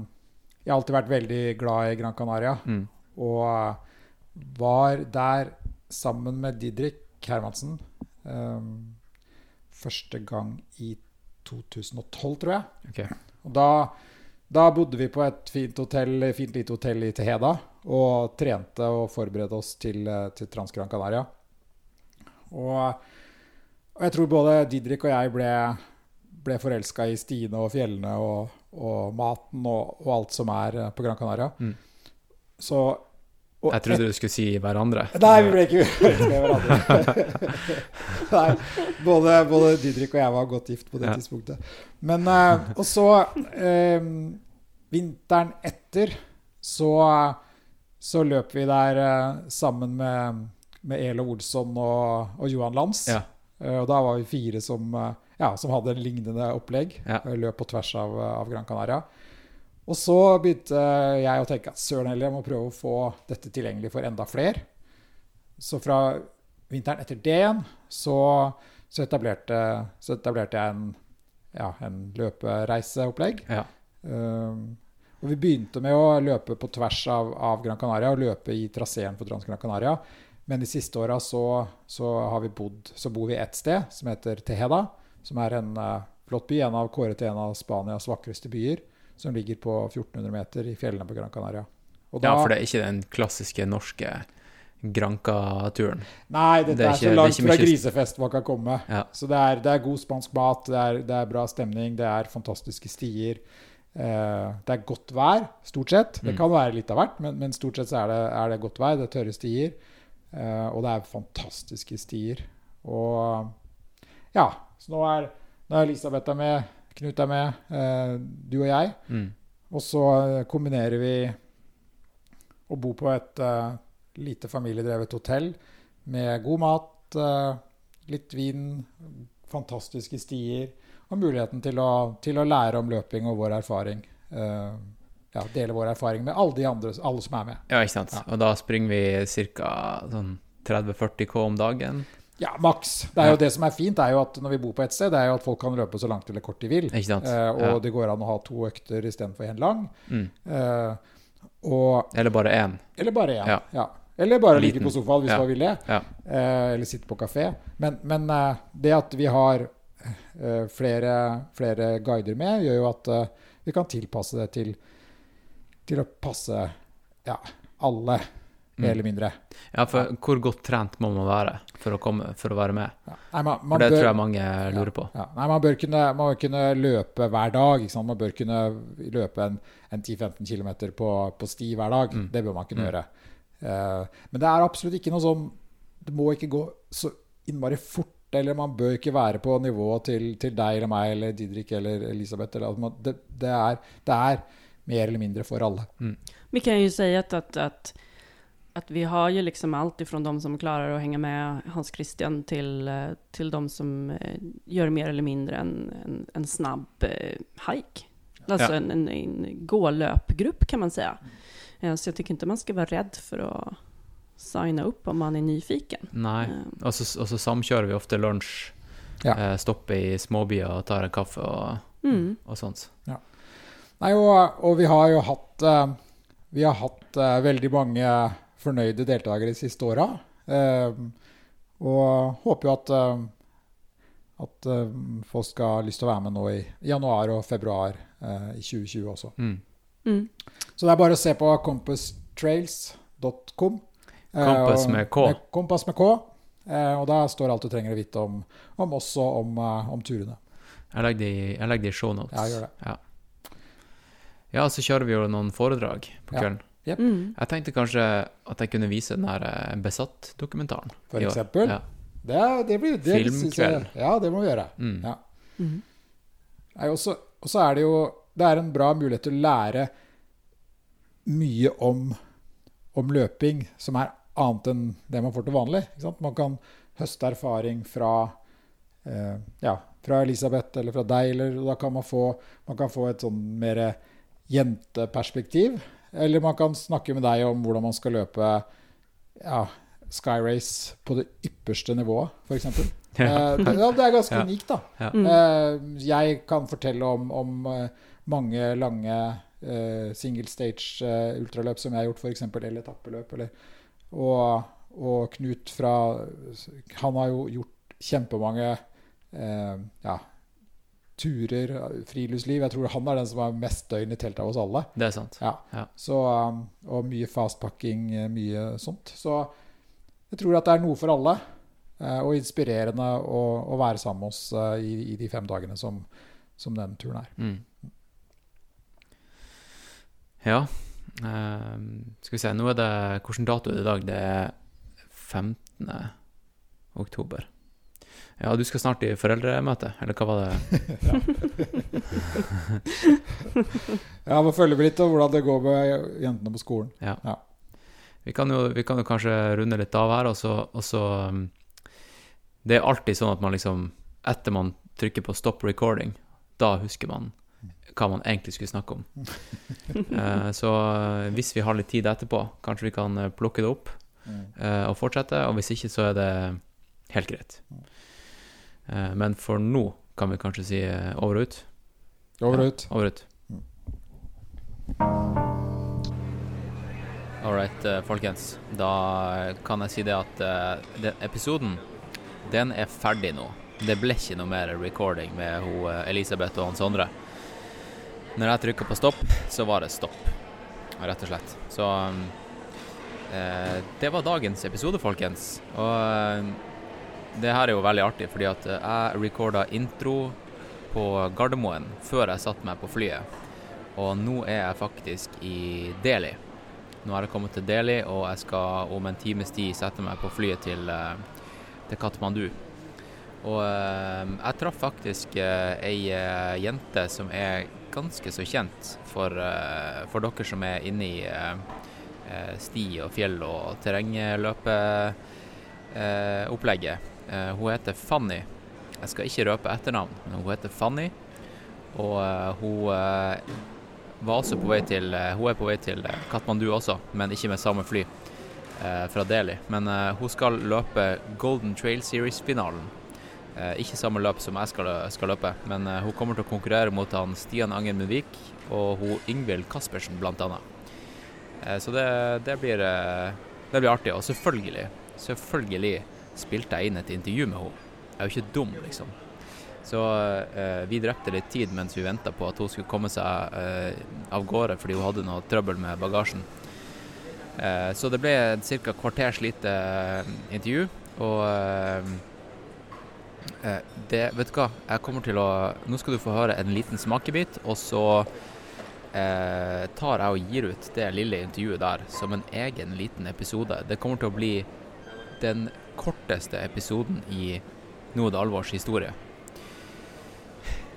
Speaker 3: Jeg har alltid vært veldig glad i Gran Canaria.
Speaker 2: mm,
Speaker 3: Og eh, var der sammen med Didrik Hermansen um, første gang i 2012, tror jeg.
Speaker 2: Okay.
Speaker 3: Og da, da bodde vi på et fint, hotell, fint lite hotell i Teheda og trente og forberedte oss til, eh, til Trans Gran Canaria. Og, og jeg tror både Didrik og jeg ble, ble forelska i stiene og fjellene og, og maten og, og alt som er eh, på Gran Canaria.
Speaker 2: Mm.
Speaker 3: Så og
Speaker 2: Jeg trodde du skulle si hverandre.
Speaker 3: Nei, vi ble ikke forelsket i hverandre. Nei, både, både Didrik og jeg var godt gift på det
Speaker 2: Ja.
Speaker 3: tidspunktet. Men uh, Og så eh, Vinteren etter så, så løp vi der uh, sammen med, med Elo Olsson og, og Johan Lands.
Speaker 2: Ja.
Speaker 3: Eh, og da var vi fire som, eh, ja, som hadde en lignende opplegg.
Speaker 2: Ja.
Speaker 3: Eh, Løp på tvers av, av Gran Canaria. Og så begynte jeg å tenke at søren heller, jeg må prøve å få dette tilgjengelig for enda flere. Så fra vinteren etter det igjen så, så, etablerte, så etablerte jeg en, ja, en løpereiseopplegg.
Speaker 2: Ja.
Speaker 3: Um, og vi begynte med å løpe på tvers av, av Gran Canaria og løpe i traseen for Trans Gran Canaria. Men de siste åra så, så, har vi bodd, så bor vi ett sted som heter Teheda, som er en uh, flott by. En av kåret til en av Spanias vakreste byer, som ligger på 1400 meter i fjellene på Gran Canaria. Og
Speaker 2: ja, for det er ikke den klassiske norske Granca-turen.
Speaker 3: Nei, dette
Speaker 2: Det er
Speaker 3: er, så langt fra grisefest man kan komme.
Speaker 2: Ja.
Speaker 3: Så det er, det er god spansk mat, det er, det er bra stemning, det er fantastiske stier. Eh, det er godt vær, stort sett. Det
Speaker 2: Mm.
Speaker 3: kan være litt av hvert, men, men stort sett så det, er det godt vær. Det er tørre stier. Eh, og det er fantastiske stier. Og ja, så nå er, nå er Elisabeth er med, Knut er med, eh, du og jeg.
Speaker 2: Mm.
Speaker 3: Og så eh, kombinerer vi å bo på et uh, lite familiedrevet hotell med god mat, uh, litt vin, fantastiske stier og muligheten til å, til å lære om løping og vår erfaring. Eh, ja, dele vår erfaring med alle de andre, alle som er med.
Speaker 2: Ja, ikke sant.
Speaker 3: Ja.
Speaker 2: Og da springer vi ca. sånn 30-40 K om dagen.
Speaker 3: Ja, maks. Det er jo
Speaker 2: Ja.
Speaker 3: det som er fint, er jo at når vi bor på et sted, det er jo at folk kan løpe så langt eller kort de vil.
Speaker 2: Ikke sant?
Speaker 3: Eh, og
Speaker 2: Ja.
Speaker 3: det går an å ha to økter istedenfor én lang.
Speaker 2: Mm.
Speaker 3: Eh, Og,
Speaker 2: Eller bare én.
Speaker 3: eller bare én.
Speaker 2: Ja.
Speaker 3: Ja. Eller bare ligge på sofaen hvis man vil det. Eh, eller sitte på kafé. Men, men eh, det at vi har eh, flere, flere guider med, gjør jo at eh, vi kan tilpasse det til, til å passe ja, alle, mer
Speaker 2: Mm.
Speaker 3: eller mindre.
Speaker 2: Ja, for hvor godt trent må man være for å, komme, for å være med?
Speaker 3: Ja. Nei, man,
Speaker 2: For det
Speaker 3: bør-
Speaker 2: tror jeg mange lurer på.
Speaker 3: Ja. Nei, man bør kunne, man bør kunne løpe hver dag. Man bør kunne løpe en, en 10-15 km på, på sti hver dag.
Speaker 2: Mm.
Speaker 3: Det bør man kunne
Speaker 2: Mm.
Speaker 3: gjøre. Uh, men det er absolutt ikke noe sånn Det må ikke gå så innmari fort. Eller man bør ikke være på nivået til, til deg eller meg eller Didrik eller Elisabeth. Eller, det, det, er, det er mer eller mindre for alle.
Speaker 4: Vi kan ju säga att, att, att, att vi har ju liksom allt ifrån de som klarar att hänga med Hans Christian till, eh, till de som gjør gör mer eller mindre en, en, en snabb eh, hike. Alltså
Speaker 2: Ja.
Speaker 4: en, en, en gå-löpgrupp kan man säga. Eh, Så jag tycker inte man ska vara rädd för att signa upp om man är nyfiken.
Speaker 2: Nei.
Speaker 4: Eh,
Speaker 2: Og så, samkjører vi ofte lunsj.
Speaker 3: Ja.
Speaker 2: Eh, stopper i småbyer og tar en kaffe og,
Speaker 4: Mm.
Speaker 2: og sånt.
Speaker 3: Nei, og, og vi har jo hatt eh, Vi har hatt eh, veldig mange fornøyde deltakere de siste åra. Eh, og håper jo at at folk skal ha lyst til å være med nå i januar og februar i 2020 også.
Speaker 2: Mm.
Speaker 4: Mm.
Speaker 3: Så det er bare å se på compasstrails.com. Kompass
Speaker 2: med K.
Speaker 3: med Kompass med K. Eh, og da står alt du trenger å vite om, om oss og om, om turene.
Speaker 2: Jeg legger det i, jeg legger det i shownotes.
Speaker 3: Ja, gjør det.
Speaker 2: Ja. Ja, så kjører vi jo noen foredrag på
Speaker 3: Ja.
Speaker 2: kvelden.
Speaker 4: Mm.
Speaker 2: Jeg tenkte kanskje at jeg kunne vise den der eh, Besatt-dokumentaren.
Speaker 3: For eksempel.
Speaker 2: Ja.
Speaker 3: Det, det blir, det Filmkveld. jeg- Ja, det må vi gjøre.
Speaker 2: Mm.
Speaker 3: Ja.
Speaker 4: Mm.
Speaker 3: Nei, Og så og så er det jo Det er en bra mulighet til å lære mye om, om løping som er annet enn det man får til vanlig. Ikke sant? Man kan høste erfaring fra eh, ja, fra Elisabeth eller fra deg, eller da kan man få, man kan få et sånn mer jenteperspektiv. Eller man kan snakke med deg om hvordan man skal løpe ja, Skyrace på det ypperste nivået, f.eks.
Speaker 2: Ja.
Speaker 3: Eh, det, er ganske
Speaker 2: Ja.
Speaker 3: unikt, da.
Speaker 2: Ja.
Speaker 4: Mm.
Speaker 3: Eh, jeg kan fortelle om, om eh, mange lange eh, single stage eh, ultraløp som jeg har gjort, f.eks. eller etappeløp. Eller, og, og Knut fra Han har jo gjort kjempemange eh, ja, turer, friluftsliv. Jeg tror han er den som har mest døgn i teltet av oss alle.
Speaker 2: Det er sant.
Speaker 3: Ja.
Speaker 2: Ja.
Speaker 3: Så, um, og mye fastpakking, eh, mye sånt. Så jeg tror at det er noe for alle. eh, Og inspirerende å, å være sammen med oss eh, i, i de fem dagene som, som den turen er.
Speaker 2: Mm. Ja. Uh, skal vi se, nå er det Hvilken dato er det i dag? Det er 15. oktober. Ja, du skal snart i foreldremøte, eller hva var det?
Speaker 3: Ja, må følge med litt om hvordan det går med jentene på skolen.
Speaker 2: Ja.
Speaker 3: Ja.
Speaker 2: Vi, kan jo, vi kan jo kanskje runde litt av her, og så, og så um, Det er alltid sånn at man liksom Etter man trykker på 'stop recording', da husker man hva man egentlig skulle snakke om. Eh, så eh, hvis vi har litt tid etterpå, kanskje vi kan eh, plukke det opp eh, og fortsette. Og hvis ikke, så er det helt greit. Eh, men for nå kan vi kanskje si eh, over og ut.
Speaker 3: Over og ut.
Speaker 2: Over og ut.
Speaker 3: Mm.
Speaker 2: All right, eh, folkens. Da kan jeg si det at den episoden, den er ferdig nå. Det ble ikke noe mer recording med ho, Elisabeth og han Sondre. Når jeg trykka på stopp, så var det stopp, rett og slett. Så um, eh, det var dagens episode, folkens. Og det her er jo veldig artig, fordi at eh, jeg recorda intro på Gardermoen før jeg satte meg på flyet. Og nå er jeg faktisk i Delhi. Nå har jeg kommet til Delhi, og jeg skal om en times tid sette meg på flyet til, eh, til Katmandu. Og eh, jeg traff faktisk ei jente som er ganske så kjent for, for dere som er inne i sti og fjell og terrengløpeopplegget. Eh, hun heter Fanny. Jeg skal ikke røpe etternavn, men hun heter Fanny. Og uh, hun eh, var også på vei til Hun er på vei til Katmandu også, men ikke med samme fly fra Delhi. Men hun skal løpe Golden Trail Series-finalen. Ikke samme løp som jeg skal, skal løpe, men hun kommer til å konkurrere mot han Stian Anger Munvik og hun Ingvild Kaspersen. Eh, så det, det, blir, det blir artig. Og selvfølgelig, selvfølgelig spilte jeg inn et intervju med henne. Jeg er jo ikke dum, liksom. Så eh, vi drepte litt tid mens vi venta på at hun skulle komme seg eh, av gårde fordi hun hadde noe trøbbel med bagasjen. Eh, så det ble ca. kvarters lite eh, intervju. Og eh, eh, det Vet du hva, jeg kommer til å Nå skal du få høre en liten smakebit, og så tar jeg og gir ut det lille intervjuet der som en egen liten episode. Det kommer til å bli den korteste episoden i Nå er det alvors historie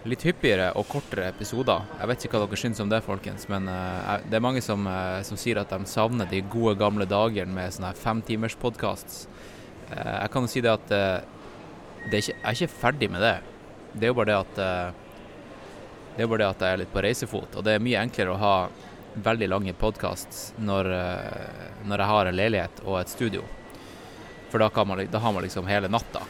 Speaker 2: litt hyppigere og kortere episoder. Jeg vet ikke hva dere syns om det, folkens, men uh, det er mange som, uh, som, sier at de savner de gode, gamle dagene med sånne femtimerspodkasts. Uh, eh, jeg kan jo si det at det er ikke, jeg er ikke ferdig med det. Det er jo bare det at det er bare det at jeg er litt på reisefot, og det er mye enklere å ha veldig lange podkasts når, når jeg har en leilighet og et studio. For da, man, da har man liksom hele natta.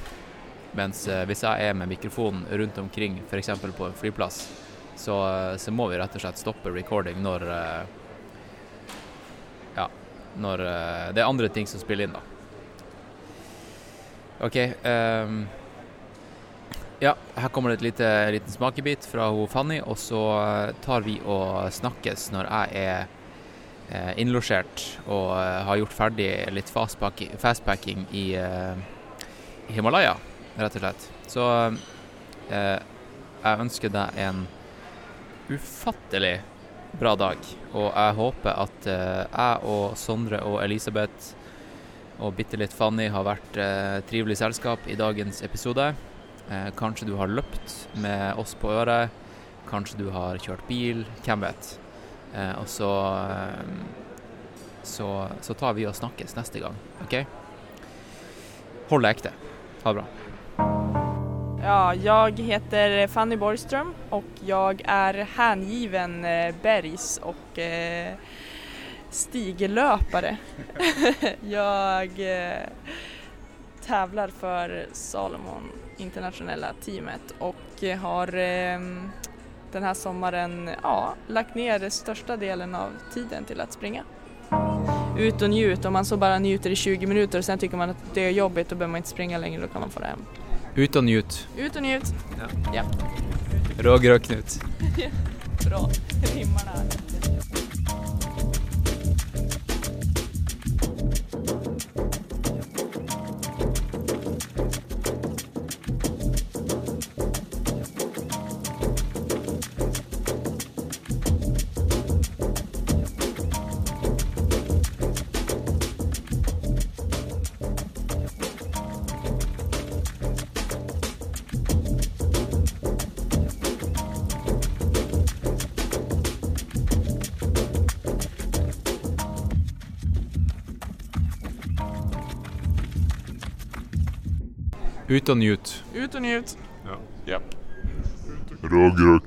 Speaker 2: Mens eh, hvis jeg er med mikrofonen rundt omkring, f.eks. på en flyplass, så, eh, så, må vi rett og slett stoppe recording når eh, Ja, når det er andre ting som spiller inn, da. OK. Um, ja, her kommer det et lite, liten smakebit fra hun Fanny, og så tar vi og snakkes når jeg er eh, innlosjert og har gjort ferdig litt fastpacking, fastpacking i eh, Himalaya rett og slett. Så eh, jeg ønsker deg en ufattelig bra dag. Og jeg håper at eh, jeg og Sondre og Elisabeth og bitte litt Fanny har vært eh, trivelig selskap i dagens episode. Eh, kanskje du har løpt med oss på øret. Kanskje du har kjørt bil. Hvem vet. Eh, og så, eh, så Så tar vi og snakkes neste gang, OK? Hold deg ekte. Ha det bra.
Speaker 5: Ja, jag heter Fanny Borgström och jag är hängiven eh, bergs och eh, Jeg jag för Salomon internationella teamet och har eh, den här sommaren ja, lagt ner största delen av tiden till att springa. Ut och njut, om man så bara njuter i 20 minuter och sen tycker man att det är jobbigt då behöver man inte springa längre, då kan man få det hem.
Speaker 2: Ut og njut.
Speaker 5: Ut og njut.
Speaker 2: Ja. ja. Roger och Knut.
Speaker 5: Bra. Rimmar
Speaker 2: Ut og nyt.
Speaker 5: Ut og nyt.
Speaker 2: Ja. ja.
Speaker 6: Roger og